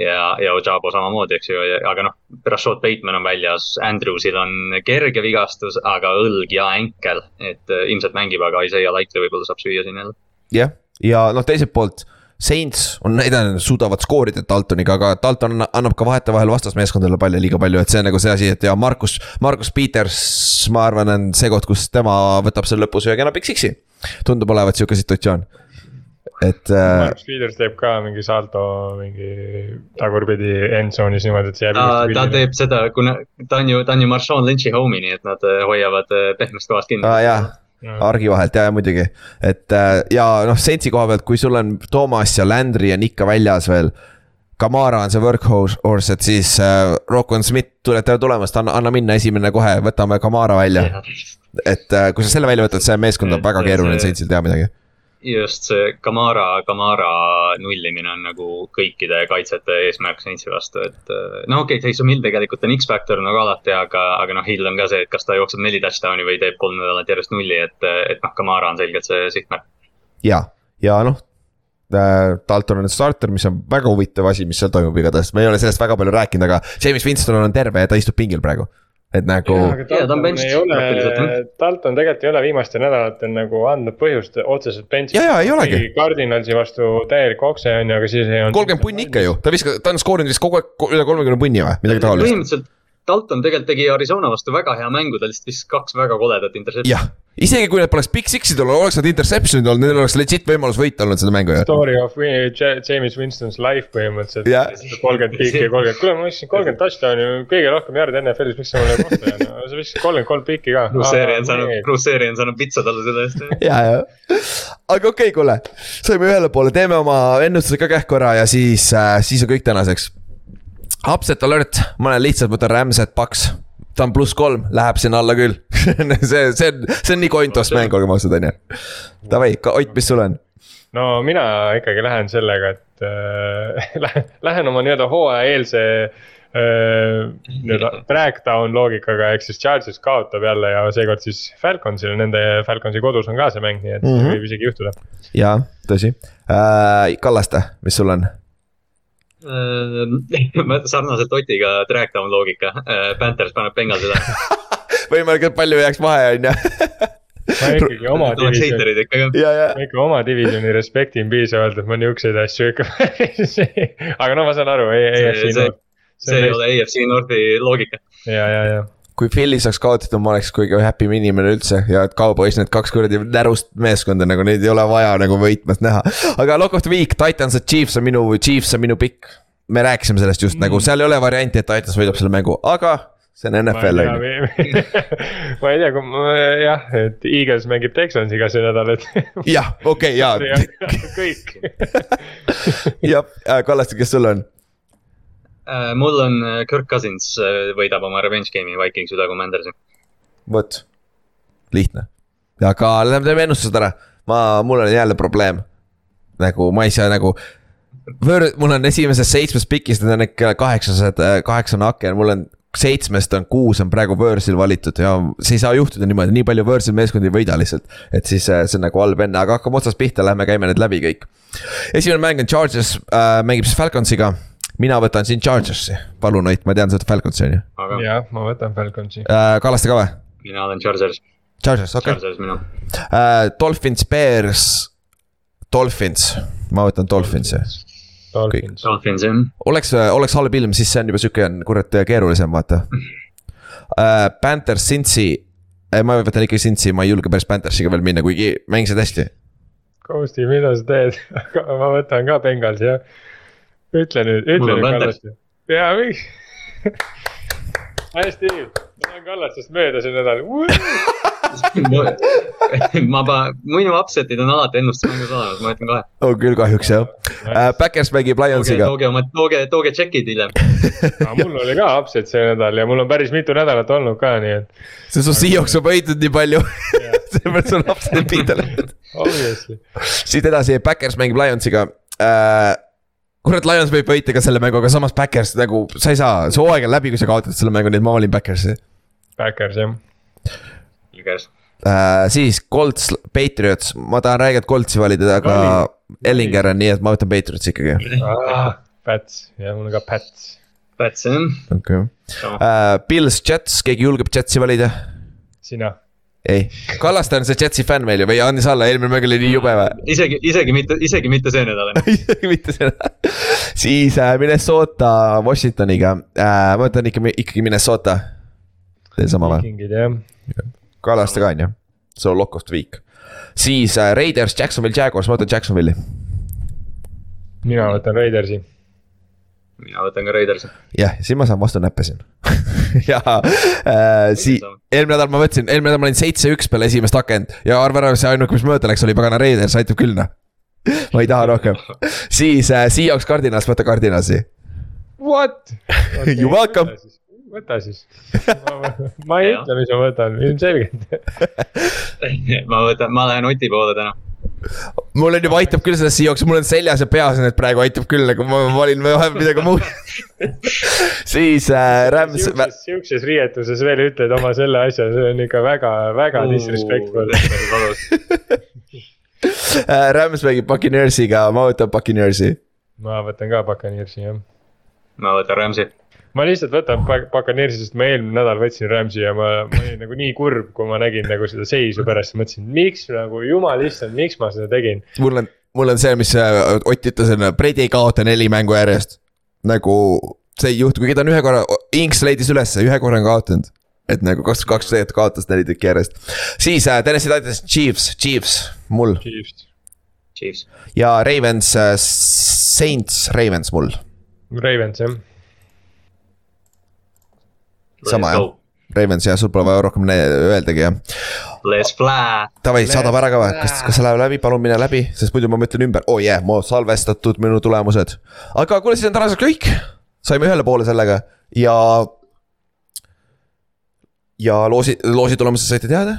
ja, ja Ojabo samamoodi, eks ju, aga noh, Rashad Bateman on väljas, Andrewsil on kerge vigastus, aga õlg ja änkel, et äh, ilmselt mängib, aga Isaiah Likely võib-olla saab süüa siin jälle. jah, ja noh, teiselt poolt. Saints on näidanud, et suudavad skoorida Daltoniga, aga Dalton anna- annab ka vahetevahel vastasmeeskondadele palli liiga palju, et see on nagu see asi, et ja Markus, Markus Peters, ma arvan, on see koht, kus tema võtab selle lõpusöögi ja annab X-X-i. tundub olevat sihuke situatsioon. et äh, Markus Piiders teeb ka mingi salto mingi tagurpidi endzone'is niimoodi, et see jääb. ta, ta teeb seda, kuna ta on ju, ta on ju Marshawn Lynch'i homie, nii et nad äh, hoiavad äh, pehmest kohast kinni aa jaa, argi vahelt ja, ja muidugi. et äh, ja noh, Saintsi koha pealt, kui sul on Toomas ja Landry on ikka väljas veel. Kamara on see workhorse, et siis äh, Rokon Smith, tere tulemast, anna, anna minna esimene kohe, võtame Kamara välja. et äh, kui sa selle välja võtad, see meeskond on väga keeruline Saintsil teha midagi just see Kamara, Kamara nullimine on nagu kõikide kaitsjate eesmärk Saintsi vastu, et äh, no okei okay,, Taysom Hill tegelikult on X-Factor nagu alati, aga, aga noh, Hill on ka see, et kas ta jookseb neli touchdown'i või teeb kolm nädalat järjest nulli, et, et noh, Kamara on selgelt see sihtmärk. ja, ja noh äh, Dalton on starter, mis on väga huvitav asi, mis seal toimub igatahes, me ei ole sellest väga palju rääkinud, aga James Winston on terve ja ta istub pingil praegu et nagu. Dalton tegelikult ei ole viimastel nädalatel nagu andnud põhjust otseselt bench'i. ja, ja ei olegi. Cardinalsi vastu täielik okse on ju, aga siis ei olnud. kolmkümmend punni ikka ju, ta viskas, ta on skoorinud vist kogu aeg üle kolmekümne punni või midagi taolist. põhimõtteliselt Dalton tegelikult tegi Arizona vastu väga hea mängu, ta lihtsalt viskas kaks väga koledat intercept'i. Isegi kui need poleks big six'id olnud, oleks nad interception'id olnud, neil oleks legit võimalus võita olnud seda mängu. Story of James Winston's life põhimõtteliselt yeah.. kolmkümmend piiki ja kolmkümmend, kuule ma viskasin kolmkümmend touchdown'i, kõige rohkem järgi NFL-is, miks sa mulle ei kosta no sa viskasid kolmkümmend kolm piiki ka. Cruiseeri on saanud, Cruiseeri on saanud pitsa talle selle eest. ja, ja, aga okei okay,, kuule, saime ühele poole, teeme oma ennustuse ka kähku ära ja siis äh,, siis on kõik tänaseks. Upset alert, ma olen lihtsalt, võtan Rams'et paks ta on pluss kolm, läheb sinna alla küll see, see on, see on nii kontost mäng, olgem ausad, on ju. Davai, Ott, mis sul on? no mina ikkagi lähen sellega, et äh, lähen oma nii-öelda hooajaeelse äh, nii-öelda breakdown loogikaga, ehk siis Charges kaotab jälle ja seekord siis Falconsile, nende Falconsi kodus on ka see mäng, nii et mm -hmm. võib isegi juhtuda. jaa, tõsi äh,. Kallaste, mis sul on? Äh, sarnaselt Otiga trackdown loogika, äh, Panthers paneb Bengalsi üle võimalikult palju jääks vahe, on ju. Ma ikkagi oma divisioni, ma ikka oma divisioni respektin piisavalt, et ma niisuguseid asju ikka ei, aga no ma saan aru, EFC North. see ei ole EFC Northi loogika. ja, ja, ja kui Philly saaks kaotada, ma oleks kõige happy im inimene üldse ja et Cowboys need kaks kuradi närust meeskonda nagu neid ei ole vaja nagu võitmas näha. aga lock of the week, Titans ja Chiefs on minu, Chiefs on minu pikk. me rääkisime sellest just mm. nagu, seal ei ole varianti, et Titans võidab selle mängu, aga see on NFL on ju. ma ei tea, kui ma jah, et Eagles mängib Texansiga see nädal, et. jah, okei okay,, jaa. kõik. jah, Kallaste, kes sul on? Äh, mul on äh, Kirk Cousins äh, võidab oma revenge game'i Vikings üle Commandersi. vot, lihtne. aga lähme teeme ennustused ära, ma, mul on jälle probleem. nagu ma ei saa nagu Võõr, mul on esimesest seitsmest pikist, need on ikka kaheksased, kaheksane aken, mul on seitsmest on kuus on praegu võõrsil valitud ja see ei saa juhtuda niimoodi, nii palju võõrsil meeskondi ei võida lihtsalt. et siis see on nagu halb enne, aga hakkame otsast pihta, lähme käime need läbi kõik. esimene mäng on Chargers äh,, mängib siis Falconsiga mina võtan siin Chargersi, palun Ott, ma tean, sa võtad Falconsi on ju? jah, ma võtan Falconsi äh,. Kallaste ka või? mina olen Chargers. Chargers, okei okay.. Chargers minu äh,. Dolphins, Bears, Dolphins, ma võtan Dolphinsi. Dolphins, Dolphins jah. oleks, oleks halb ilm, siis see on juba sihuke on kurat keerulisem, vaata äh,. Panthers, Cincy ma võtan ikkagi Cincy, ma ei julge päris Panthersiga veel minna, kuigi mängisid hästi. Ghosti, mida sa teed ma võtan ka Bengalsi jah ütle nüüd, ütle nüüd Kallaste. jaa, miks hästi, ma lähen Kallastest mööda see nädal ma, ma, minu upset'id on alati ennustusmängus olemas, ma ütlen kohe. on küll kahjuks jah uh,. Backers mängib Lionsiga. tooge oma, tooge, tooge check'id hiljem mul oli ka upset see nädal ja mul on päris mitu nädalat olnud ka, nii et. see on su Seahawks on võitnud nii palju sellepärast sul upset'id pihta läinud. siit edasi, Backers mängib Lionsiga uh, kurat, Lions võib võita ka selle mängu, aga samas Backers nagu, sa ei saa, see hooaeg on läbi, kui sa kaotad selle mängu, nii et ma valin Backersi. Backers jah. Backers uh,. siis Colts, Patriots, ma tahan räigelt Coltsi valida, aga Ellinger on nii, et ma võtan Patriotsi ikkagi ah,. Pats, jah, mul on ka Pats. Pats jah. okei okay. uh,. Pils, Jets, keegi julgeb Jetsi valida? sina ei, Kallaste on see Jetsi fänn meil ju või andis alla, eelmine mäng oli nii jube või? isegi, isegi mitte, isegi mitte see nädal isegi mitte see nädal. siis äh, Minnesota Washingtoniga äh,, ma võtan ikka, ikkagi Minnesota. Teil sama või? Kallaste ka on ju, so lock of the week. siis äh, Raiders, Jacksonville Jaguars, ma võtan Jacksonville'i. mina võtan Raidersi. mina võtan ka Raidersi. jah, siin ma saan vastu näppe siin ja äh, sii-, eelmine nädal ma võtsin, eelmine nädal ma olin seitse-üks peale esimest akent. Ja arva ära, see ainuke, mis mööda läks, oli pagana Raiders, aitab küll noh. ma ei taha rohkem, siis äh, Seahawks Cardinals, võta Cardinalsi. What? Okay,? You welcome. võta siis, ma ei ütle, mis ma võtan, ilmselgelt. Ma võtan, ma lähen Oti poole täna mul on juba aitab küll sellest Seahawksi, mul on seljas ja peas need praegu aitab küll, nagu ma valin vahepeal midagi muud siis äh, Rams. sihukeses riietuses veel ütled oma selle asja, see on ikka väga, väga disrespectful äh, Rams mängib Buccaneersiga, ma võtan Buccaneersi. ma võtan ka Buccaneersi jah. ma võtan Ramsi ma lihtsalt võtan Buccaneersi, sest ma eelmine nädal võtsin Rams'i ja ma, ma olin nagu nii kurb, kui ma nägin nagu seda seisu pärast, mõtlesin, miks nagu jumal issand, miks ma seda tegin. mul on, mul on see, mis äh, Ott ütles, on Brady ei kaota neli mängu järjest. nagu see ei juhtu, kuigi ta on ühe korra, Inks leidis ülesse, ühe korra on kaotanud. et nagu kaks, kaks tegelikult kaotas neli tükki järjest. siis äh, Tennessee Titans, Chiefs, Chiefs, mul. Chiefs. Chiefs. ja Ravens äh,, Saints, Ravens mul. Ravens jah sama jah, Ravens jah, sul pole vaja rohkem öeldagi jah. Let's fly. Davai, saadab ära ka või, kas, kas see läheb läbi, palun mine läbi, sest muidu ma mõtlen ümber, oo oh jää yeah,, mu salvestatud minu tulemused. aga kuule, siis on tänaseks kõik, saime ühele poole sellega ja. ja loosi, loosi tulemused saite teada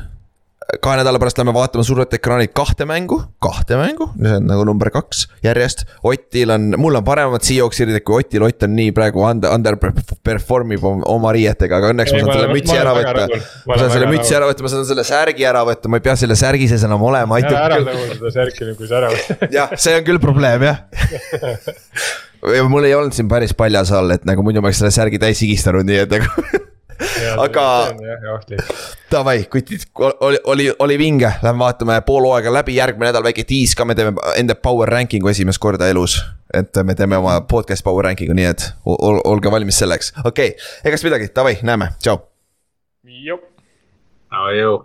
kahe nädala pärast lähme vaatama suurelt ekraanilt kahte mängu, kahte mängu, see on nagu number kaks järjest. Otil on, mul on paremad Seahawksirid kui Otil, Ott on nii praegu under, underperform ib oma riietega, aga õnneks ei, ma saan selle mütsi ära võtta. ma saan selle mütsi ära võtta, ma saan selle särgi ära võtta, ma ei pea selle särgi sees enam olema, aitab. ära tõu seda särki nüüd, kui sa ära võtad. jah, see on küll probleem jah ja mul ei olnud siin päris paljas all, et nagu muidu ma oleks selle särgi täis higistanud, nii et nagu aga. Davai, kutid, oli, oli, oli vinge, lähme vaatame pool hooaega läbi, järgmine nädal väike tiis ka, me teeme enda power ranking'u esimest korda elus. et me teeme oma podcast power ranking'u, nii et ol, olge valmis selleks, okei okay., egast midagi, davai, näeme, tšau. jop. jõu